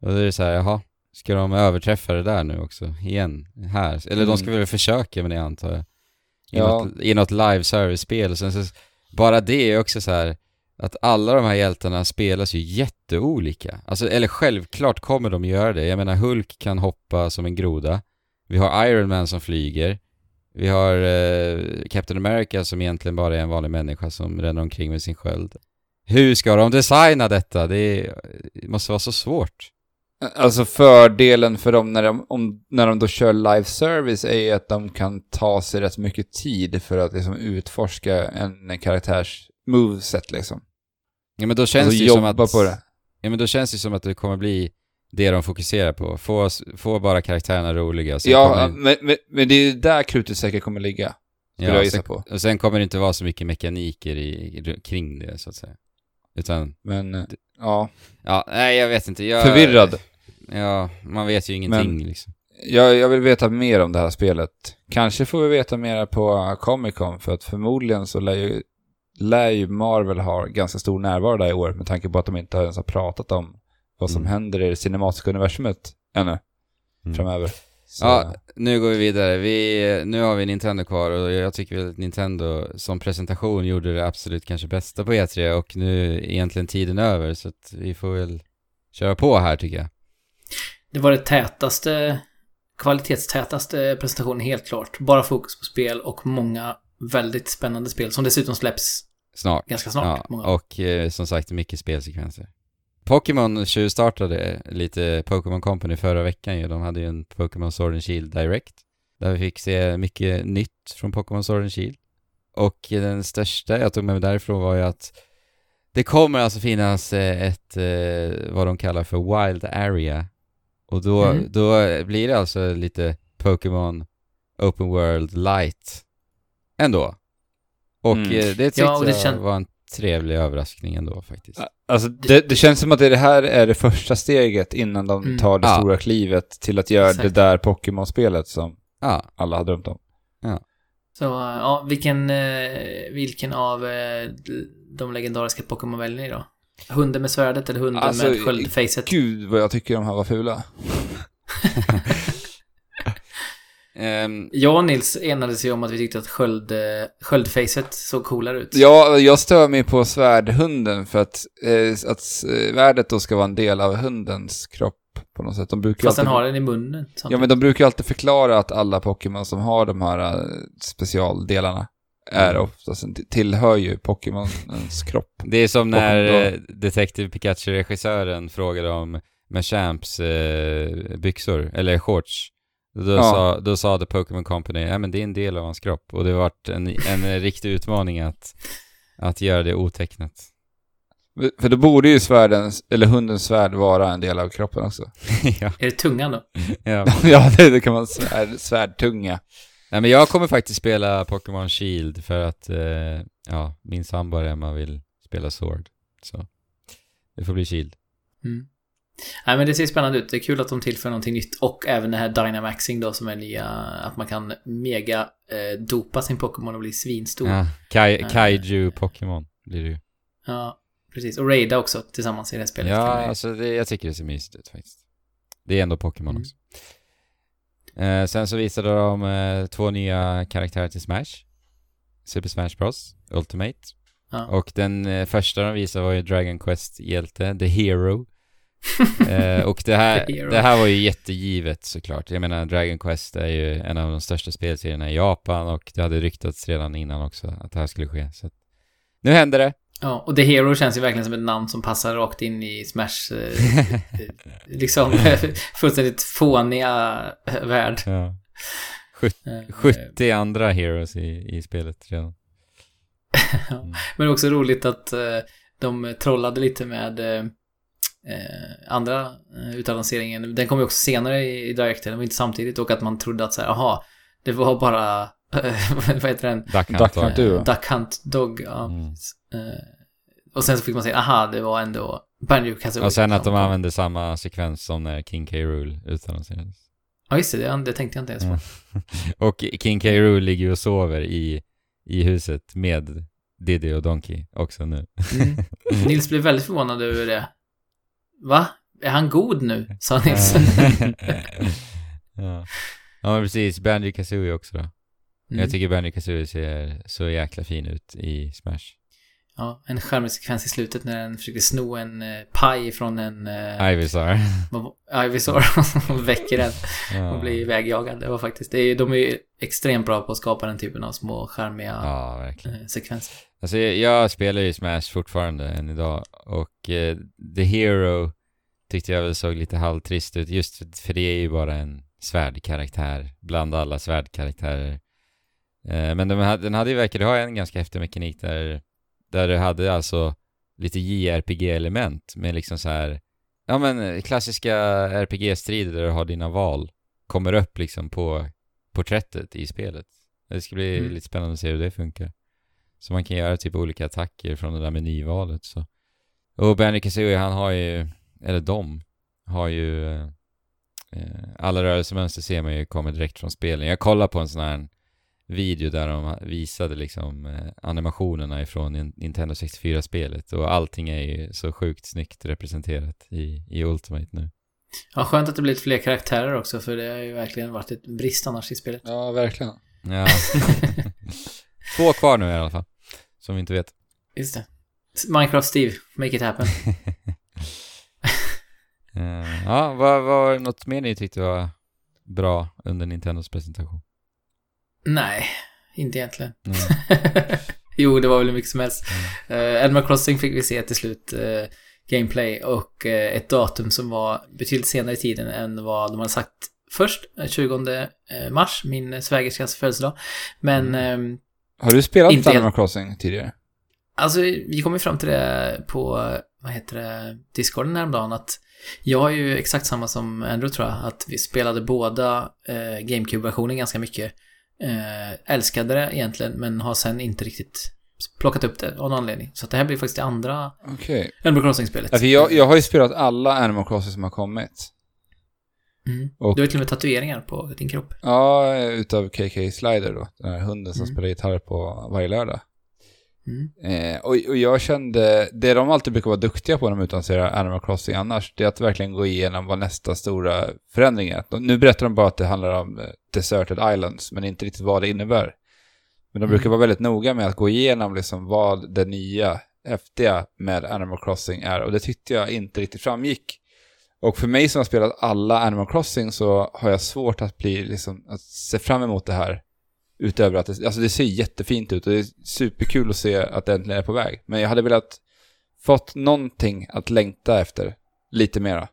Speaker 1: Och då är det så här, jaha, ska de överträffa det där nu också, igen, här? Eller
Speaker 3: Mm.
Speaker 1: de ska väl försöka med det antar jag. I,
Speaker 3: Ja.
Speaker 1: något, i något live service-spel, och sen så, bara det är också så här att alla de här hjältarna spelas ju jätteolika. Alltså, eller självklart kommer de göra det. Jag menar, Hulk kan hoppa som en groda. Vi har Iron Man som flyger. Vi har eh, Captain America som egentligen bara är en vanlig människa som ränner omkring med sin sköld. Hur ska de designa detta? Det, är, det måste vara så svårt.
Speaker 3: Alltså fördelen för dem när de, om, när de då kör live service är ju att de kan ta sig rätt mycket tid för att liksom utforska en, en karaktärs moveset liksom.
Speaker 1: Ja men då känns
Speaker 3: alltså
Speaker 1: det ju som att...
Speaker 3: på det.
Speaker 1: Ja men då känns det som att det kommer bli det de fokuserar på. Få, få bara karaktärerna roliga.
Speaker 3: Ja,
Speaker 1: kommer,
Speaker 3: men, men, men det är där krutet säkert kommer ligga. Skulle jag gissa
Speaker 1: sen,
Speaker 3: på.
Speaker 1: Och sen kommer det inte vara så mycket mekaniker i, kring det så att säga. Utan,
Speaker 3: Men, eh, ja.
Speaker 1: ja, nej jag vet inte. Jag,
Speaker 3: Förvirrad.
Speaker 1: Ja, man vet ju ingenting
Speaker 3: Men-
Speaker 1: liksom.
Speaker 3: Jag, jag vill veta mer om det här spelet. Kanske får vi veta mer på Comic Con, för att förmodligen så lär ju, lär ju Marvel ha ganska stor närvaro där i år, med tanke på att de inte ens har pratat om vad som
Speaker 1: Mm.
Speaker 3: händer i det cinematiska universumet ännu
Speaker 1: Mm.
Speaker 3: framöver. Så,
Speaker 1: Ja, nu går vi vidare. Vi, nu har vi Nintendo kvar och jag tycker väl att Nintendo som presentation gjorde det absolut kanske bästa på E3 och nu är egentligen tiden över så att vi får väl köra på här tycker jag.
Speaker 2: Det var det tätaste, kvalitetstätaste presentationen helt klart. Bara fokus på spel och många väldigt spännande spel som dessutom släpps
Speaker 1: Snart.
Speaker 2: ganska snart.
Speaker 1: Ja, och eh, som sagt mycket spelsekvenser. Pokémon tjuvstartade lite Pokémon Company förra veckan ju. De hade ju en Pokémon Sword and Shield Direct. Där vi fick se mycket nytt från Pokémon Sword and Shield. Och den största jag tog med mig därifrån var ju att Det kommer alltså finnas eh, ett, eh, vad de kallar för Wild Area. Och då,
Speaker 2: Mm.
Speaker 1: då blir det alltså lite Pokémon Open World Light ändå. Och
Speaker 3: Mm.
Speaker 1: eh, det tyckte
Speaker 2: Ja, och det
Speaker 1: jag var en trevlig överraskning ändå faktiskt.
Speaker 3: Alltså, det, det känns som att det här är det första steget innan de
Speaker 2: Mm.
Speaker 3: tar det
Speaker 1: Ja.
Speaker 3: stora klivet till att göra
Speaker 2: Exakt.
Speaker 3: det där Pokémon-spelet som
Speaker 1: Ja,
Speaker 3: alla har drömt om.
Speaker 2: Så, eh, ja, vilken, eh, vilken av eh, de legendariska Pokémon väljer ni då? Hunden med svärdet eller hunden
Speaker 3: Alltså,
Speaker 2: med sköldfacet?
Speaker 3: Gud vad jag tycker de här var fula.
Speaker 1: Ehm,
Speaker 2: Jag och Nils enades ju om att vi tyckte att sköld, eh, sköldfacet såg coolare ut.
Speaker 3: Ja, jag stör mig på svärdhunden för att, eh, att svärdet då ska vara en del av hundens kropp på något sätt. De brukar
Speaker 2: Fast den
Speaker 3: alltid...
Speaker 2: har den i munnen.
Speaker 3: Ja, men de brukar alltid förklara att alla Pokémon som har de här eh, specialdelarna är
Speaker 1: Mm.
Speaker 3: oftast, en- tillhör ju Pokémonens kropp.
Speaker 1: det är som när eh, Detective Pikachu-regissören frågade om Machamps eh, byxor, eller shorts. Då,
Speaker 3: Ja.
Speaker 1: sa, då sa The Pokémon Company, ja men det är en del av hans kropp. Och det har varit en, en riktig utmaning att, att göra det otecknat.
Speaker 3: För då borde ju svärdens, eller hundens svärd vara en del av kroppen också.
Speaker 1: ja,
Speaker 2: Är det tungan då?
Speaker 1: ja.
Speaker 3: ja, det, det kan man svärd, svärdtunga.
Speaker 1: Nej men jag kommer faktiskt spela Pokémon Shield för att, eh, ja, min sambo Emma vill spela Sword. Så, det får bli Shield.
Speaker 2: Mm. Nej men det ser spännande ut. Det är kul att de tillför någonting nytt. Och även det här Dynamaxing då som är nya. Att man kan mega eh, dopa sin Pokémon och bli svinstor. Ja.
Speaker 1: Ja, Kai,
Speaker 2: Eh,
Speaker 1: Kaiju Pokémon blir det ju.
Speaker 2: precis. Och Raida också tillsammans i det här spelet.
Speaker 1: Ja, alltså det, jag tycker det ser mysigt ut faktiskt. Det är ändå Pokémon
Speaker 2: Mm.
Speaker 1: också. Eh, sen så visade de eh, två nya karaktärer till Smash. Super Smash Bros. Ultimate.
Speaker 2: Ja.
Speaker 1: Och den eh, första de visade var ju Dragon Quest-hjälte, The Hero. eh, och det här, det här var ju jättegivet såklart. Jag menar, Dragon Quest är ju en av de största spelserierna i Japan och det hade ryktats redan innan också att det här skulle ske. Så att, nu händer det.
Speaker 2: Ja, och The Hero känns ju verkligen som ett namn som passar rakt in i Smash, eh, liksom fullständigt fåniga eh, värld.
Speaker 1: ja.
Speaker 2: Eh,
Speaker 1: 70 andra heroes i, i spelet redan.
Speaker 2: Ja. Men också roligt att eh, de trollade lite med eh, eh, andra eh, utannonseringen. Den kom ju också senare i, i Directen, det var inte samtidigt. Och att man trodde att så här, aha, det var bara, eh, vad heter den?
Speaker 1: Duck Hunt.
Speaker 3: Duck Hunt. Duo.
Speaker 2: Eh, Duck Hunt Dog, ja.
Speaker 1: Mm.
Speaker 2: Eh, och sen så fick man säga, aha, det var ändå Banjo Kazooie.
Speaker 1: Och sen att de
Speaker 2: som-
Speaker 1: använde samma sekvens som när King K. Rool utannonserades.
Speaker 2: Ja, just det, det, tänkte jag inte ens på.
Speaker 1: Mm. Och King K. Rool ligger och sover i, i huset med Diddy och Donkey också nu.
Speaker 2: Mm. Nils blev väldigt förvånad över det. Va? Är han god nu? Sa Nils.
Speaker 1: ja. ja, men precis. Banjo Kazooie också då.
Speaker 2: Mm.
Speaker 1: Jag tycker Banjo Kazooie ser så jäkla fin ut i Smash.
Speaker 2: Ja, en charmig sekvens i slutet när den försöker sno en eh, paj från en eh,
Speaker 1: Ivysaur.
Speaker 2: Ivysaur och väcker den
Speaker 1: ja.
Speaker 2: och blir ivägjagad. Det var faktiskt, det är, de är ju extremt bra på att skapa den typen av små charmiga
Speaker 1: Ja,
Speaker 2: eh, sekvenser.
Speaker 1: Alltså jag, jag spelar ju Smash fortfarande än idag och eh, The Hero tyckte jag väl såg lite halvtrist ut just för, för det är ju bara en svärdkaraktär bland alla svärdkaraktärer. Eh, men de, hade- den hade ju verkar ha en ganska häftig mekanik där, där du hade alltså lite JRPG-element med liksom så här ja men klassiska RPG-strider där du har dina val kommer upp liksom på porträttet i spelet. Det ska bli
Speaker 2: Mm.
Speaker 1: lite spännande att se hur det funkar. Så man kan göra typ olika attacker från det där menyvalet så. Och Benny Kazooie han har ju, eller de, har ju eh, eh, alla rörelsemönster ser man ju kommer direkt från spelen. Jag kollade på en sån här video där de visade liksom eh, animationerna ifrån Nin- Nintendo 64-spelet och allting är ju så sjukt snyggt representerat i, i Ultimate nu.
Speaker 2: Ja, skönt att det blivit fler karaktärer också för det har ju verkligen varit ett brist annars i spelet.
Speaker 3: Ja, verkligen.
Speaker 1: Ja. Två kvar nu i alla fall. Som vi inte vet.
Speaker 2: Just det. Minecraft Steve, make it happen.
Speaker 1: Eh, ja, vad var något mer ni tyckte var bra under Nintendos presentation?
Speaker 2: Nej, inte egentligen.
Speaker 1: Mm.
Speaker 2: jo, det var väl hur mycket som helst. Uh, Animal Crossing fick vi se till slut eh, gameplay och eh, ett datum som var betydligt senare i tiden än vad de hade sagt först, eh, 20 eh, mars, min svägerskas födelsedag. Men ehm,
Speaker 3: Har du spelat
Speaker 2: Inte
Speaker 3: Animal. Crossing tidigare?
Speaker 2: Alltså, vi kom ju fram till det på, vad heter det, Discorden häromdagen att jag har ju exakt samma som Andrew tror jag, att vi spelade båda eh, GameCube-versionen ganska mycket. Eh, älskade det egentligen, men har sen inte riktigt plockat upp det av någon anledning. Så det här blir faktiskt det andra
Speaker 3: Okej.
Speaker 2: Animal Crossing-spelet.
Speaker 3: Alltså jag, jag har ju spelat alla Animal Crossing som har kommit.
Speaker 2: Mm.
Speaker 3: Och-
Speaker 2: Du har till och med tatueringar på din kropp.
Speaker 3: Ja, utav KK Slider då. Den här hunden som
Speaker 2: Mm.
Speaker 3: spelar gitarr på varje lördag.
Speaker 2: Mm.
Speaker 3: Eh, och, och jag kände, det de alltid brukar vara duktiga på när de utannonserar Animal Crossing annars, det är att verkligen gå igenom vad nästa stora förändring är. De, nu berättar de bara att det handlar om eh, Deserted Islands, men inte riktigt vad det innebär. Men de brukar
Speaker 2: Mm.
Speaker 3: vara väldigt noga med att gå igenom liksom vad det nya, häftiga med Animal Crossing är. Och det tyckte jag inte riktigt framgick. Och för mig som har spelat alla Animal Crossing så har jag svårt att bli liksom, att se fram emot det här. Utöver att det, alltså det ser jättefint ut och det är superkul att se att det äntligen är på väg. Men jag hade velat fått någonting att längta efter lite mera.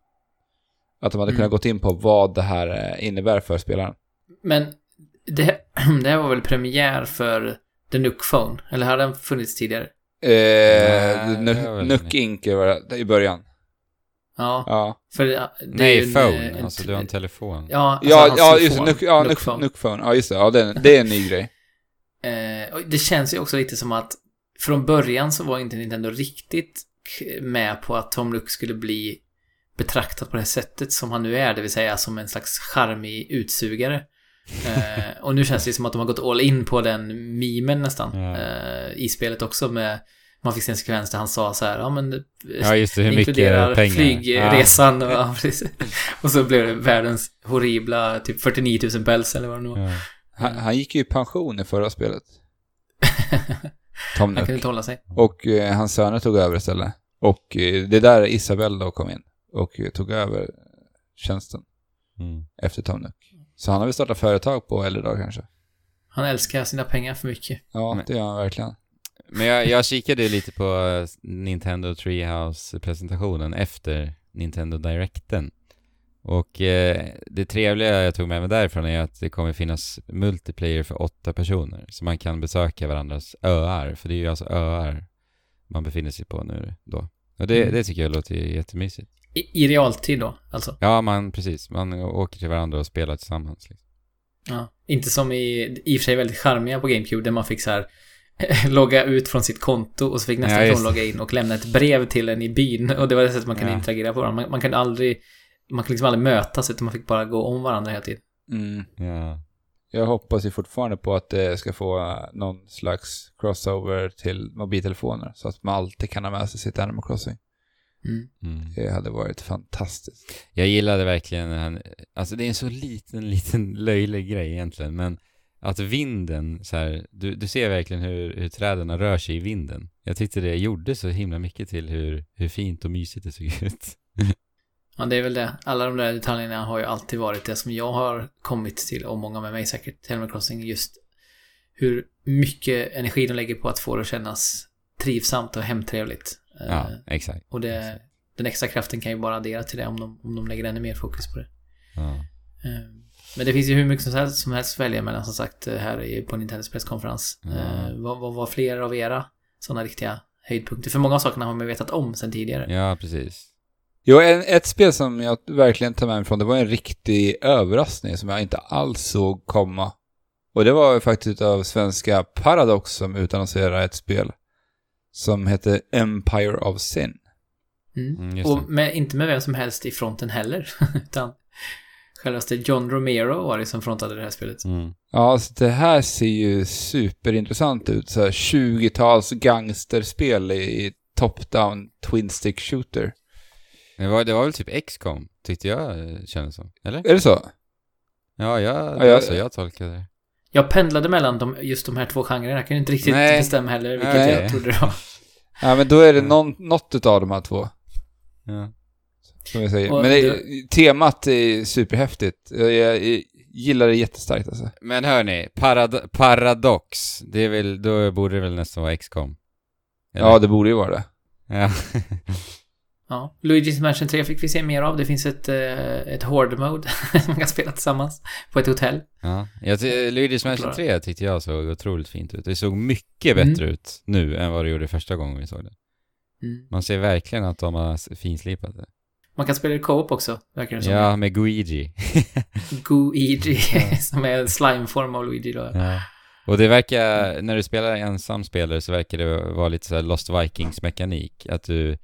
Speaker 3: Att de hade
Speaker 2: Mm.
Speaker 3: kunnat gått in på vad det här innebär för spelaren.
Speaker 2: Men det, det här var väl premiär för The Nook Phone? Eller har den funnits tidigare?
Speaker 3: Eh,
Speaker 1: väl
Speaker 3: Nuck Inc i början.
Speaker 2: Ja,
Speaker 3: Ja,
Speaker 2: för det, det är
Speaker 1: Nej,
Speaker 2: ju en,
Speaker 1: phone.
Speaker 2: eh, en-
Speaker 1: alltså du har en telefon.
Speaker 2: Ja, alltså
Speaker 3: ja, ja just det. Nuck, ja,
Speaker 2: Nook
Speaker 3: Nuck,
Speaker 2: Phone.
Speaker 3: Nuck Phone. Ja, just det. Ja, det, är- det är en ny grej.
Speaker 2: Eh, det känns ju också lite som att från början så var inte Nintendo riktigt med på att Tom Nook skulle bli betraktad på det här sättet som han nu är, det vill säga som en slags charmig utsugare. Eh, och nu känns det som att de har gått all in på den memen nästan.
Speaker 1: Ja.
Speaker 2: Eh, I spelet också med man fick se en sekvens där han sa så här, ja men det
Speaker 1: Ja, just det. Hur
Speaker 2: inkluderar
Speaker 1: mycket pengar.
Speaker 2: flygresan och, ja, och så blev det världens horribla typ 49 000 päls eller vad det nu var.
Speaker 1: Ja.
Speaker 3: Han, han gick ju i pension i förra spelet. Tom
Speaker 2: Han kunde
Speaker 3: Nook.
Speaker 2: inte hålla sig.
Speaker 3: Och eh, hans söner tog över istället. Och eh, det är där Isabel då kom in. Och eh, tog över tjänsten
Speaker 1: Mm.
Speaker 3: efter Tom Nook. Så han har väl startat företag på äldre dag kanske.
Speaker 2: Han älskar sina pengar för mycket.
Speaker 3: Ja, det gör han verkligen.
Speaker 1: Men jag, jag kikade lite på eh, Nintendo Treehouse-presentationen efter Nintendo Directen. Och eh, det trevliga jag tog med mig därifrån är att det kommer finnas multiplayer för åtta personer. Så man kan besöka varandras öar, för det är ju alltså öar man befinner sig på nu då. Och det,
Speaker 2: Mm.
Speaker 1: det tycker jag låter jättemysigt.
Speaker 2: I, I realtid då, alltså.
Speaker 1: Ja, man, precis. Man åker till varandra och spelar tillsammans. Liksom.
Speaker 2: Ja. Inte som i, i och för sig väldigt charmiga på GameCube där man fick så här logga ut från sitt konto och så fick nästa
Speaker 1: Ja,
Speaker 2: person logga in och lämna ett brev till en i byn. Och det var det sättet man kunde
Speaker 1: Ja.
Speaker 2: interagera på varandra. Man, man kunde aldrig, man kunde liksom aldrig mötas utan man fick bara gå om varandra hela tiden.
Speaker 3: Mm.
Speaker 1: Ja.
Speaker 3: Jag hoppas ju fortfarande på att det ska få eh, någon slags crossover till mobiltelefoner. Så att man alltid kan ha med sig sitt Animal Crossing.
Speaker 2: Mm.
Speaker 1: Mm.
Speaker 3: Det hade varit fantastiskt.
Speaker 1: Jag gillade verkligen när han, alltså det är en så liten, liten löjlig grej egentligen, men att vinden så här, du, du ser verkligen hur, hur träden rör sig i vinden. Jag tyckte det gjorde så himla mycket till hur, hur fint och mysigt det såg ut.
Speaker 2: Ja, det är väl det. Alla de där detaljerna har ju alltid varit det som jag har kommit till, och många med mig säkert, Animal Crossing. Just hur mycket energi de lägger på att få det att kännas trivsamt och hemtrevligt. Eh,
Speaker 1: Ja, exakt.
Speaker 2: Och det, den extra kraften kan ju bara addera till det om de, om de lägger ännu mer fokus på det.
Speaker 1: Ja.
Speaker 2: Eh, Men det finns ju hur mycket som helst, som helst att välja mellan som sagt eh, här på Nintendos presskonferens.
Speaker 1: Ja.
Speaker 2: Eh, Vad, vad var fler av era sådana riktiga höjdpunkter? För många av sakerna har man vetat om sedan tidigare.
Speaker 1: ja, precis.
Speaker 3: Jo, en, ett spel som jag verkligen tar med mig från, det var en riktig överraskning som jag inte alls såg komma. Och det var ju faktiskt av svenska Paradox som utannonserade ett spel som heter Empire of Sin.
Speaker 2: Mm.
Speaker 1: Mm.
Speaker 2: Och med, inte med vem som helst i fronten heller. Utan självaste John Romero var det som frontade det här spelet.
Speaker 1: Mm.
Speaker 3: Ja, så det här ser ju superintressant ut. Så här 20-tals gangsterspel i, i top-down twin stick shooter.
Speaker 1: Det, var, det var väl typ XCOM, tyckte jag eh, kändes som. Eller?
Speaker 3: Är det så?
Speaker 1: Ja, jag, det
Speaker 3: Ja, jag-
Speaker 1: så jag tolkade det.
Speaker 2: Jag pendlade mellan de, just de här två genrerna. Jag kunde inte riktigt
Speaker 1: Nej.
Speaker 2: bestämma heller vilket
Speaker 3: Nej.
Speaker 2: jag trodde det var.
Speaker 3: Ja, men då är det någon, något av de här två.
Speaker 1: Ja.
Speaker 3: Som jag säger.
Speaker 2: Och
Speaker 3: Men det,
Speaker 2: det-
Speaker 3: temat är superhäftigt. Jag, jag gillar det jättestarkt alltså.
Speaker 1: Men hörni, parad Paradox, det är väl, då borde det väl nästan vara XCOM? Eller?
Speaker 3: Ja, det borde ju vara det.
Speaker 1: Ja.
Speaker 2: Ja. Luigi's Mansion 3 fick vi se mer av. Det finns ett, eh, ett Horde Mode som man kan spela tillsammans på ett hotell.
Speaker 1: Ja, jag Luigi's Mansion 3 tyckte jag såg otroligt fint ut. Det såg mycket
Speaker 2: Mm.
Speaker 1: bättre ut nu än vad det gjorde första gången vi såg det.
Speaker 2: Mm.
Speaker 1: Man ser verkligen att de har finslipat det.
Speaker 2: Man kan spela i co-op också, verkar det som.
Speaker 1: Ja, med Guigi.
Speaker 2: Guigi, som är en slimeform av Luigi då.
Speaker 1: ja. Och det verkar, när du spelar ensam spelare så verkar det vara lite så Lost Vikings-mekanik. Att du,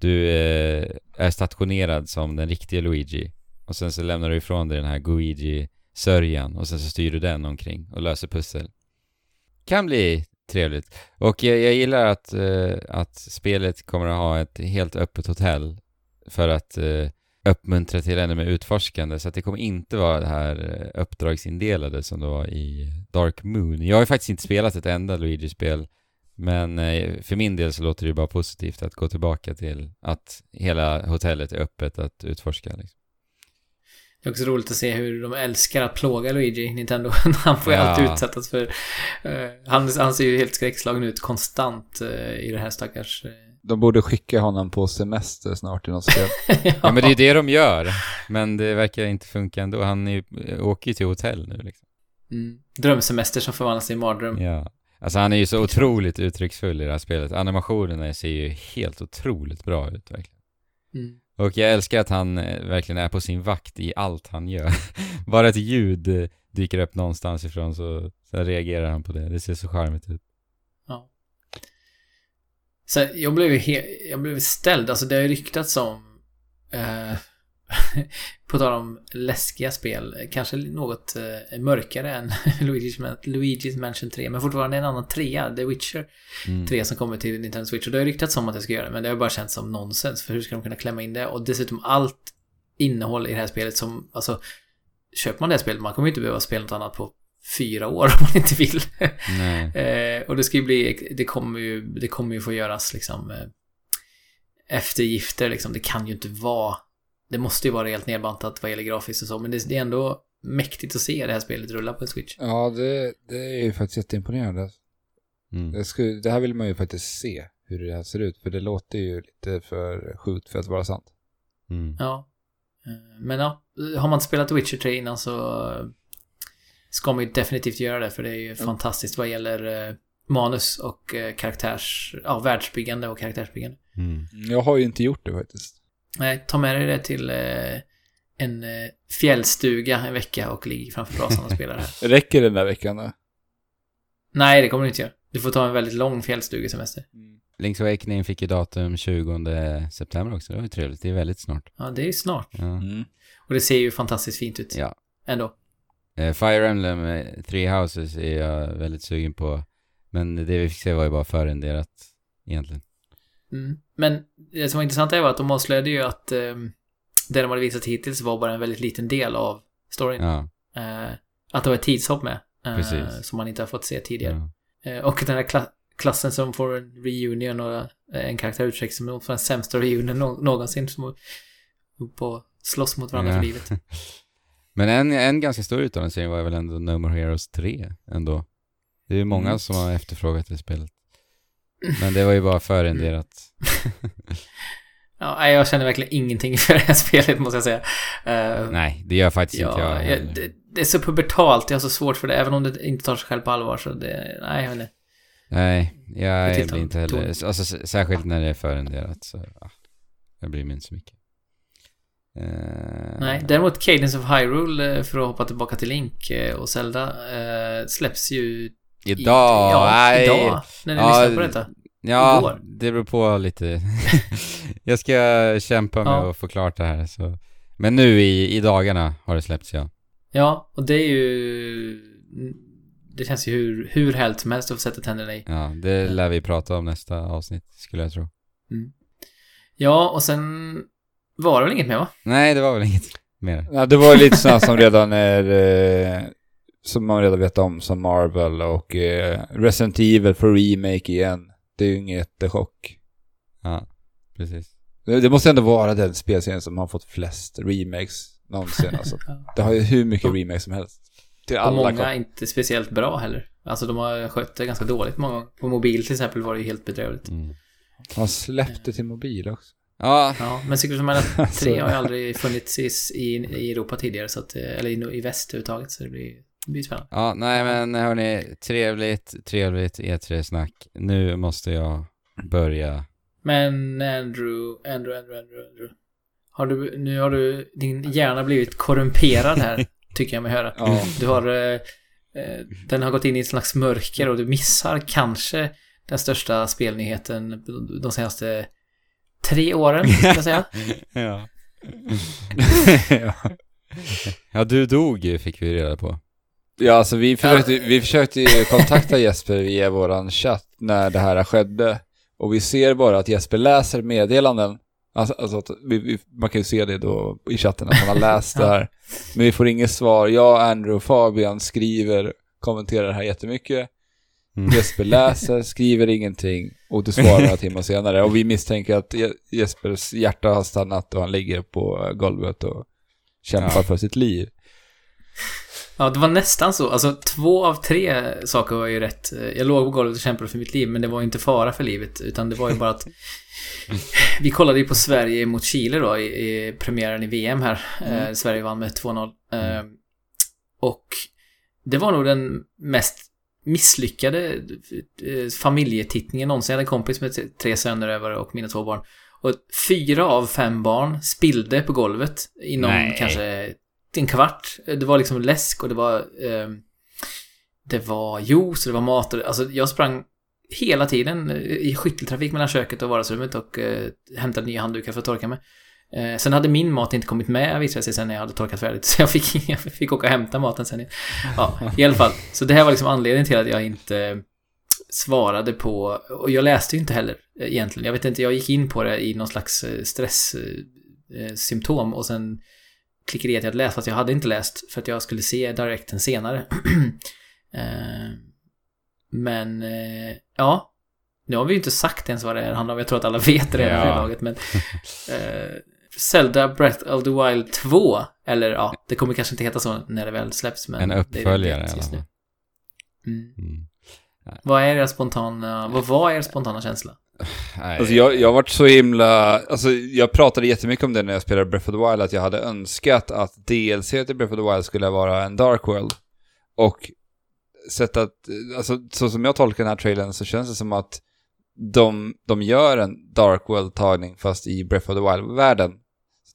Speaker 1: du eh, är stationerad som den riktiga Luigi. Och sen så lämnar du ifrån dig den här Guigi-sörjan och sen så styr du den omkring och löser pussel. Kan bli trevligt. Och jag, jag gillar att, eh, att spelet kommer att ha ett helt öppet hotell för att eh, uppmuntra till ännu mer utforskande. Så att det kommer inte vara det här eh, uppdragsindelade som det var i Dark Moon. Jag har ju faktiskt inte spelat ett enda Luigi-spel. Men eh, för min del så låter det ju bara positivt att gå tillbaka till att hela hotellet är öppet att utforska. Liksom.
Speaker 2: Det är också roligt att se hur de älskar att plåga Luigi, Nintendo. Han får ju
Speaker 1: Ja.
Speaker 2: alltid utsättas för... eh, han, han ser ju helt skräckslagen ut konstant eh, i det här stackars... eh,
Speaker 3: De borde skicka honom på semester snart i något spel.
Speaker 2: ja.
Speaker 1: Ja men det är ju det de gör. Men det verkar inte funka ändå. Han är ju, åker ju till hotell nu liksom.
Speaker 2: mm. Drömsemester som förvandlas till mardröm.
Speaker 1: Ja. Alltså han är ju så otroligt uttrycksfull i det här spelet. Animationerna ser ju helt otroligt bra ut verkligen.
Speaker 2: Mm.
Speaker 1: Och jag älskar att han eh, verkligen är på sin vakt i allt han gör. Bara ett ljud eh, dyker upp någonstans ifrån så, så reagerar han på det. Det ser så charmigt ut.
Speaker 2: Så jag blev he- jag blev ställd, alltså det har ju ryktats om eh, på tal om läskiga spel, kanske något eh, mörkare än Luigi's, Luigi's Mansion 3, men fortfarande en annan trea, The Witcher
Speaker 1: Mm.
Speaker 2: 3 som kommer till Nintendo Switch. Och det har ju ryktats om att jag ska göra det, men det har bara känts som nonsens, för hur ska de kunna klämma in det? Och dessutom allt innehåll i det här spelet som, alltså, köper man det här spelet, man kommer ju inte behöva spela något annat på fyra år om man inte vill.
Speaker 1: Nej.
Speaker 2: Eh, och det ska ju bli, det kommer ju, det kommer ju få göras liksom eh, eftergifter liksom. Det kan ju inte vara, det måste ju vara helt nedbantat vad gäller grafiskt och så, men det, det är ändå mäktigt att se det här spelet rulla på en Switch.
Speaker 3: ja, det, det är ju faktiskt jätteimponerande.
Speaker 1: Mm.
Speaker 3: Det, skulle, det här vill man ju faktiskt se, hur det här ser ut. För det låter ju lite för sjukt för att vara sant.
Speaker 1: Mm.
Speaker 2: Ja. Eh, Men ja, har man inte spelat Witcher 3 innan så ska man ju definitivt göra det, för det är ju fantastiskt vad gäller eh, manus och eh, karaktärs, ja, världsbyggande och karaktärsbyggande.
Speaker 1: Mm.
Speaker 3: Jag har ju inte gjort det faktiskt.
Speaker 2: Nej, ta med dig det till eh, en eh, fjällstuga en vecka och ligg framför brasan och spela det här.
Speaker 3: Räcker det den där veckan då?
Speaker 2: Nej, det kommer du inte göra. Du får ta en väldigt lång fjällstugesemester.
Speaker 1: Link's Awakening fick ju datum 20 september också. Det var ju trevligt. Det är väldigt snart.
Speaker 2: Ja, det är ju snart.
Speaker 1: Ja.
Speaker 3: Mm.
Speaker 2: Och det ser ju fantastiskt fint ut.
Speaker 1: ja.
Speaker 2: Ändå.
Speaker 1: Eh, Fire Emblem eh, Three Houses är jag väldigt sugen på. Men det vi fick se var ju bara förrenderat egentligen.
Speaker 2: Mm. Men det som var intressant är att de avslöjade ju att eh, det de hade visat hittills var bara en väldigt liten del av storyn.
Speaker 1: Ja,
Speaker 2: Eh, att det var ett tidshopp med. Eh, som man inte har fått se tidigare.
Speaker 1: ja.
Speaker 2: Eh, och den här kla- klassen som får en reunion och en karaktär uttrycks som den sämsta reunion nå- någonsin. Som och slåss mot varandra
Speaker 1: Ja.
Speaker 2: för livet.
Speaker 1: Men en, en ganska stor utannonsering var väl ändå No More Heroes 3 ändå. Det är ju många
Speaker 2: Mm.
Speaker 1: som har efterfrågat det spelet. Men det var ju bara förrenderat.
Speaker 2: Ja, jag känner verkligen ingenting för det här spelet måste jag säga. Eh,
Speaker 1: Nej, det gör faktiskt
Speaker 2: ja,
Speaker 1: inte jag
Speaker 2: jag, det, det är så pubertalt, jag har så svårt för det, även om det inte tar sig själv på allvar så det, nej jag vet inte.
Speaker 1: Nej, jag
Speaker 2: tilltar-
Speaker 1: blir inte heller... Alltså särskilt när det är förrenderat så... Ja, jag bryr mig inte så mycket. Eh,
Speaker 2: Nej, däremot Cadence of Hyrule, eh, för att hoppa tillbaka till Link eh, och Zelda, eh, släpps ju i-
Speaker 1: Idag?
Speaker 2: ja,
Speaker 1: nej.
Speaker 2: idag, när ni
Speaker 1: Ja,
Speaker 2: lyssnar på detta.
Speaker 1: Ja,
Speaker 2: Igår.
Speaker 1: det beror på lite. jag ska kämpa med
Speaker 2: Ja.
Speaker 1: att få klart det här. Så. Men nu i, i dagarna har det släppts, ja.
Speaker 2: Ja, och det är ju... Det känns ju hur, hur härligt som helst att få sätta tänderna i.
Speaker 1: Ja, det lär vi prata om nästa avsnitt, skulle jag tro.
Speaker 2: Ja, och sen var det väl inget mer va?
Speaker 1: Nej, det var väl inget mer.
Speaker 3: Ja, det var ju lite sådana som redan är... Eh, som man redan vet om, som Marvel och eh, Resident Evil för remake igen. Det är ju ingen jättechock.
Speaker 1: Ja, precis.
Speaker 3: Det, det måste ändå vara den spelserien som har fått flest remakes någonsin. Alltså. Det har ju hur mycket remakes som helst. Till
Speaker 2: Och
Speaker 3: alla
Speaker 2: många är inte speciellt bra heller. Alltså de har skött det ganska dåligt många gånger. På mobil till exempel var det ju helt bedrövligt.
Speaker 1: Mm.
Speaker 3: Han släppte till mobil också.
Speaker 1: Ja,
Speaker 2: Ja, men Secret of Mana 3 har ju aldrig funnits i, i, i Europa tidigare, så att, eh, eller i, i väst överhuvudtaget, så det blir, det blir spännande.
Speaker 1: ja, nej men hörni, trevligt, trevligt E3-snack. Nu måste jag börja.
Speaker 2: Men Andrew, Andrew, Andrew, Andrew, Andrew. Har du, nu har du, din hjärna blivit korrumperad här, tycker jag mig höra.
Speaker 3: Ja.
Speaker 2: Du har, eh, eh, den har gått in i ett slags mörker och du missar kanske den största spelnyheten de senaste tre åren, skulle jag säga.
Speaker 1: ja.
Speaker 3: ja.
Speaker 1: ja, du dog fick vi reda på.
Speaker 3: Ja, alltså vi försökte, vi försökte ju kontakta Jesper via våran chatt när det här skedde. Och vi ser bara att Jesper läser meddelanden. Alltså, alltså att vi, vi, man kan ju se det då i chatten att han har läst det här. Men vi får inget svar. Jag, Andrew och Fabian skriver, kommenterar det här jättemycket.
Speaker 1: Mm.
Speaker 3: Jesper läser, skriver ingenting och du svarar några timmar senare. Och vi misstänker att Je- Jespers hjärta har stannat och han ligger på golvet och kämpar
Speaker 1: Ja.
Speaker 3: för sitt liv.
Speaker 2: Ja, det var nästan så. Alltså, två av tre saker var ju rätt. Jag låg på golvet och kämpade för mitt liv, men det var ju inte fara för livet, utan det var ju bara att vi kollade ju på Sverige mot Chile då i, i premiären i VM här. Eh, Sverige vann med 2-0. Eh, och det var nog den mest misslyckade eh, familjetittningen någonsin. Jag hade en kompis med tre- söner över och mina två barn. Och fyra av fem barn spillde på golvet inom
Speaker 1: Nej.
Speaker 2: kanske en kvart. Det var liksom läsk och det var eh, det var juice och det var mat. Och, alltså jag sprang hela tiden eh, i skytteltrafik mellan köket och vardagsrummet och eh, hämtade nya handdukar för att torka mig. Eh, sen hade min mat inte kommit med visade sig sen när jag hade torkat färdigt. Så jag fick, jag fick åka och hämta maten sen. Ja, i alla fall. Så det här var liksom anledningen till att jag inte svarade på, och jag läste ju inte heller eh, egentligen. Jag vet inte, jag gick in på det i någon slags stresssymptom och sen klickade jag att jag hade läst, fast jag hade inte läst för att jag skulle se direkten senare. Eh, Men, eh, ja. Nu har vi ju inte sagt ens vad det är handlar om. Jag tror att alla vet det
Speaker 1: Ja.
Speaker 2: här laget, men... Zelda Breath of the Wild 2, eller ja, det kommer kanske inte heta så när det väl släpps, men...
Speaker 1: En
Speaker 2: det är det
Speaker 1: uppföljare
Speaker 2: just nu. Mm.
Speaker 1: Mm.
Speaker 2: Vad är er spontana, vad var er spontana känsla?
Speaker 1: Nej.
Speaker 3: Alltså jag, jag har varit så himla, alltså jag pratade jättemycket om det när jag spelade Breath of the Wild, att jag hade önskat att DLC till Breath of the Wild skulle vara en Dark World. Och sett att, alltså så som jag tolkar den här trailern så känns det som att de, de gör en Dark World-tagning fast i Breath of the Wild-världen.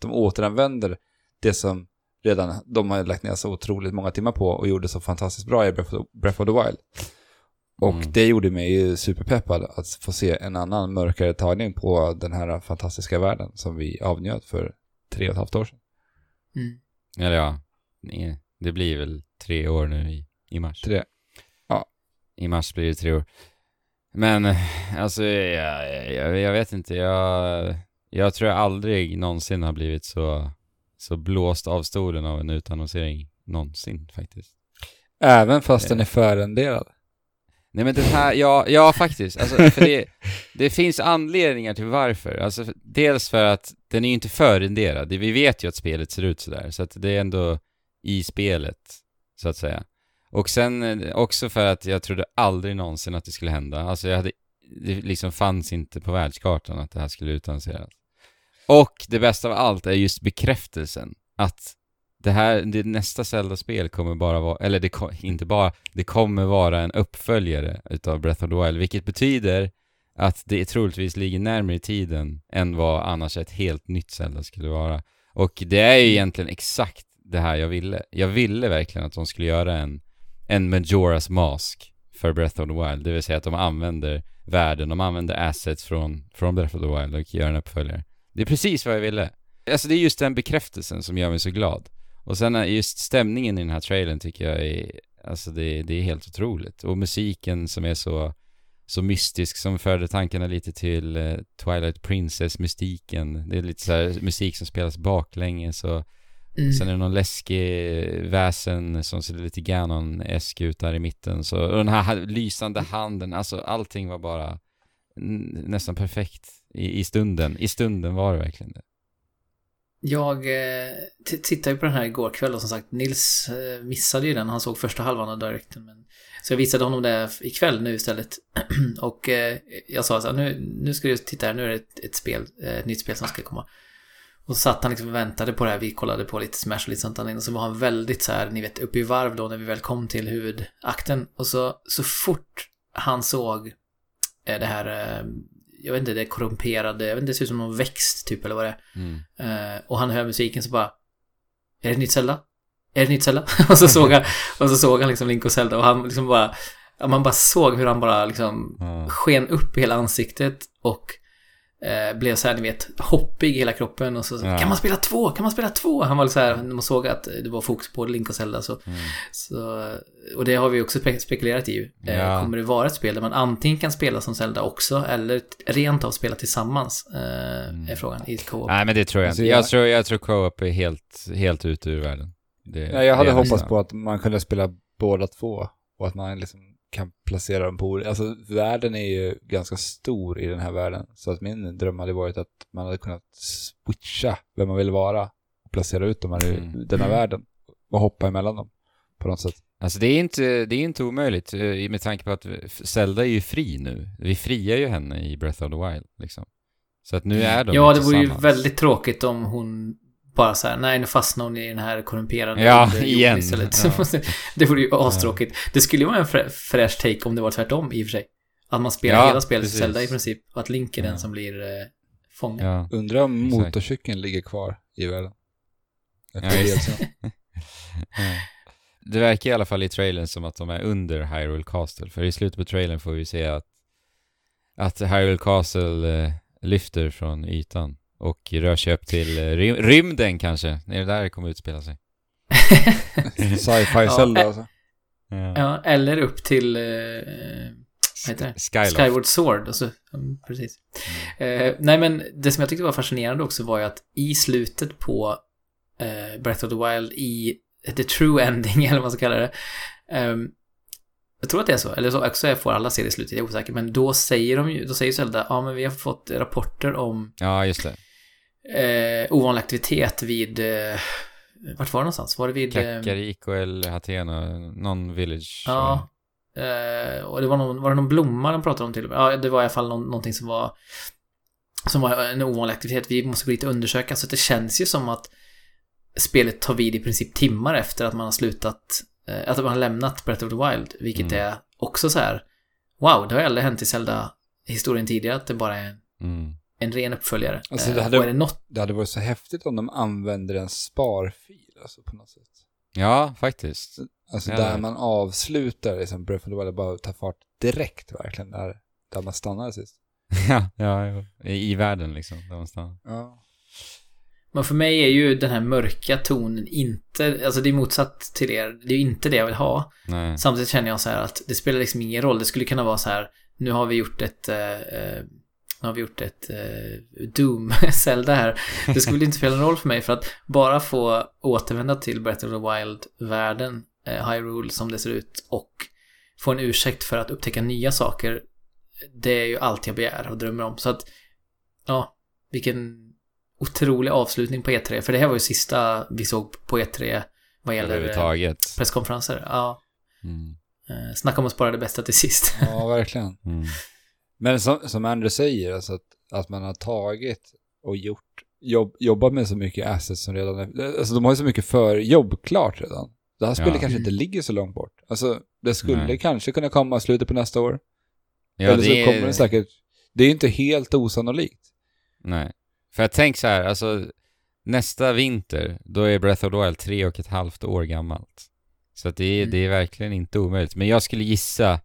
Speaker 3: De återanvänder det som redan de har lagt ner så otroligt många timmar på och gjorde så fantastiskt bra i Breath of the, Breath of the Wild. Och
Speaker 1: Mm.
Speaker 3: det gjorde mig ju superpeppad att få se en annan mörkare tagning på den här fantastiska världen som vi avnjöt för tre och ett halvt år sedan.
Speaker 2: Mm.
Speaker 1: Eller ja, det blir väl tre år nu i, i mars.
Speaker 3: Tre.
Speaker 1: I mars blir det tre år. Men, alltså, jag, jag, jag vet inte, jag, jag tror jag aldrig någonsin har blivit så, så blåst av stolen av en utannonsering. Någonsin faktiskt.
Speaker 3: Även fast
Speaker 1: Eh.
Speaker 3: den är förrenderad.
Speaker 1: Nej men den här, ja, ja faktiskt. Alltså, för det, det finns anledningar till varför. Alltså, dels för att den är ju inte förrenderad. Vi vet ju att spelet ser ut sådär, så att det är ändå i spelet, så att säga. Och sen eh, också för att jag trodde aldrig någonsin att det skulle hända. Alltså jag hade, det liksom fanns inte på världskartan att det här skulle utannonseras. Och det bästa av allt är just bekräftelsen att det här, det nästa Zelda-spel kommer bara vara, eller det ko- inte bara, det kommer vara en uppföljare utav Breath of the Wild, vilket betyder att det troligtvis ligger närmare i tiden än vad annars ett helt nytt Zelda skulle vara. Och det är ju egentligen exakt det här jag ville. Jag ville verkligen att de skulle göra en, en Majora's Mask för Breath of the Wild, det vill säga att de använder världen, de använder assets från, från Breath of the Wild och gör en uppföljare. Det är precis vad jag ville. Alltså det är just den bekräftelsen som gör mig så glad. Och sen just stämningen i den här trailern tycker jag är, alltså det, det är helt otroligt. Och musiken som är så, så mystisk som förde tankarna lite till eh, Twilight Princess-mystiken. Det är lite så här musik som spelas baklänges och
Speaker 2: Mm.
Speaker 1: sen är det någon läskig väsen som ser lite Ganon-esk ut där i mitten. Så, och den här lysande handen, alltså allting var bara nästan perfekt i, i stunden. I stunden var det verkligen det.
Speaker 2: Jag eh, tittade ju på den här igår kväll och som sagt Nils eh, missade ju den. Han såg första halvan av Directen. Men... Så jag visade honom det ikväll nu istället. och eh, jag sa så här, nu, nu ska du titta här, nu är det ett, ett spel, eh, ett nytt spel som ska komma. Och så satt han liksom och väntade på det här, vi kollade på lite Smash och lite sånt där. Och så var han väldigt så här, ni vet, uppe i varv då när vi väl kom till huvudakten. Och så, så fort han såg eh, det här, eh, jag vet inte, det korrumperade, jag vet inte, det ser ut som någon växt typ eller vad det är.
Speaker 1: Mm.
Speaker 2: Eh, och han hör musiken så bara Är det ett nytt Zelda? Är det ett nytt Zelda? och, så såg han, och så såg han liksom Link och Zelda och han liksom bara Man bara såg hur han bara liksom
Speaker 1: Ja.
Speaker 2: sken upp i hela ansiktet och eh, blev så här, ni vet, hoppig i hela kroppen och så,
Speaker 1: Ja.
Speaker 2: kan man spela två? Kan man spela två? Han var så här, när man såg att det var fokus på Link och Zelda så,
Speaker 1: Mm.
Speaker 2: så och det har vi också spe- spekulerat i ju. Eh,
Speaker 1: Ja.
Speaker 2: Kommer det vara ett spel där man antingen kan spela som Zelda också eller rent av spela tillsammans? Eh,
Speaker 1: Mm.
Speaker 2: Är frågan i co-op.
Speaker 1: Nej men det tror jag
Speaker 3: Alltså,
Speaker 1: inte.
Speaker 3: jag-
Speaker 1: tror, jag tror co-op är helt, helt ute ur världen. Det,
Speaker 3: Ja, jag hade hoppats på att man kunde spela båda två och att man liksom kan placera dem på. Alltså världen är ju ganska stor i den här världen. Så att min dröm hade varit att man hade kunnat switcha vem man vill vara och placera ut dem här i
Speaker 1: Mm.
Speaker 3: denna världen och hoppa emellan dem på något sätt.
Speaker 1: Alltså det är inte, det är inte omöjligt eh, med tanke på att Zelda är ju fri nu. Vi friar ju henne i Breath of the Wild liksom. Så att nu är de
Speaker 2: Ja, det vore ju väldigt tråkigt om hon bara så här, nej nu fastnar hon i den här korrumperade
Speaker 1: Ja, igen.
Speaker 2: istället.
Speaker 1: Ja.
Speaker 2: det vore ju astråkigt. Det skulle ju vara en frä- fräsch take om det var tvärtom i och för sig. Att man spelar
Speaker 1: Ja,
Speaker 2: hela spelet
Speaker 1: precis.
Speaker 2: Zelda i princip och att Link är den
Speaker 1: Ja.
Speaker 2: som blir eh, fången.
Speaker 1: Ja.
Speaker 3: Undrar om
Speaker 1: Exakt.
Speaker 3: motorcykeln ligger kvar i världen.
Speaker 1: Det verkar i alla fall i trailern som att de är under Hyrule Castle. För i slutet på trailern får vi se att, att Hyrule Castle eh, lyfter från ytan och rör sig upp till eh, rym rymden kanske. Är det där det kommer utspela sig?
Speaker 3: Sci-fi
Speaker 2: Ja.
Speaker 3: Zelda alltså.
Speaker 1: Ja.
Speaker 2: ja, eller upp till, eh, vad heter det?
Speaker 1: Skyloft.
Speaker 2: Skyward Sword. Alltså, mm, precis. Eh, nej, men det som jag tyckte var fascinerande också var ju att i slutet på eh, Breath of the Wild, i the true ending, eller vad man ska kalla det. ehm, jag tror att det är så, eller så också får alla se det i slutet, jag är osäker. Men då säger de ju, då säger Zelda, ja men vi har fått rapporter om
Speaker 1: Ja, just det.
Speaker 2: Eh, ovanlig aktivitet vid, eh, vart var det någonstans? Var det vid... eh,
Speaker 1: Kakariko eller Hatena, någon village.
Speaker 2: Ja. Eh, och det var någon, var det någon blomma de pratade om till och med? Ja, det var i alla fall någon, någonting som var som var en ovanlig aktivitet. Vi måste gå dit och undersöka. Så det känns ju som att spelet tar vid i princip timmar efter att man har slutat, eh, att man har lämnat Breath of the Wild. Vilket
Speaker 1: Mm.
Speaker 2: är också så här, wow, det har ju aldrig hänt i Zelda-historien tidigare att det bara är
Speaker 1: Mm.
Speaker 2: En ren uppföljare.
Speaker 3: Alltså,
Speaker 2: Eh,
Speaker 3: det hade-
Speaker 2: Och är det något
Speaker 3: Det hade varit så häftigt om de använder en sparfil alltså på något sätt.
Speaker 1: Ja, faktiskt.
Speaker 3: Alltså
Speaker 1: Ja,
Speaker 3: där
Speaker 1: det-
Speaker 3: man avslutar liksom Breath of the Wild bara tar fart direkt verkligen där, där man stannade sist.
Speaker 1: ja, ja, ja. I, I världen liksom, där man stannar.
Speaker 3: Ja.
Speaker 2: Men för mig är ju den här mörka tonen inte, alltså det är motsatt till er, det är ju inte det jag vill ha.
Speaker 1: Nej.
Speaker 2: Samtidigt känner jag så här att det spelar liksom ingen roll. Det skulle kunna vara så här, nu har vi gjort ett, eh, eh, nu har vi gjort ett eh, Doom Zelda här. Det skulle inte spela någon roll för mig för att bara få återvända till Breath of the Wild-världen, eh, Hyrule som det ser ut och få en ursäkt för att upptäcka nya saker. Det är ju allt jag begär och drömmer om. Så att, ja, vilken otrolig avslutning på E3. För det här var ju sista vi såg på E3 vad gäller eh, presskonferenser. Ja.
Speaker 1: Mm.
Speaker 2: Eh, snacka om att spara det bästa till sist.
Speaker 3: ja, verkligen.
Speaker 1: Mm.
Speaker 3: Men som, som Andrew säger, alltså att, att man har tagit och gjort, jobb, jobbat med så mycket assets som redan är, alltså de har ju så mycket för jobb klart redan. Det här spelet
Speaker 1: Ja.
Speaker 3: kanske inte ligger så långt bort. Alltså, det skulle
Speaker 1: Nej.
Speaker 3: kanske kunna komma slutet på nästa år.
Speaker 1: Ja,
Speaker 3: Eller så
Speaker 1: det
Speaker 3: kommer det säkert, det är inte helt osannolikt.
Speaker 1: Nej. För jag tänker så här, alltså nästa vinter, då är Breath of the Wild tre och ett halvt år gammalt. Så att det, är,
Speaker 2: Mm.
Speaker 1: det är verkligen inte omöjligt. Men jag skulle gissa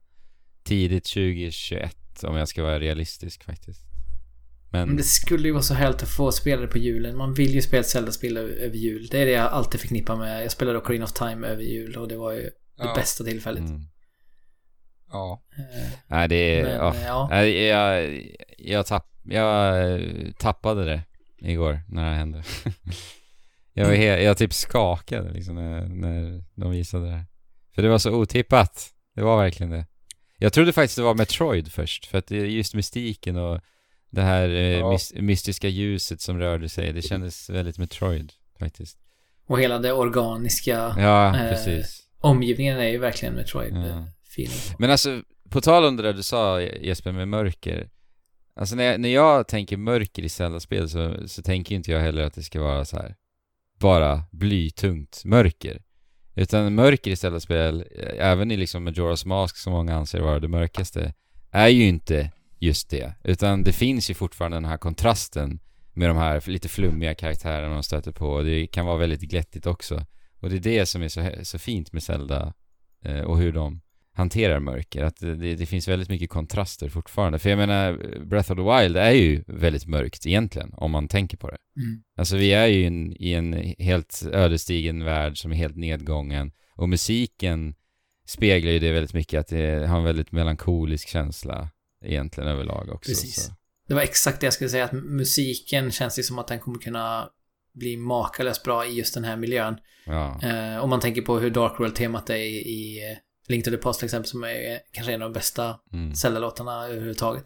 Speaker 1: tidigt 2021 om jag ska vara realistisk faktiskt. Men,
Speaker 2: Men det skulle ju vara så härligt att få spela det på julen. Man vill ju spela ett Zelda-spel över, över jul. Det är det jag alltid förknippar med. Jag spelade Ocarina of Time över jul och det var ju det
Speaker 3: Ja.
Speaker 2: bästa tillfället.
Speaker 1: mm.
Speaker 3: Ja.
Speaker 2: Eh,
Speaker 1: Nej, det är...
Speaker 2: Men,
Speaker 1: ja.
Speaker 2: ja.
Speaker 1: Jag, jag, tapp, jag eh, tappade det igår när det hände. jag, var he- jag typ skakade liksom när, när de visade det här. För det var så otippat. Det var verkligen det. Jag trodde faktiskt det var Metroid först, för att det är just mystiken och Det här eh,
Speaker 3: Ja.
Speaker 1: mys- mystiska ljuset som rörde sig, det kändes väldigt Metroid faktiskt.
Speaker 2: Och hela det organiska
Speaker 1: Ja,
Speaker 2: Eh, omgivningen är ju verkligen
Speaker 1: Ja.
Speaker 2: Metroid-feeling.
Speaker 1: Men alltså, på tal om det där du sa Jesper med mörker. Alltså när jag, när jag tänker mörker i Zelda-spel så, så tänker inte jag heller att det ska vara så här bara blytungt mörker. Utan mörker i Zelda-spel, eh, även i liksom Majora's Mask som många anser vara det mörkaste, är ju inte just det. Utan det finns ju fortfarande den här kontrasten med de här lite flummiga karaktärerna man stöter på. Och det kan vara väldigt glättigt också. Och det är det som är så, så fint med Zelda eh, och hur de hanterar mörker. Att det, det finns väldigt mycket kontraster fortfarande. För jag menar, Breath of the Wild är ju väldigt mörkt egentligen, om man tänker på det.
Speaker 2: Mm.
Speaker 1: Alltså vi är ju in, i en helt ödesdigen värld som är helt nedgången. Och musiken speglar ju det väldigt mycket, att det har en väldigt melankolisk känsla egentligen överlag också.
Speaker 2: Precis.
Speaker 1: Så.
Speaker 2: Det var exakt det jag skulle säga, att musiken känns ju som att den kommer kunna bli makalöst bra i just den här miljön.
Speaker 1: Ja.
Speaker 2: Eh, om man tänker på hur Dark World-temat är i, i Link to the Past till exempel, som är kanske en av de bästa
Speaker 1: Mm.
Speaker 2: Zelda-låtarna överhuvudtaget.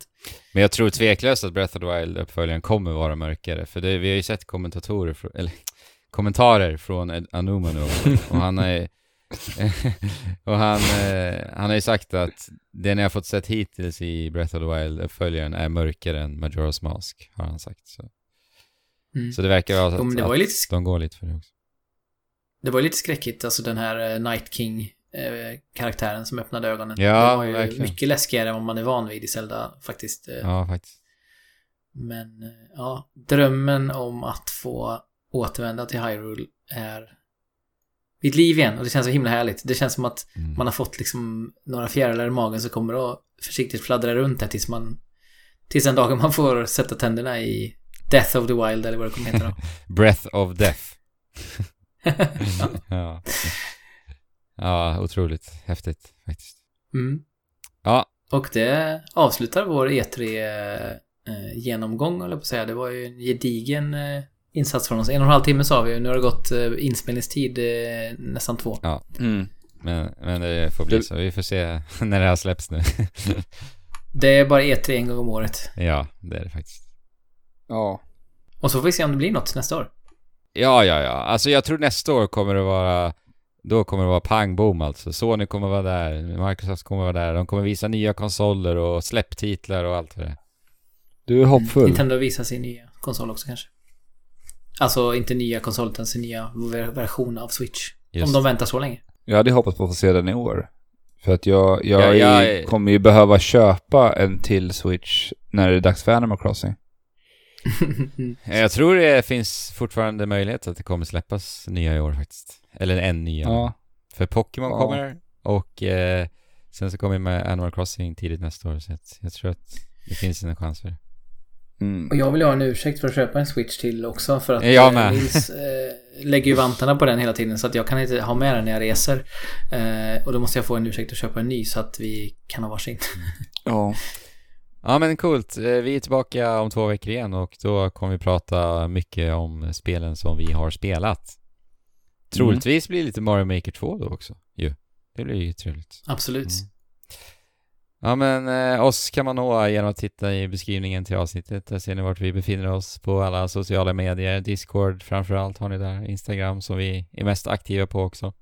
Speaker 1: Men jag tror tveklöst att Breath of the Wild-uppföljaren kommer vara mörkare. För det, vi har ju sett kommentatorer, eller kommentarer från Ed Anuma nu också. Och han är och han, eh, han har ju sagt att det ni har fått sett hittills i Breath of the Wild-uppföljaren är mörkare än Majora's Mask, har han sagt. Så,
Speaker 2: Mm.
Speaker 1: så det verkar vara så
Speaker 2: Jo,
Speaker 1: att, att
Speaker 2: lite
Speaker 1: de går lite för det också.
Speaker 2: Det var ju lite skräckigt, alltså den här eh, Night King-karaktären som öppnade ögonen.
Speaker 1: Ja,
Speaker 2: det var ju
Speaker 1: verkligen.
Speaker 2: mycket läskigare än vad man är van vid i Zelda faktiskt. eh.
Speaker 1: Ja, faktiskt.
Speaker 2: Men eh, ja, drömmen om att få återvända till Hyrule är vid liv igen och det känns så himla härligt. Det känns som att
Speaker 1: Mm.
Speaker 2: man har fått liksom några fjärilar i magen som kommer att försiktigt fladdra runt där tills man tills den dagen man får sätta tänderna i Death of the Wild eller vad det kommer heta då.
Speaker 1: Breath of Death. ja. ja, otroligt häftigt faktiskt.
Speaker 2: Mm.
Speaker 1: Ja,
Speaker 2: Och det avslutar vår E3-genomgång, eller på att säga. Det var ju en gedigen eh, insats från oss. En och en halv timme sa vi ju. Nu har det gått eh, inspelningstid eh, nästan två.
Speaker 3: Mm.
Speaker 1: men, men det får bli så. Vi får se när det här släpps nu.
Speaker 2: Det är bara E3 en gång om året.
Speaker 1: ja, det är det faktiskt.
Speaker 3: Ja.
Speaker 2: Och så får vi se om det blir något nästa år.
Speaker 1: Ja, ja, ja. Alltså jag tror nästa år kommer det vara... Då kommer det vara pang boom alltså. Sony kommer vara där, Microsoft kommer vara där. De kommer visa nya konsoler och släpptitlar och allt det är.
Speaker 3: Du är hoppfull.
Speaker 2: Nintendo visar sin nya konsol också kanske. Alltså inte nya konsol utan sin nya ver- version av Switch.
Speaker 1: Just.
Speaker 2: Om de väntar så länge.
Speaker 3: Jag hade hoppats på att få se den i år. För att jag, jag,
Speaker 1: Ja, jag
Speaker 3: kommer ju behöva köpa en till Switch när det är dags för Animal Crossing.
Speaker 1: Jag tror det finns fortfarande möjlighet att det kommer släppas nya i år faktiskt. Eller en nya.
Speaker 3: Ja.
Speaker 1: För Pokémon
Speaker 3: Ja.
Speaker 1: kommer och eh, sen så kommer vi med Animal Crossing tidigt nästa år. Så att jag tror att det finns en chans för det.
Speaker 3: Mm.
Speaker 2: Och jag vill ha en ursäkt för att köpa en Switch till också för att
Speaker 1: Jag
Speaker 2: eh,
Speaker 1: med.
Speaker 2: Nils eh, lägger ju vantarna på den hela tiden så att jag kan inte ha med den när jag reser. Eh, och då måste jag få en ursäkt att köpa en ny så att vi kan ha varsin.
Speaker 3: Ja.
Speaker 1: Ja men coolt. Eh, Vi är tillbaka om två veckor igen och då kommer vi prata mycket om spelen som vi har spelat. Troligtvis blir det lite Mario Maker 2 då också ju. Det blir ju trevligt.
Speaker 2: Absolut.
Speaker 1: Mm. Ja men eh, oss kan man nå genom att titta i beskrivningen till avsnittet. Där ser ni vart vi befinner oss på alla sociala medier. Discord framförallt har ni där. Instagram som vi är mest aktiva på också.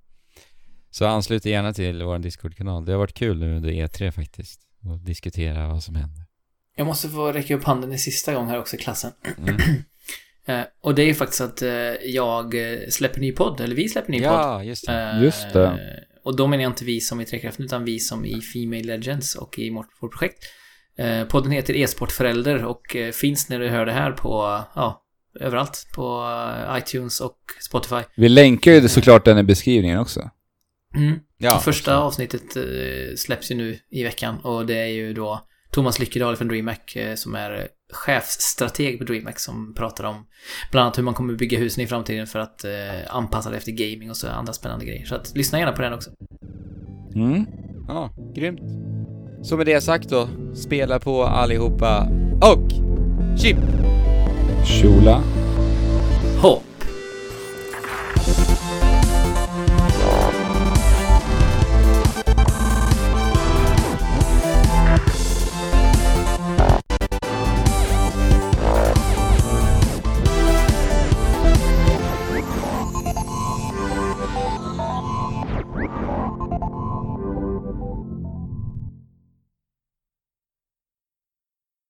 Speaker 1: Så anslut gärna till vår Discord-kanal. Det har varit kul nu under E3 faktiskt. Och diskutera vad som händer.
Speaker 2: Jag måste få räcka upp handen en sista gång här också i klassen.
Speaker 1: Mm.
Speaker 2: Eh, och det är ju faktiskt att eh, jag eh, släpper ny podd, eller vi släpper ny podd.
Speaker 1: Ja, just det.
Speaker 2: Eh,
Speaker 3: Just det.
Speaker 2: Och då menar jag inte vi som i Trekraften, utan vi som i Female Legends och i vårt, vårt projekt. Eh, podden heter E-sportförälder och eh, finns när du hör det här på, ja, överallt. På iTunes och Spotify.
Speaker 3: Vi länkar ju såklart den i beskrivningen också.
Speaker 2: Mm.
Speaker 1: Ja,
Speaker 2: första
Speaker 1: absolut.
Speaker 2: avsnittet eh, släpps ju nu i veckan och det är ju då Thomas Lyckedal från DreamHack eh, som är chefsstrateg på DreamHack som pratar om bland annat hur man kommer bygga husen i framtiden för att eh, anpassa det efter gaming och så andra spännande grejer. Så att lyssna gärna på den också.
Speaker 3: Mm.
Speaker 1: Ja, grymt. Så med det sagt då, spela på allihopa och chip!
Speaker 3: Shula.
Speaker 2: Ho!